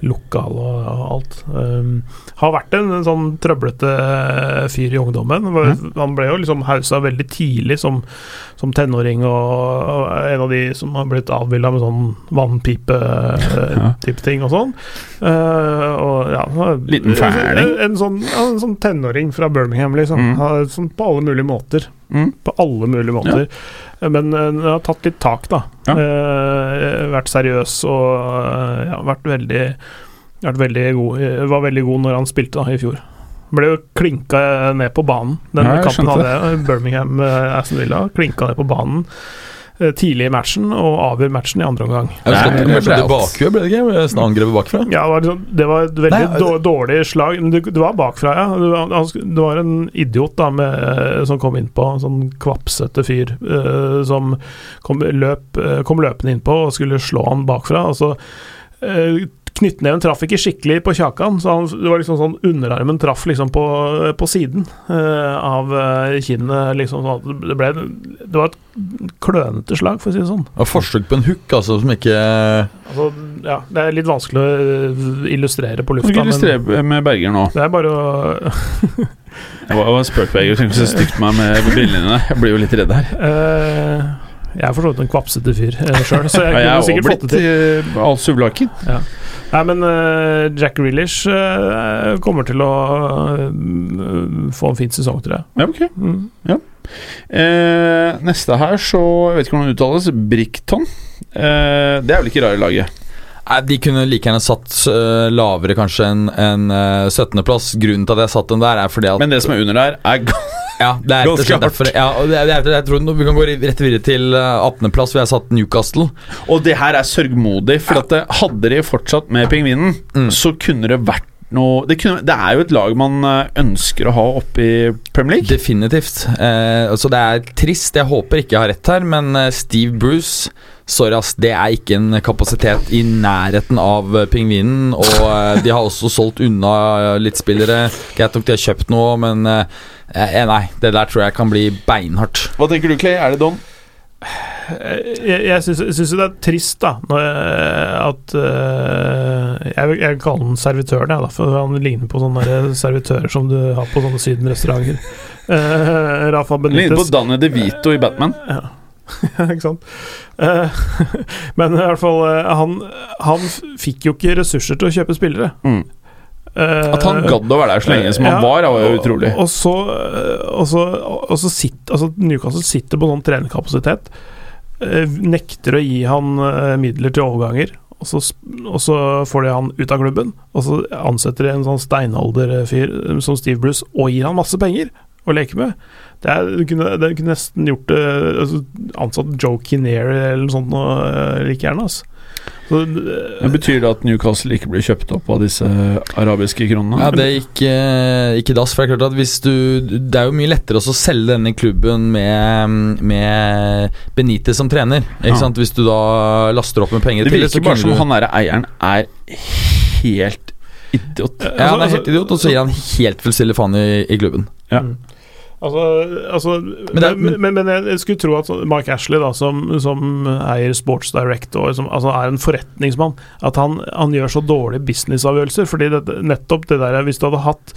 C: eh, lokal og, alt. Um, har vært en, en sånn trøblete eh, fyr i ungdommen.
A: Mhm.
C: Han ble jo liksom hausa veldig tidlig som, som tenåring, og, og en av de som har blitt avbilda med sånn vannpipe-type ting og sånn. Uh, og ja
A: Liten fæling.
C: En, en, sånn, en sånn tenåring fra Birmingham, liksom.
A: Mm.
C: Sånn på alle mulige måter.
A: Mm.
C: På alle mulige måter. Men uh, den har tatt litt tak, da.
A: Ja.
C: Eh, vært seriøs og eh, ja, vært veldig veldig god, eh, var veldig god når han spilte da, i fjor. Ble jo klinka ned på banen. Den
A: Ja,
C: kampen hadde jeg. Birmingham uh, Aston Villa. Klinka ned på banen eh, tidlig i matchen og avgjør matchen i andre omgang.
B: Jeg husker
A: Det
B: at det ble det ikke? Sånn angrepet bakfra.
C: Ja, det var, liksom, det var et veldig
B: Nei,
C: dårlig slag. Det, det var bakfra, ja. Det var, det var en idiot da med, eh, som kom innpå, en sånn kvapsete fyr eh, som kom, løp, eh, kom løpende innpå og skulle slå han bakfra. Og så uh, Knyttneven traff ikke skikkelig på kjakan, så han, det var liksom sånn underarmen traff liksom på, på siden uh, av uh, kinnet. Liksom, sånn det, ble, det var et klønete slag, for å si det sånn.
B: Og forsøk på en hook, altså, som ikke
C: Altså, ja, det er litt vanskelig å eh, illustrere på
A: Kan du
C: kan
A: illustrere med Berger nå?
C: Det er bare å *laughs*
A: Jeg var, jeg var spøk, Berger. Tenk så stygt på meg med brillene dine. Jeg blir jo litt redd her.
C: Uh, Jeg er for så vidt en kvapsete fyr sjøl, så jeg
A: Ja, jeg
C: kunne
A: er
C: sikkert fått det
A: blitt
C: Alt
A: suvlaken. halvsuvlaken.
C: Nei, men uh, Jack Grealish uh, kommer til å uh, få en fin sesong, tror jeg.
A: Ja, ok.
C: Mm.
A: Eh, neste her, så Jeg vet ikke hvordan det uttales. Brickton. Eh, det er vel ikke rare laget?
B: Nei, De kunne like gjerne satt lavere, kanskje, enn en, øh, 17.-plass. Grunnen til at jeg satt den der, er fordi at
A: Men det som er under der, er
B: Ja, det er
A: Ganske
B: slett derfor. Ja, det er, jeg tror Vi kan gå rett videre til øh, 18.-plass, hvor jeg satt Newcastle.
A: Og det her er sørgmodig, for at det, hadde de fortsatt med pingvinen,
B: Mm.
A: så kunne det vært noe det, kunne, det er jo et lag man eh, ønsker å ha oppe i Premier League.
B: Definitivt. Eh, så det er trist. Jeg håper ikke jeg har rett her, men eh, Steve Bruce Sorry, ass. Det er ikke en kapasitet i nærheten av eh, pingvinen. Og eh, de har også solgt unna litt spillere. Greit nok de har kjøpt noe, men eh, nei. Det der tror jeg kan bli beinhardt.
A: Hva tenker du, Clay? Er det Don?
C: Jeg, jeg syns det er trist, da, eh, at eh, Jeg jeg kaller kalle han servitøren, jeg, da, for han ligner på sånne servitører som du har på sånne sydenrestauranter. Uh, *laughs* Rafa
A: Ligner på Danny DeVito i Batman.
C: Ja. *laughs* ikke sant. Uh, *laughs* men i hvert fall han, han fikk jo ikke ressurser til å kjøpe spillere.
A: Mm.
C: Eh,
A: At han gadd å være der så lenge som han
C: ja,
A: var, var jo utrolig.
C: Og så, eh, og så, og så sitter altså Newcastle sitter på sånn trenerkapasitet. eh, Nekter å gi han eh, midler til overganger. Og så, og så får de han ut av klubben, og så ansetter de en sånn steinalderfyr eh, som Steve Bruce og gir han masse penger å leke med. Det, er, det, kunne, det kunne nesten gjort altså, Ansatt Joe Kinnear eller noe sånt noe, eh, like gjerne. Altså. Så, eh,
A: Men Betyr det at Newcastle ikke blir kjøpt opp av disse arabiske kronene?
B: Ja, det gikk eh, ikke dass. For det er klart at hvis du Det er jo mye lettere også å selge denne klubben med, med Benitez som trener. Ikke
A: Ja.
B: sant? Hvis du da laster opp med penger
A: Det
B: til så
A: virker bare som
B: du-
A: han derre eieren er helt idiot.
B: Ja, han er
C: Altså,
B: helt idiot, og så gir han helt fullstendig faen i, i klubben.
A: Ja.
C: Altså, altså
B: Men det
C: men, men, men jeg skulle tro at Mike Mark Ashley, da, som, som eier Sports Direct og som altså er en forretningsmann, at han, han gjør så dårlige businessavgjørelser. Fordi det, nettopp det der Hvis du hadde hatt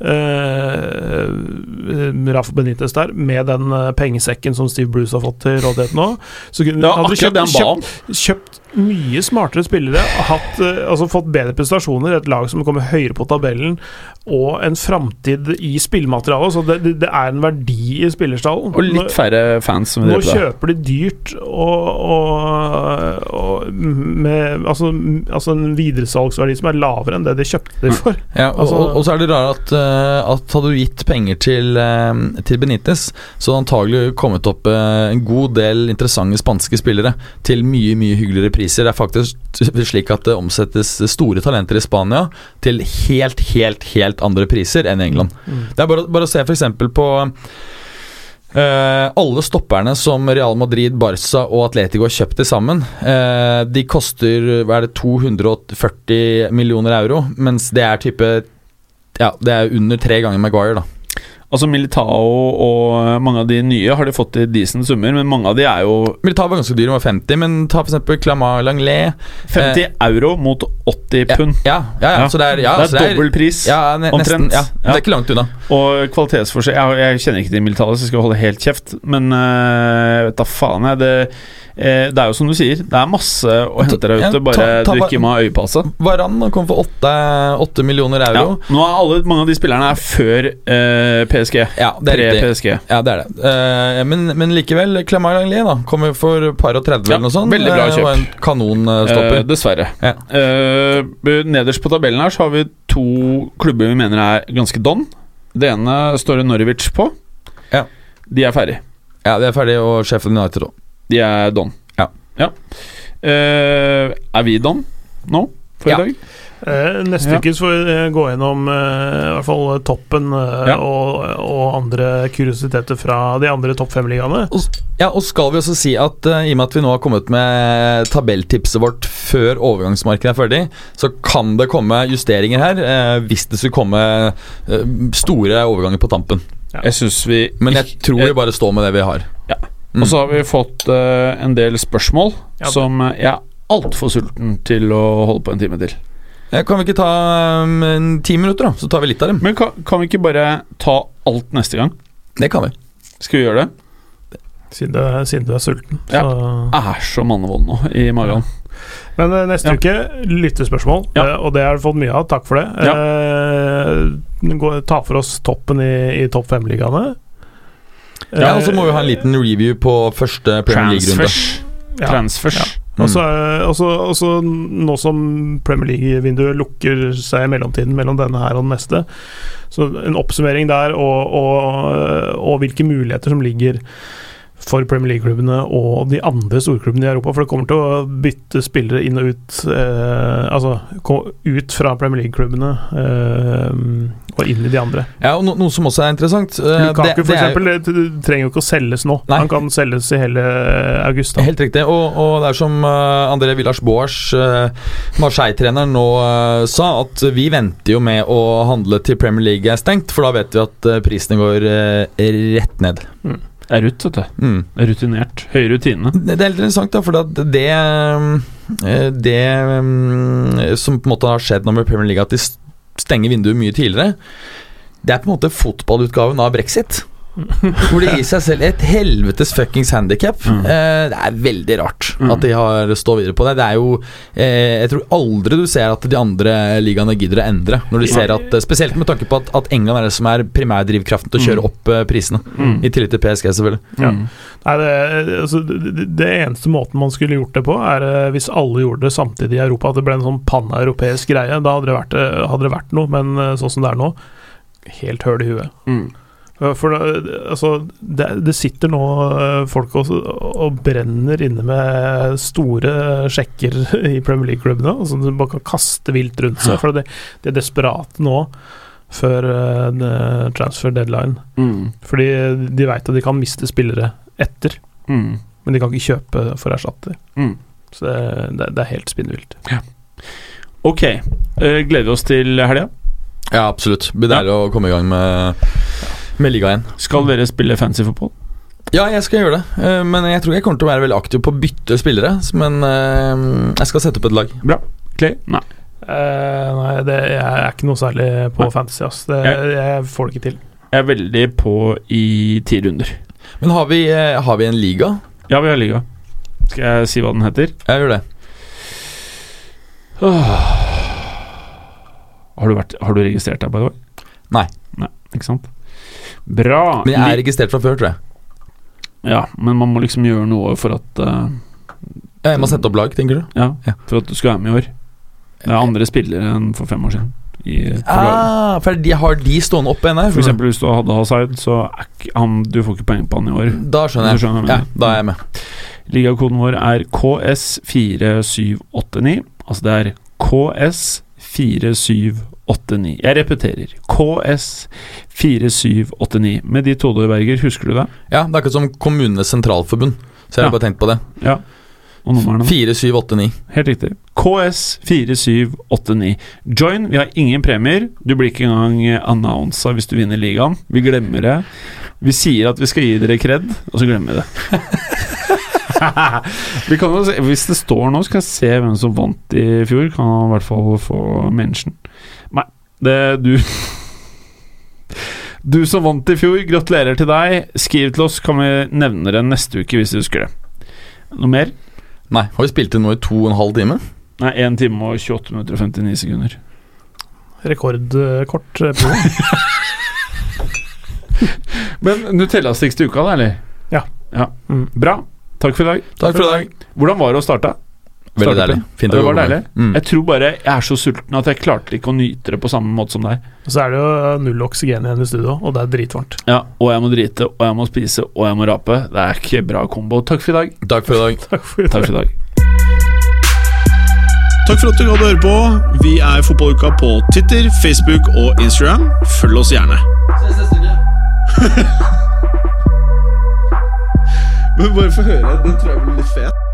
C: eh, uh, Rafa Benitez der, med den eh, pengesekken som Steve Bruce har fått til rådighet nå, så kunne, hadde du
A: om.
C: kjøpt, kjøpt mye smartere spillere, hatt, eh, altså fått bedre prestasjoner, et lag som kommer høyere på tabellen, og en framtid i spillmaterialet. Så det, det, er en verdi i spillerstallen.
A: Og litt færre fans som
C: Nå kjøper de dyrt og, og, og med altså, altså en videresalgsverdi som er lavere enn det de kjøpte de for. *laughs*
B: Ja, og,
C: Altså-
B: og, og så er det rart at, eh, at hadde du gitt penger til, eh, til Benitez, så hadde antagelig kommet opp eh, en god del interessante spanske spillere til mye mye hyggeligere priser. Det er faktisk slik at det omsettes store talenter i Spania til helt, helt, helt andre priser enn i England.
C: Mm.
B: Det er bare, bare å se f.eks. på Uh, alle stopperne som Real Madrid, Barca og Atletico har kjøpt til sammen, uh, de koster hva er det, 240 millioner euro, mens det er type Ja, det er under tre ganger Maguire, da.
A: Altså Militao og mange av de nye har de fått i decent summer, men mange av de er jo
B: Militao var ganske dyr, de var 50, men ta f.eks. Clamar Langlet
A: 50 euro mot 80 pund.
B: Ja, ja, ja, så det er, ja,
A: det er
B: så
A: dobbel pris.
B: Ja,
A: omtrent.
B: Ja,
A: Ja.
B: Det er ikke langt unna.
A: Og kvalitetsforskjell jeg, jeg kjenner ikke til Militao, så jeg skal holde helt kjeft, men øh, vet da faen, jeg. Det, eh, det er jo som du sier, det er masse å hente der
B: Ja,
A: ute, bare
B: ta- ta
A: du ikke må ha øye på altså.
B: Varan kom for 8, millioner
A: Ja,
B: euro.
A: nå er alle, mange av de spillerne er før eh, PSG.
B: Ja, det er.
A: Pre-PSG.
B: Ja, det er det. Uh, men, men likevel, Clamar Langlet da kommer for par og 30
A: Ja,
B: eller noe sånt.
A: veldig bra kjøp.
B: Og en kanonstopper.
A: Uh, dessverre.
B: Ja.
A: Uh, nederst på tabellen her så har vi to klubber vi mener er ganske don. Det ene står det Norwich på.
B: Ja.
A: De er ferdig.
B: ja, de er ferdig, og Sheffield United òg.
A: De er don.
B: Ja.
A: Eh, er vi don nå for
B: Ja.
A: i dag?
C: Eh, neste
A: Ja.
C: uke så får vi eh, gå gjennom eh, i hvert fall toppen eh,
A: Ja.
C: og, og andre kuriositeter fra de andre topp fem-ligaene.
B: Ja, og skal vi også si at eh, i og med at vi nå har kommet med tabelltipset vårt før overgangsmarkedet er ferdig, så kan det komme justeringer her eh, hvis det skulle komme eh, store overganger på tampen.
C: Ja.
A: Jeg vi
B: Men jeg tror vi bare står med det vi har.
A: Ja.
B: Mm.
A: Og så har vi fått eh, en del spørsmål
C: Ja.
A: som jeg er altfor sulten til å holde på en time til.
B: Eh, Kan vi ikke ta um, en ti minutter, da? Så tar vi litt av dem.
A: Men kan, kan vi ikke bare ta alt neste gang?
B: Det kan vi.
A: Skal vi gjøre det?
C: Siden, du- siden du er sulten.
A: Ja.
C: Jeg
A: er så mannevond nå i magen.
C: Men eh, neste
A: Ja.
C: uke lyttespørsmål,
A: Ja.
C: eh, og det har du fått mye av. Takk for det. Eh, gå, ta for oss toppen i, i topp fem-ligaene.
B: Ja, Og så må vi ha en liten review på første Premier League-runde.
A: Transfers.
C: Ja.
A: Transfers.
C: Ja. Og så, eh, og så nå som Premier League-vinduet lukker seg i mellomtiden mellom denne her og den neste, så en oppsummering der og, og, og hvilke muligheter som ligger for Premier League-klubbene og de andre storklubbene i Europa. For det kommer til å bytte spillere inn og ut eh, Altså ut fra Premier League-klubbene eh, og inn i de andre.
B: Ja, og no, Noe som også er interessant eh,
C: Lukaku,
B: det-
C: for
B: det er-
C: eksempel, det, det trenger jo ikke å selges nå.
B: Nei.
C: Han kan selges i hele august. Da.
B: Helt riktig. Og, og det er som uh, André Villars Boas, uh, Marseille-treneren, nå eh, sa, at vi venter jo med å handle til Premier League er stengt, for da vet vi at prisene går eh, rett ned.
A: Det er rutt, vet du.
B: Mm.
A: Rutinert. Høy rutine.
B: Det det er litt interessant, da, for at det eh, Det mm, som på en måte har skjedd nå med Premier League, at de stenger vinduet mye tidligere, det er på en måte fotballutgaven av brexit. Hvor det gir seg selv et helvetes fuckings handikap.
A: Mm.
B: Eh, det er veldig rart
A: Mm.
B: at de har står videre på det. Det er jo eh, Jeg tror aldri du ser at de andre ligaene gidder å endre. Når de ser at eh, Spesielt med tanke på at, at England er det som er primærdrivkraften til å kjøre
A: Mm.
B: opp eh, prisene.
A: Mm.
B: I tillegg til PSG, selvfølgelig.
C: Ja.
A: Mm.
C: Nei, det, altså, det, det eneste måten man skulle gjort det på, er eh, hvis alle gjorde det samtidig i Europa. At det ble en sånn paneuropeisk greie. Da hadde det, vært, eh, hadde det vært noe, men sånn som det er nå, helt høl i huet.
A: Mm.
C: For det, altså, det, det sitter nå eh, folk og, og brenner inne med store sjekker *laughs* i Premier League-klubbene, som de bare kan kaste vilt rundt seg.
A: Ja.
C: For de, de er desperate nå, før uh, transfer deadline.
A: Mm.
C: Fordi de veit at de kan miste spillere etter,
A: Mm.
C: men de kan ikke kjøpe for erstatter.
A: Mm.
C: Så det, det, det er helt spinnvilt.
A: Ok. Uh, gleder vi oss til helga?
B: Ja, absolutt. Det blir deilig å komme i gang med, med ligaen.
A: Skal dere spille fancy fotball?
B: Ja, jeg skal gjøre det, eh, men jeg tror jeg kommer til å være veldig aktiv på å bytte spillere. Men eh, jeg skal sette opp et lag.
A: Clay? Nei.
C: Eh, nei, det, jeg er ikke noe særlig på
A: Nei.
C: fantasy, ass. Det,
A: Jeg-
C: jeg får det ikke til.
A: Jeg er veldig på i ti runder.
B: Men har vi, eh, har vi en liga?
A: Ja, vi har liga. Skal jeg si hva den heter?
B: Jeg gjør det.
A: Har du, vært, har du registrert deg, by the way?
B: Nei.
A: Nei, ikke sant? Bra.
B: Men jeg er registrert fra før, tror jeg.
A: Ja, men man må liksom gjøre noe for at Ja,
B: Jeg må sette opp lag, tenker du?
A: Ja,
B: Ja.
A: for at du skal være med i år. Det er andre spillere enn for fem år siden. I.
B: Ah, for de har de stående oppe ennå?
A: For eksempel hvis du hadde Hazard, så han, du får ikke poeng på han i år.
B: Da skjønner jeg.
A: skjønner jeg
B: ja, da er jeg med.
A: Ligakoden vår er KS4789. Altså det er KS4789. Jeg repeterer. KS4789. Med de to, Berger, husker du det?
B: Ja, Det er akkurat som Kommunenes Sentralforbund. Så jeg har
A: Ja.
B: bare tenkt på det.
A: Ja. Og numrene?
B: 4789.
A: Helt riktig. KS4789. Join. Vi har ingen premier. Du blir ikke engang annonsa hvis du vinner ligaen. Vi glemmer det. Vi sier at vi skal gi dere kred, og så glemmer vi det. *laughs* vi se, hvis det står nå, skal jeg se hvem som vant i fjor. Kan han i hvert fall få mention. Det du Du som vant i fjor, gratulerer til deg. Skriv til oss, kan vi nevne det neste uke hvis du husker det. Noe mer?
B: Nei, har vi spilt inn nå i to og en halv time?
A: Nei, 1 time og 28 minutter og 59 sekunder.
C: Rekordkort eh, program. *laughs*
A: Men Nutella-sticks til uka, da, eller?
C: Ja.
A: ja.
C: Mm.
A: Bra. Takk for i dag.
B: Takk for i dag.
A: Hvordan var det å starte?
B: Veldig deilig. Fint
A: Det var deilig.
B: Mm.
A: Jeg tror bare jeg er så sulten at jeg klarte ikke å nyte det på samme måte som deg.
C: Og Så er det jo null oksygen igjen i studio, og det er dritvarmt.
A: Ja, Og jeg må drite, og jeg må spise, og jeg må rape. Det er ikke bra kombo. Takk for i dag.
B: Takk for i dag. *laughs*
C: Takk for i dag.
A: Takk for i dag.
D: Takk for at du hadde høre på. Vi er Fotballuka på Twitter, Facebook og Instagram. Følg oss gjerne. *laughs* Men bare få høre. Den tror jeg blir litt fet.